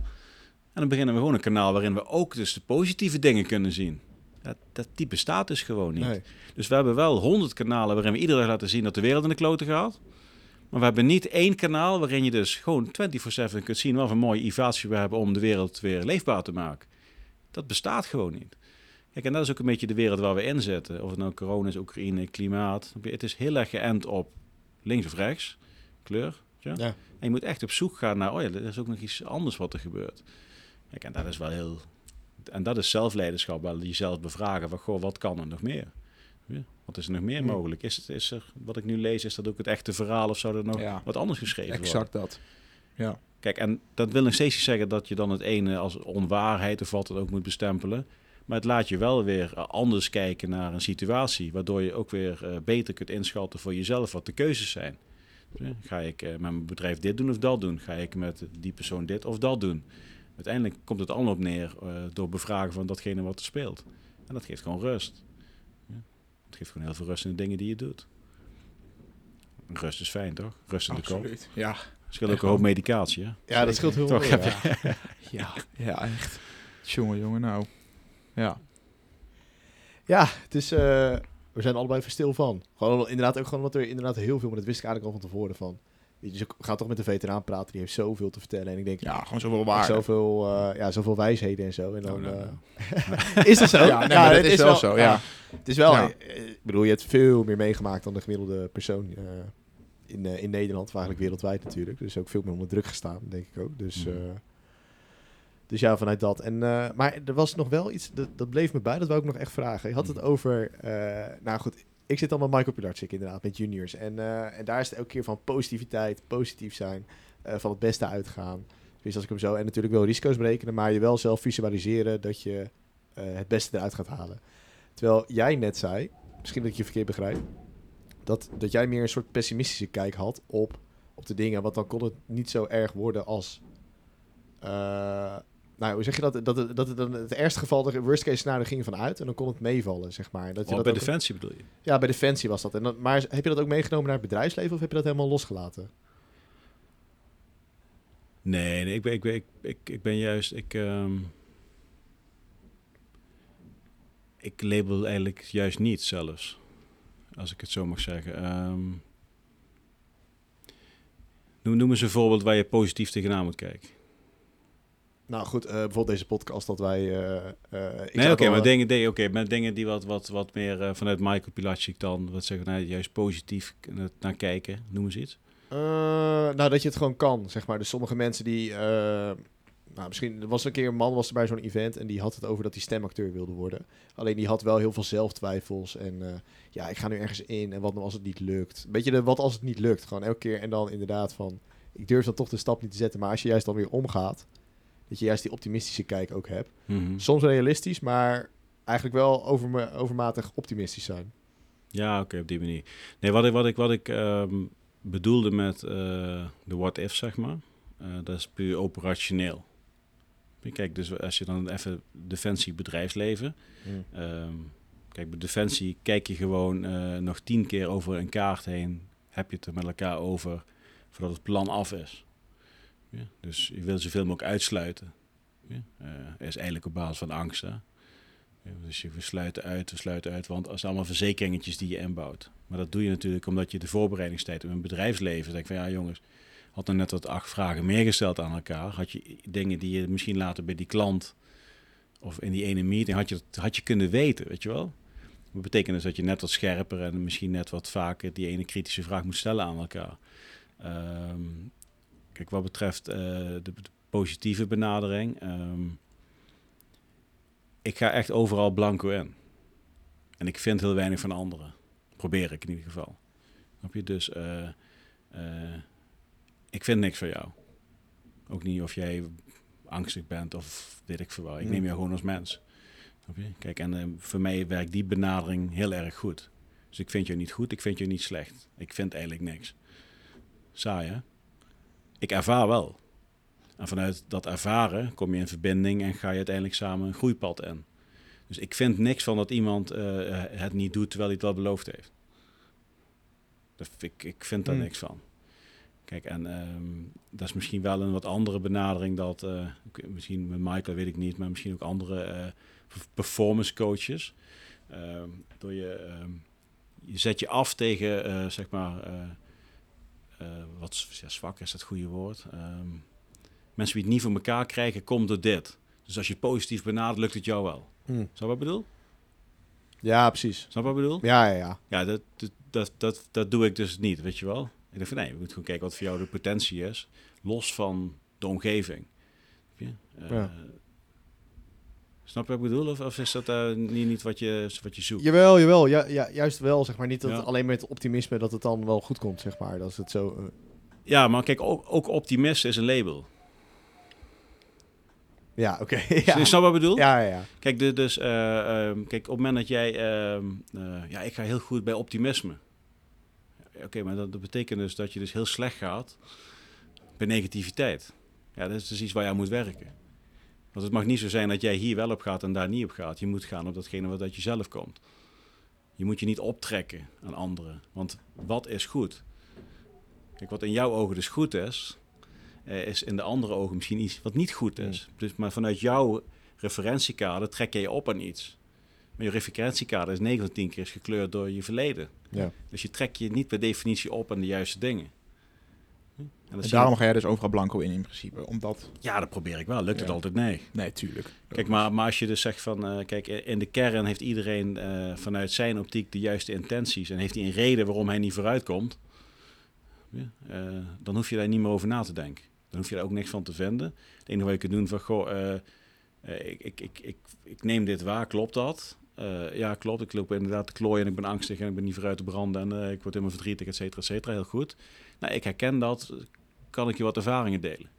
En dan beginnen we gewoon een kanaal waarin we ook dus de positieve dingen kunnen zien. Dat, dat die bestaat dus gewoon niet. Nee. Dus we hebben wel honderd kanalen waarin we iedere dag laten zien dat de wereld in de kloten gaat. Maar we hebben niet één kanaal waarin je dus gewoon 24-7 kunt zien wat voor mooie innovatie we hebben om de wereld weer leefbaar te maken. Dat bestaat gewoon niet. Kijk, en dat is ook een beetje de wereld waar we in zitten. Of het nou corona is, Oekraïne, klimaat. Het is heel erg geënt op links of rechts, kleur. Ja? Ja. En je moet echt op zoek gaan naar, oh ja, er is ook nog iets anders wat er gebeurt. Kijk, en dat is wel heel... En dat is zelfleiderschap, wel jezelf bevragen van, goh, wat kan er nog meer? Ja, wat is er nog meer mogelijk? Is, het, is er, wat ik nu lees, is dat ook het echte verhaal of zou er nog Ja. wat anders geschreven worden? Exact dat. Ja. Kijk, en dat wil nog steeds niet zeggen dat je dan het ene als onwaarheid of wat dan ook moet bestempelen. Maar het laat je wel weer eh, anders kijken naar een situatie, waardoor je ook weer eh, beter kunt inschatten voor jezelf wat de keuzes zijn. Dus, eh, Ga ik met mijn bedrijf dit doen of dat doen? Ga ik met die persoon dit of dat doen? Uiteindelijk komt het allemaal op neer door bevragen van datgene wat er speelt. En dat geeft gewoon rust. Het geeft gewoon heel veel rust in de dingen die je doet. Rust is fijn, toch? Rust in de kop. Ja. Scheelt ook een hoop medicatie, hè? Ja, dat scheelt heel veel. ja. Ja. ja, echt. Jongen, jongen, nou. Ja. Ja, het is, eh, we zijn allebei even stil van. Gewoon inderdaad ook gewoon omdat er inderdaad heel veel, maar dat wist ik eigenlijk al van tevoren van. Je, dus ik ga toch met de veteraan praten, die heeft zoveel te vertellen. En ik denk, Ja, gewoon zoveel waarde. zoveel, eh, ja, zoveel wijsheden en zo. En dan, nou, eh, is dat zo? Ja, nee, dat het is wel zo, ja. Het is wel, Ja. ik bedoel, je hebt veel meer meegemaakt dan de gemiddelde persoon in, in Nederland, of eigenlijk wereldwijd natuurlijk. Dus ook veel meer onder druk gestaan, denk ik ook. Dus, eh, dus ja, vanuit dat. En, eh, maar er was nog wel iets, dat, dat bleef me bij, dat wou ik nog echt vragen. Je had het Mhm. over, eh, nou goed, ik zit dan met Michael Pilarczyk inderdaad, met juniors. En, eh, en daar is het elke keer van positiviteit, positief zijn, van het beste uitgaan. Dus als ik hem zo, en natuurlijk wel risico's berekenen, maar je wel zelf visualiseren dat je het beste eruit gaat halen. Terwijl jij net zei, misschien dat ik je verkeerd begrijp, dat, dat jij meer een soort pessimistische kijk had op, op de dingen. Want dan kon het niet zo erg worden als. Nou, hoe zeg je dat? Dat, het- dat het, ergste geval, de worst case scenario ging ervan uit en dan kon het meevallen, zeg maar. Dat je Oh, dat bij ook- Defensie bedoel je? Ja, bij Defensie was dat. En dan, maar heb je dat ook meegenomen naar het bedrijfsleven of heb je dat helemaal losgelaten? Nee, nee ik, ben, ik, ben, ik, ik, ik ben juist... Ik, ehm, ik label eigenlijk juist niet zelfs. Als ik het zo mag zeggen. Ehm, noem, noem eens een voorbeeld waar je positief tegenaan moet kijken. Nou goed, eh, bijvoorbeeld deze podcast dat wij... eh, eh, nee, oké, maar dingen, dingen, oké, maar dingen die wat, wat, wat meer vanuit Michael Pilatschik dan, wat zeggen, nou, juist positief naar kijken, noem eens iets. Nou, dat je het gewoon kan, zeg maar. Dus sommige mensen die... nou, misschien er was een keer een man was er bij zo'n event en die had het over dat hij stemacteur wilde worden. Alleen die had wel heel veel zelftwijfels en ja, ik ga nu ergens in en wat nou als het niet lukt. Beetje de wat als het niet lukt, gewoon elke keer en dan inderdaad van, ik durf dan toch de stap niet te zetten. Maar als je juist dan weer omgaat, dat je juist die optimistische kijk ook hebt. Mhm. Soms realistisch, maar eigenlijk wel overma overmatig optimistisch zijn. Ja, oké, op die manier. Nee, wat ik, wat ik, wat ik ehm, bedoelde met eh, de what-if, zeg maar, eh, dat is puur operationeel. Kijk, dus als je dan even defensie bedrijfsleven. ehm, kijk, bij defensie kijk je gewoon eh, nog tien keer over een kaart heen. Heb je het er met elkaar over voordat het plan af is. Dus je wil zoveel mogelijk uitsluiten. Ja, eh, is eigenlijk op basis van angst. Dus je we sluiten uit, we sluiten uit, want het zijn allemaal verzekeringetjes die je inbouwt. Maar dat doe je natuurlijk omdat je de voorbereidingstijd in een bedrijfsleven denk van ja jongens, had er net wat acht vragen meer gesteld aan elkaar. Had je dingen die je misschien later bij die klant of in die ene meeting had je, dat had je kunnen weten, weet je wel. Dat betekent dus dat je net wat scherper en misschien net wat vaker die ene kritische vraag moet stellen aan elkaar. Ehm, kijk, wat betreft eh, de, de positieve benadering. ehm, ik ga echt overal blanco in. En ik vind heel weinig van anderen. Probeer ik in ieder geval. Snap je? Dus eh, eh, ik vind niks van jou. Ook niet of jij angstig bent of weet ik veel wat. Ik neem jou gewoon als mens. Snap je? Kijk, en voor mij werkt die benadering heel erg goed. Dus ik vind jou niet goed, ik vind jou niet slecht. Ik vind eigenlijk niks. Saai, hè? Ik ervaar wel. En vanuit dat ervaren kom je in verbinding en ga je uiteindelijk samen een groeipad in. Dus ik vind niks van dat iemand eh, het niet doet terwijl hij het wel beloofd heeft. Dat, ik, ik vind daar Hmm. niks van. Kijk, en ehm, dat is misschien wel een wat andere benadering dat, eh, misschien met Michael weet ik niet, maar misschien ook andere eh, performance coaches. Ehm, door je, ehm, je zet je af tegen, eh, zeg maar, eh, eh, wat z- ja, zwak is dat goede woord. Ehm, mensen die het niet voor elkaar krijgen, komt door dit. Dus als je positief benadert, lukt het jou wel. Hm. Snap wat ik bedoel? Ja, precies. Snap wat ik bedoel? Ja, ja, ja. Ja, dat, dat, dat, dat, doe ik dus niet, weet je wel. Ik denk van nee, we moeten gewoon kijken wat voor jou de potentie is, los van de omgeving. Snap je? Snap je wat ik bedoel? Of, of is dat eh, niet, niet wat je, wat je zoekt? Jawel, jawel. Ja, ja, juist wel, zeg maar. Niet dat Ja. alleen met optimisme dat het dan wel goed komt, zeg maar. Dat is het zo... eh, Ja, maar kijk, ook, ook optimist is een label. ja, oké. ja. Snap je wat ik bedoel? ja, ja, ja. Kijk, de- dus, eh, ehm, kijk, op het moment dat jij, ehm, eh, ja, ik ga heel goed bij optimisme. Oké, maar dat, dat betekent dus dat je dus heel slecht gaat bij negativiteit. Ja, dat is dus iets waar je aan moet werken. Want het mag niet zo zijn dat jij hier wel op gaat en daar niet op gaat. Je moet gaan op datgene wat uit jezelf komt. Je moet je niet optrekken aan anderen. Want wat is goed? Kijk, wat in jouw ogen dus goed is, eh, is in de andere ogen misschien iets wat niet goed is. Dus, maar vanuit jouw referentiekader trek je je op aan iets. Maar je referentiekader is 9 van 10 keer is gekleurd door je verleden. ja. Dus je trekt je niet per definitie op aan de juiste dingen. En daarom je- ga jij dus overal blanco in, in principe. Omdat... Ja, dat probeer ik wel. Lukt het altijd? Nee. Nee, tuurlijk. Kijk, maar, maar als je dus zegt van... eh, kijk, in de kern heeft iedereen eh, vanuit zijn optiek de juiste intenties... en heeft hij een reden waarom hij niet vooruitkomt... Ja, eh, dan hoef je daar niet meer over na te denken. Dan hoef je daar ook niks van te vinden. Het enige wat je kunt doen van... Goh, ik, ik, ik, ik, ik neem dit waar, klopt dat? Eh, ja, klopt. Ik loop inderdaad te klooien en ik ben angstig en ik ben niet vooruit te branden... en eh, ik word helemaal verdrietig, et cetera, et cetera. Heel goed. Nou, ik herken dat. Kan ik je wat ervaringen delen?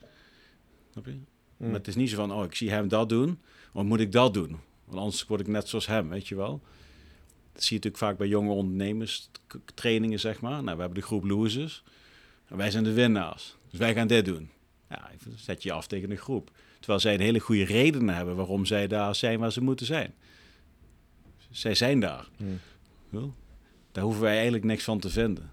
Snap je? Maar het is niet zo van, oh, ik zie hem dat doen, wat moet ik dat doen? Want anders word ik net zoals hem, weet je wel. Dat zie je natuurlijk vaak bij jonge ondernemers, trainingen zeg maar. Nou, we hebben de groep losers. En wij zijn de winnaars. Dus wij gaan dit doen. Ja, zet je af tegen de groep. Terwijl zij een hele goede redenen hebben waarom zij daar zijn waar ze moeten zijn. Zij zijn daar. Hm. Wel, Daar hoeven wij eigenlijk niks van te vinden.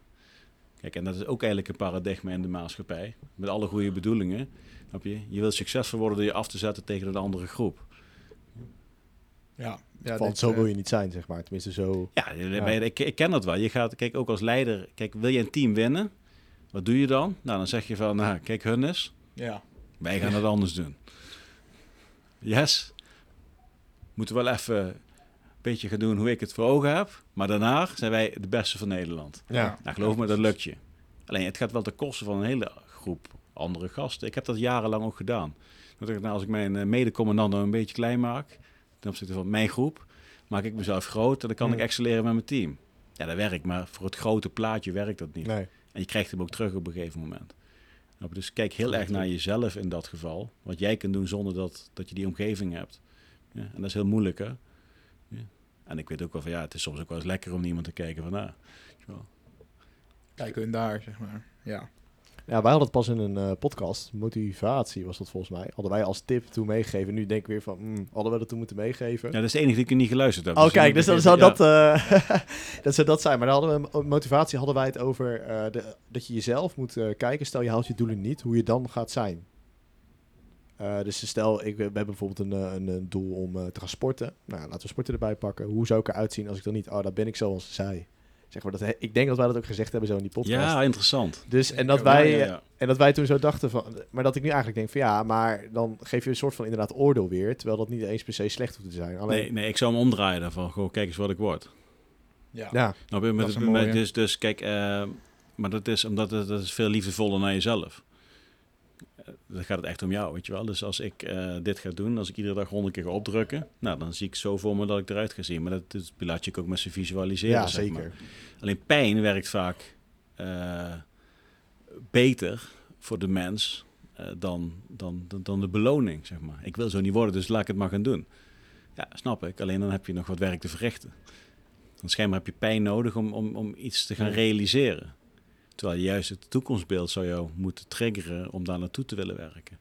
Kijk, en dat is ook eigenlijk een paradigma in de maatschappij. Met alle goede bedoelingen. Snap je? Je wilt succesvol worden door je af te zetten tegen een andere groep. Ja, ja Want dit, zo eh, wil je niet zijn, zeg maar. Tenminste, zo... Ja, Ik, ik ken dat wel. Je gaat, kijk, ook als leider, kijk, wil je een team winnen? Wat doe je dan? Nou, dan zeg je van, nou, kijk, hun is, Ja. wij gaan het anders doen. Yes. Moeten wel even beetje gaan doen hoe ik het voor ogen heb. Maar daarna zijn wij de beste van Nederland. Ja. Nou, geloof me, dat lukt je. Alleen, het gaat wel ten koste van een hele groep andere gasten. Ik heb dat jarenlang ook gedaan. Dat ik, nou, als ik mijn eh, medecommandant een beetje klein maak, ten opzichte van mijn groep, maak ik mezelf groot en dan kan ik excelleren met mijn team. Ja, dat werkt, maar voor het grote plaatje werkt dat niet. Nee. En je krijgt hem ook terug op een gegeven moment. Dus kijk heel erg naar jezelf in dat geval. Wat jij kunt doen zonder dat, dat je die omgeving hebt. Ja, en dat is heel moeilijk, hè? En ik weet ook wel van, ja, het is soms ook wel eens lekker om naar iemand te kijken van, ah, je wel. Kijken hun daar, zeg maar. Ja. Ja, wij hadden het pas in een eh, podcast. Motivatie was dat volgens mij. Hadden wij als tip toen meegegeven. Nu denk ik weer van, hmm, hadden we dat toen moeten meegeven? Ja, dat is de enige die ik niet geluisterd heb. Oh, kijk, ik dus dan zou ja. dat, eh, dat zou dat zijn. Maar dan hadden we mo- motivatie hadden wij het over eh, de, dat je jezelf moet eh, kijken. Stel je haalt je doelen niet, hoe je dan gaat zijn. Eh, dus stel, ik, we hebben bijvoorbeeld een, eh, een, een doel om eh, te gaan sporten. Nou, laten we sporten erbij pakken. Hoe zou ik eruit zien als ik dan niet, oh, dat ben ik zoals zij. Zeg maar, dat, ik denk dat wij dat ook gezegd hebben zo in die podcast. Ja, interessant. Dus, en dat wij, Ja, ja, ja. en dat wij toen zo dachten van... Maar dat ik nu eigenlijk denk van ja, maar dan geef je een soort van inderdaad oordeel weer. Terwijl dat niet eens per se slecht hoeft te zijn. Alleen, Nee, nee, ik zou hem omdraaien daarvan. Gewoon, kijk eens wat ik word. Ja. Ja, Nou, met, Dat is met- een mooie. dus, dus kijk, eh, maar dat is omdat het, dat is veel liefdevoller naar jezelf. Eh, Dan gaat het echt om jou, weet je wel. Dus als ik eh, dit ga doen, als ik iedere dag honderd keer ga opdrukken, nou, dan zie ik zo voor me dat ik eruit ga zien. Maar dat, laat je ook met ze visualiseren. ja zeg zeker. maar. Alleen pijn werkt vaak eh, beter voor de mens dan, dan, dan, dan de beloning, zeg maar. Ik wil zo niet worden, dus laat ik het maar gaan doen. Ja, snap ik. Alleen dan heb je nog wat werk te verrichten. Want schijnbaar heb je pijn nodig om, om, om iets te gaan realiseren. Terwijl juist het toekomstbeeld zou jou moeten triggeren om daar naartoe te willen werken.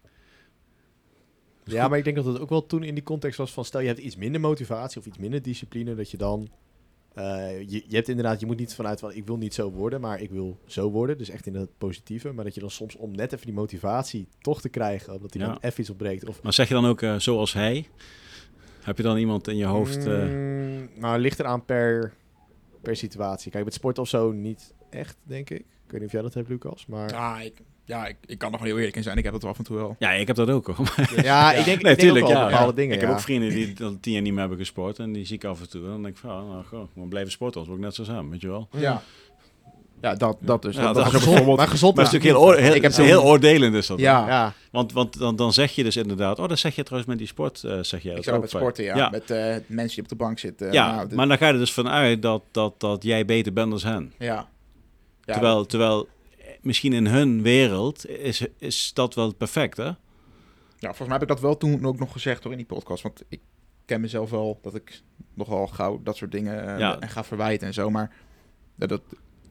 Dus Ja, goed. maar ik denk dat het ook wel toen in die context was van... Stel je hebt iets minder motivatie of iets minder discipline... dat je dan eh, je, je hebt inderdaad, je moet niet vanuit van ik wil niet zo worden, maar ik wil zo worden. Dus echt in het positieve. Maar dat je dan soms om net even die motivatie toch te krijgen, omdat hij Ja. dan even iets opbreekt. Of Maar zeg je dan ook eh, zoals hij? Heb je dan iemand in je hoofd? eh, Mm, nou, ligt eraan per, per situatie. Kijk, met sport of zo niet echt, denk ik. Ik weet niet of jij dat hebt, Lucas. Maar Ja, ik, ja ik, ik kan er gewoon heel eerlijk in zijn. Ik heb dat af en toe wel. Ja, ik heb dat ook hoor. ja, ik denk, Nee, ik denk tuurlijk, ook wel ja. bepaalde Ja. dingen. ik heb ook vrienden die al tien jaar niet meer hebben gesport en die zie ik af en toe. En dan denk ik van, oh, nou, goh, gewoon blijven sporten, als we ook net zo zijn, weet je wel. Ja. Ja, dat, dat dus. Ja, dat, dat ook bijvoorbeeld... Maar gezond Maar dat is natuurlijk heel, oor- heel, Ik heb heel oordelend is dat. Ja, Ja, Want, want dan, dan zeg je dus inderdaad, oh, dat zeg je trouwens met die sport, eh, zeg jij ik dat zou met sporten, ja. Ja. Met eh, mensen die op de bank zitten. ja, Nou, dit- maar dan ga je er dus vanuit dat, dat, dat jij beter bent dan hen. ja. Ja, terwijl, terwijl misschien in hun wereld is, is dat wel perfect, hè? Ja, volgens mij heb ik dat wel toen ook nog gezegd hoor in die podcast. Want ik ken mezelf wel dat ik nogal gauw dat soort dingen eh, Ja. en ga verwijten en zo. Maar dat, dat,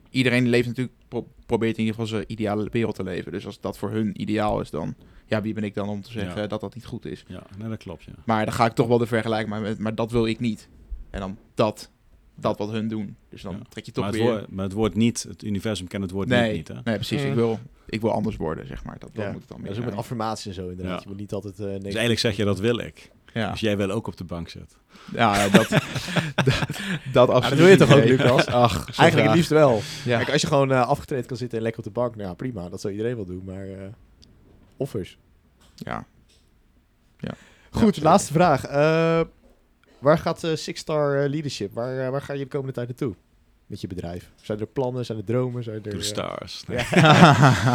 iedereen leeft natuurlijk, pro- probeert in ieder geval zijn ideale wereld te leven. Dus als dat voor hun ideaal is, dan ja, wie ben ik dan om te zeggen Ja. dat dat niet goed is. Ja, nee, dat klopt, ja. Maar dan ga ik toch wel de vergelijking maken met, maar dat wil ik niet. En dan dat, dat wat hun doen. Dus dan Ja. trek je toch Maar weer... woord, maar het woord niet, het universum kent het woord nee, niet, niet, hè? nee, precies. Ik, wil, ik wil anders worden, zeg maar. Dat, dat Ja. moet het dan dat meer is ook met zijn. affirmaties en zo inderdaad. Ja. Je moet niet altijd... eh Dus eigenlijk zeg je, dat wil ik. Ja, Dus jij wil ook op de bank zitten. ja, dat, dat, dat absoluut dat wil je toch ook. Lucas? Ach, Eigenlijk het liefst wel. Ja. Kijk, als je gewoon afgetraind kan zitten en lekker op de bank, nou ja, prima. Dat zou iedereen wel doen, maar eh offers. Ja. Ja. Goed, Ja, laatste vraag. Waar gaat eh, Six Star eh, Leadership? Waar, eh, waar ga je de komende tijd naartoe? Met je bedrijf? Zijn er plannen? Zijn er dromen? Zijn er, eh, stars. Nee.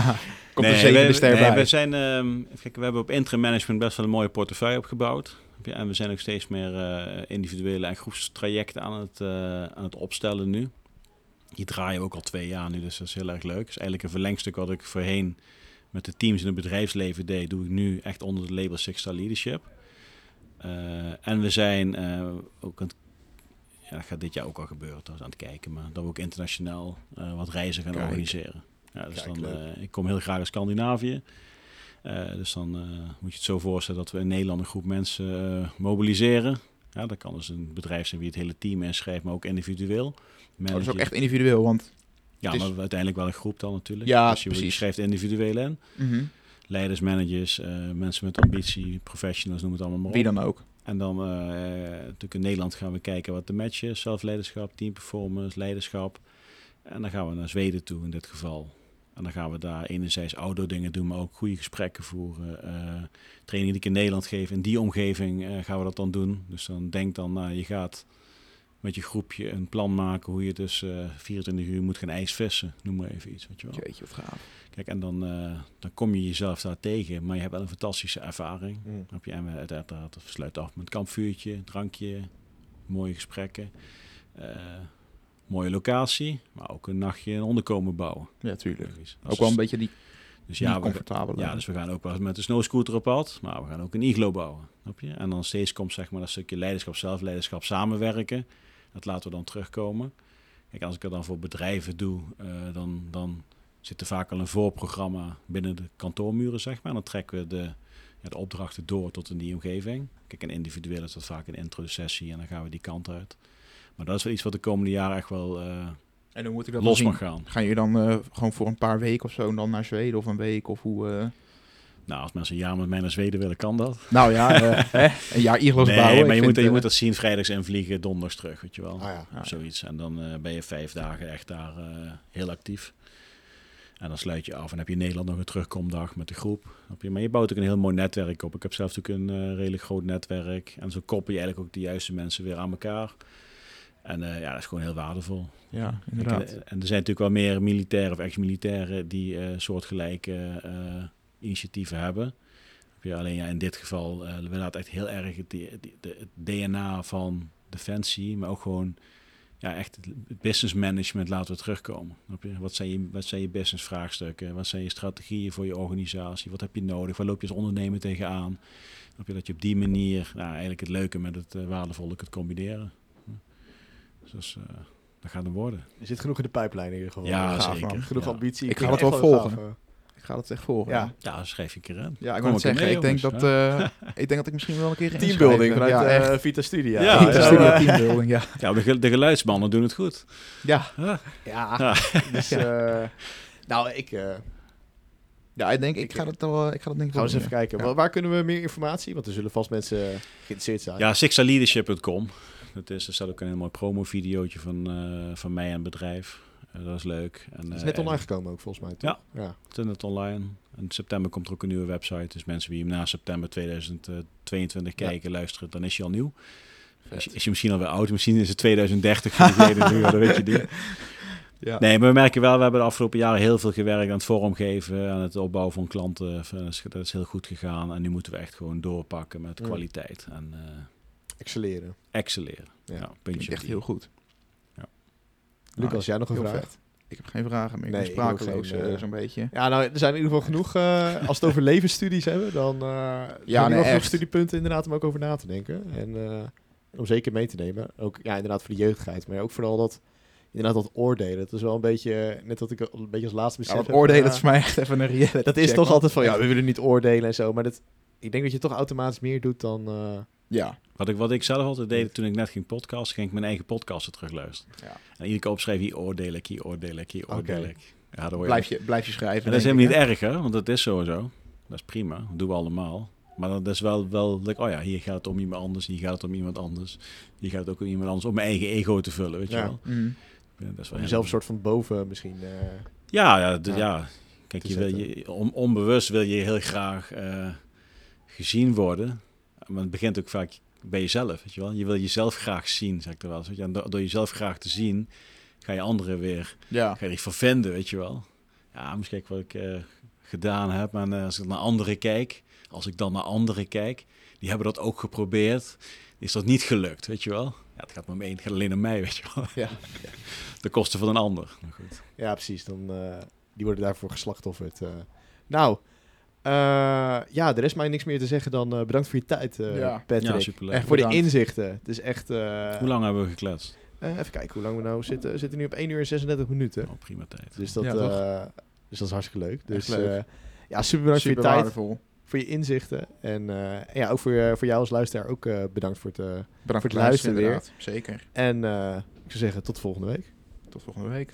Komt Nee, een zevende we, ster nee, bij. we, zijn, ehm, kijken, we hebben op interim management best wel een mooie portefeuille opgebouwd. En we zijn ook steeds meer eh, individuele en groepstrajecten aan het, eh, aan het opstellen nu. Die draaien ook al twee jaar nu, dus dat is heel erg leuk. Het is eigenlijk een verlengstuk wat ik voorheen met de teams in het bedrijfsleven deed, doe ik nu echt onder het label Six Star Leadership. Eh, en we zijn eh, ook aan het, ja, dat gaat dit jaar ook al gebeuren, trouwens, aan het kijken, maar dat we ook internationaal eh, wat reizen gaan Kijk. organiseren. Ja, dus Kijk, dan, ik kom heel graag in Scandinavië. Dus dan moet je het zo voorstellen dat we in Nederland een groep mensen mobiliseren. Ja, dat kan dus een bedrijf zijn wie het hele team inschrijft, maar ook individueel. Oh, dat is ook echt individueel, want... ja, is- maar uiteindelijk wel een groep dan natuurlijk. Ja, dus je, je precies. schrijft individueel in. Leiders, managers, eh, mensen met ambitie, professionals, noem het allemaal maar op. Wie dan ook. En dan eh, natuurlijk in Nederland gaan we kijken wat de match is. Zelfleiderschap, team performance, leiderschap. En dan gaan we naar Zweden toe in dit geval. En dan gaan we daar enerzijds outdoor dingen doen, maar ook goede gesprekken voeren. eh training die ik in Nederland geef, in die omgeving gaan we dat dan doen. Dus dan denk dan, nou, je gaat met je groepje een plan maken hoe je dus eh 24 uur moet gaan ijsvissen. Noem maar even iets, weet je wel. Jeetje, wat gaaf. Kijk, en dan, eh, dan kom je jezelf daar tegen, maar je hebt wel een fantastische ervaring. Mm. Snap je? En we uiteraard dat sluit af met kampvuurtje, drankje, mooie gesprekken. eh, mooie locatie, maar ook een nachtje een onderkomen bouwen. Ja, tuurlijk. Ook wel een beetje die, dus ja, comfortabele. ja, dus we gaan ook wel eens met de snowscooter op pad, maar we gaan ook een iglo bouwen. Snap je? En dan steeds komt zeg maar dat stukje leiderschap, zelfleiderschap, samenwerken. Dat laten we dan terugkomen. Kijk, als ik het dan voor bedrijven doe, eh, dan, dan zit er vaak al een voorprogramma binnen de kantoormuren, zeg maar. En dan trekken we de, ja, de opdrachten door tot in die omgeving. Kijk, en individueel is dat vaak een intro-sessie en dan gaan we die kant uit. Maar dat is wel iets wat de komende jaren echt wel eh, En hoe moet ik dat los mag gaan. Ga je dan eh, gewoon voor een paar weken of zo dan naar Zweden of een week of hoe... Nou, als mensen een jaar met mij naar Zweden willen, kan dat. Nou ja, eh, hè, een jaar iglo's nee, bouwen. maar je moet, je eh, moet dat zien, vrijdags en vliegen, donderdags terug, weet je wel. Ah ja. of zoiets. En dan eh, ben je vijf dagen echt daar eh, heel actief. En dan sluit je af en heb je in Nederland nog een terugkomdag met de groep. Maar je bouwt ook een heel mooi netwerk op. Ik heb zelf natuurlijk een redelijk groot netwerk. En zo koppel je eigenlijk ook de juiste mensen weer aan elkaar. En eh, ja, dat is gewoon heel waardevol. Ja, inderdaad. En, en er zijn natuurlijk wel meer militairen of ex-militairen die eh, soortgelijke eh, initiatieven hebben. Heb je alleen ja, in dit geval, eh we laten echt heel erg het, het DNA van Defensie, maar ook gewoon ja, echt het business management laten we terugkomen. Wat, zijn je, wat zijn je business vraagstukken? Wat zijn je strategieën voor je organisatie? Wat heb je nodig? Waar loop je als ondernemer tegenaan? Snap je dat je op die manier nou, eigenlijk het leuke met het eh, waardevolle kunt combineren? Dus dat, is, eh, dat gaat hem worden. Er zit genoeg in de pijplijn in ieder geval. Ja, Gaaf, zeker. man. Genoeg Ja. ambitie. Ik ga het wel gaaf, volgen. Ik gaat het echt voor. Ja. Schrijf je een keer in. Ja, ik wil het keer zeggen. mee, ik, denk dat, jongens, eh, ik denk dat ik misschien wel een keer Teambuilding vanuit ja, eh, echt. Vita Studia. Ja, Vita ja, Studio eh, Teambuilding, ja. Ja, de, de geluidsmannen doen het goed. Ja, Ja. ja. Ja. Dus, eh, nou, ik... eh ja ik denk, ik Ik, ga dat wel, ik ga dat denk ik Gaan wel we eens even kijken. Ja. Waar, kunnen we meer informatie? Want er zullen vast mensen geïnteresseerd zijn. Ja, sixaleadership.com. Dat is, er staat ook een heel mooi promo-videootje van, eh, van mij en het bedrijf. Eh, dat is leuk. En, Het is eh, net online gekomen ook, volgens mij. toch? ja. Het is net online. In september komt er ook een nieuwe website. Dus mensen die hem na september 2022 Ja. kijken, luisteren, dan is hij al nieuw. Is, is je misschien alweer oud? Misschien is het 2030 voor diegene nu, dat weet je niet. Ja. Nee, maar we merken wel, we hebben de afgelopen jaren heel veel gewerkt aan het vormgeven, aan het opbouwen van klanten. Dat is, is heel goed gegaan. En nu moeten we echt gewoon doorpakken met Ja. kwaliteit en eh Excelleren. excelleren. Ja, Ja, puntje echt heel goed. Lucas, jij nog een vraag? vet. Ik heb geen vragen meer. Ik Nee, ben sprakeloos, geen, eh, eh, zo'n beetje. Ja, nou, er zijn in ieder geval genoeg... eh, als we het over levensstudies hebben, dan eh ja, er nee, genoeg echt. studiepunten inderdaad om ook over na te denken. En eh, om zeker mee te nemen. Ook ja, inderdaad voor de jeugdigheid. Maar ook vooral dat... Inderdaad, dat oordelen. Dat is wel een beetje... Net wat ik een beetje als laatste Ja, besef heb, oordelen ja, is voor mij echt even een reality Dat is toch man. altijd van... Ja, we willen niet oordelen en zo. Maar dat, ik denk dat je toch automatisch meer doet dan... eh, Ja, Wat ik, wat ik zelf altijd deed toen ik net ging podcasten, ging ik mijn eigen podcasten terugluisteren. Ja. En iedere keer opschrijven, hier oordeel ik, hier oordeel ik, hier oordeel ik. Ja, je blijf je, blijf je schrijven. En dat is helemaal ik, niet erg, hè? Want dat is sowieso. Dat is prima. Dat doen we allemaal. Maar dat is wel, wel like, oh ja, hier gaat het om iemand anders, hier gaat het om iemand anders. Hier gaat het ook om iemand anders, om mijn eigen ego te vullen, weet je wel. Mhm. Ja, dat is wel jezelf een soort van boven misschien... eh, Ja, ja, Ja. ja. Kijk, je wil je, on- onbewust wil je heel graag eh, gezien worden. Maar het begint ook vaak bij jezelf, weet je wel. Je wil jezelf graag zien, zeg ik er wel eens. En door, door jezelf graag te zien, ga je anderen weer Ja. ga je vervinden, weet je wel. Ja, misschien wat ik eh, gedaan heb. En eh, als ik naar anderen kijk, als ik dan naar anderen kijk, die hebben dat ook geprobeerd, is dat niet gelukt, weet je wel. Ja, het gaat maar om één, het gaat alleen om mij, weet je wel. Ja. De kosten van een ander. Maar goed. Ja, precies. Dan, eh, die worden daarvoor geslachtofferd. nou, ja, er is mij niks meer te zeggen dan eh, bedankt voor je tijd, eh, Ja. Patrick. Ja, superleuk. Echt voor de inzichten. Het is echt... eh, Hoe lang hebben we gekletst? eh, even kijken hoe lang we nou zitten. We zitten nu op 1 uur en 36 minuten. Oh, prima tijd. Dus dat, Ja, eh, dus dat is hartstikke leuk. Dus leuk. eh, ja, super bedankt Super voor je tijd, waardevol. voor je inzichten. En eh, en ja, ook voor, voor jou als luisteraar ook eh, bedankt voor het... eh, Bedankt voor het luisteren weer. inderdaad. Zeker. en eh, ik zou zeggen, tot volgende week. Tot volgende week.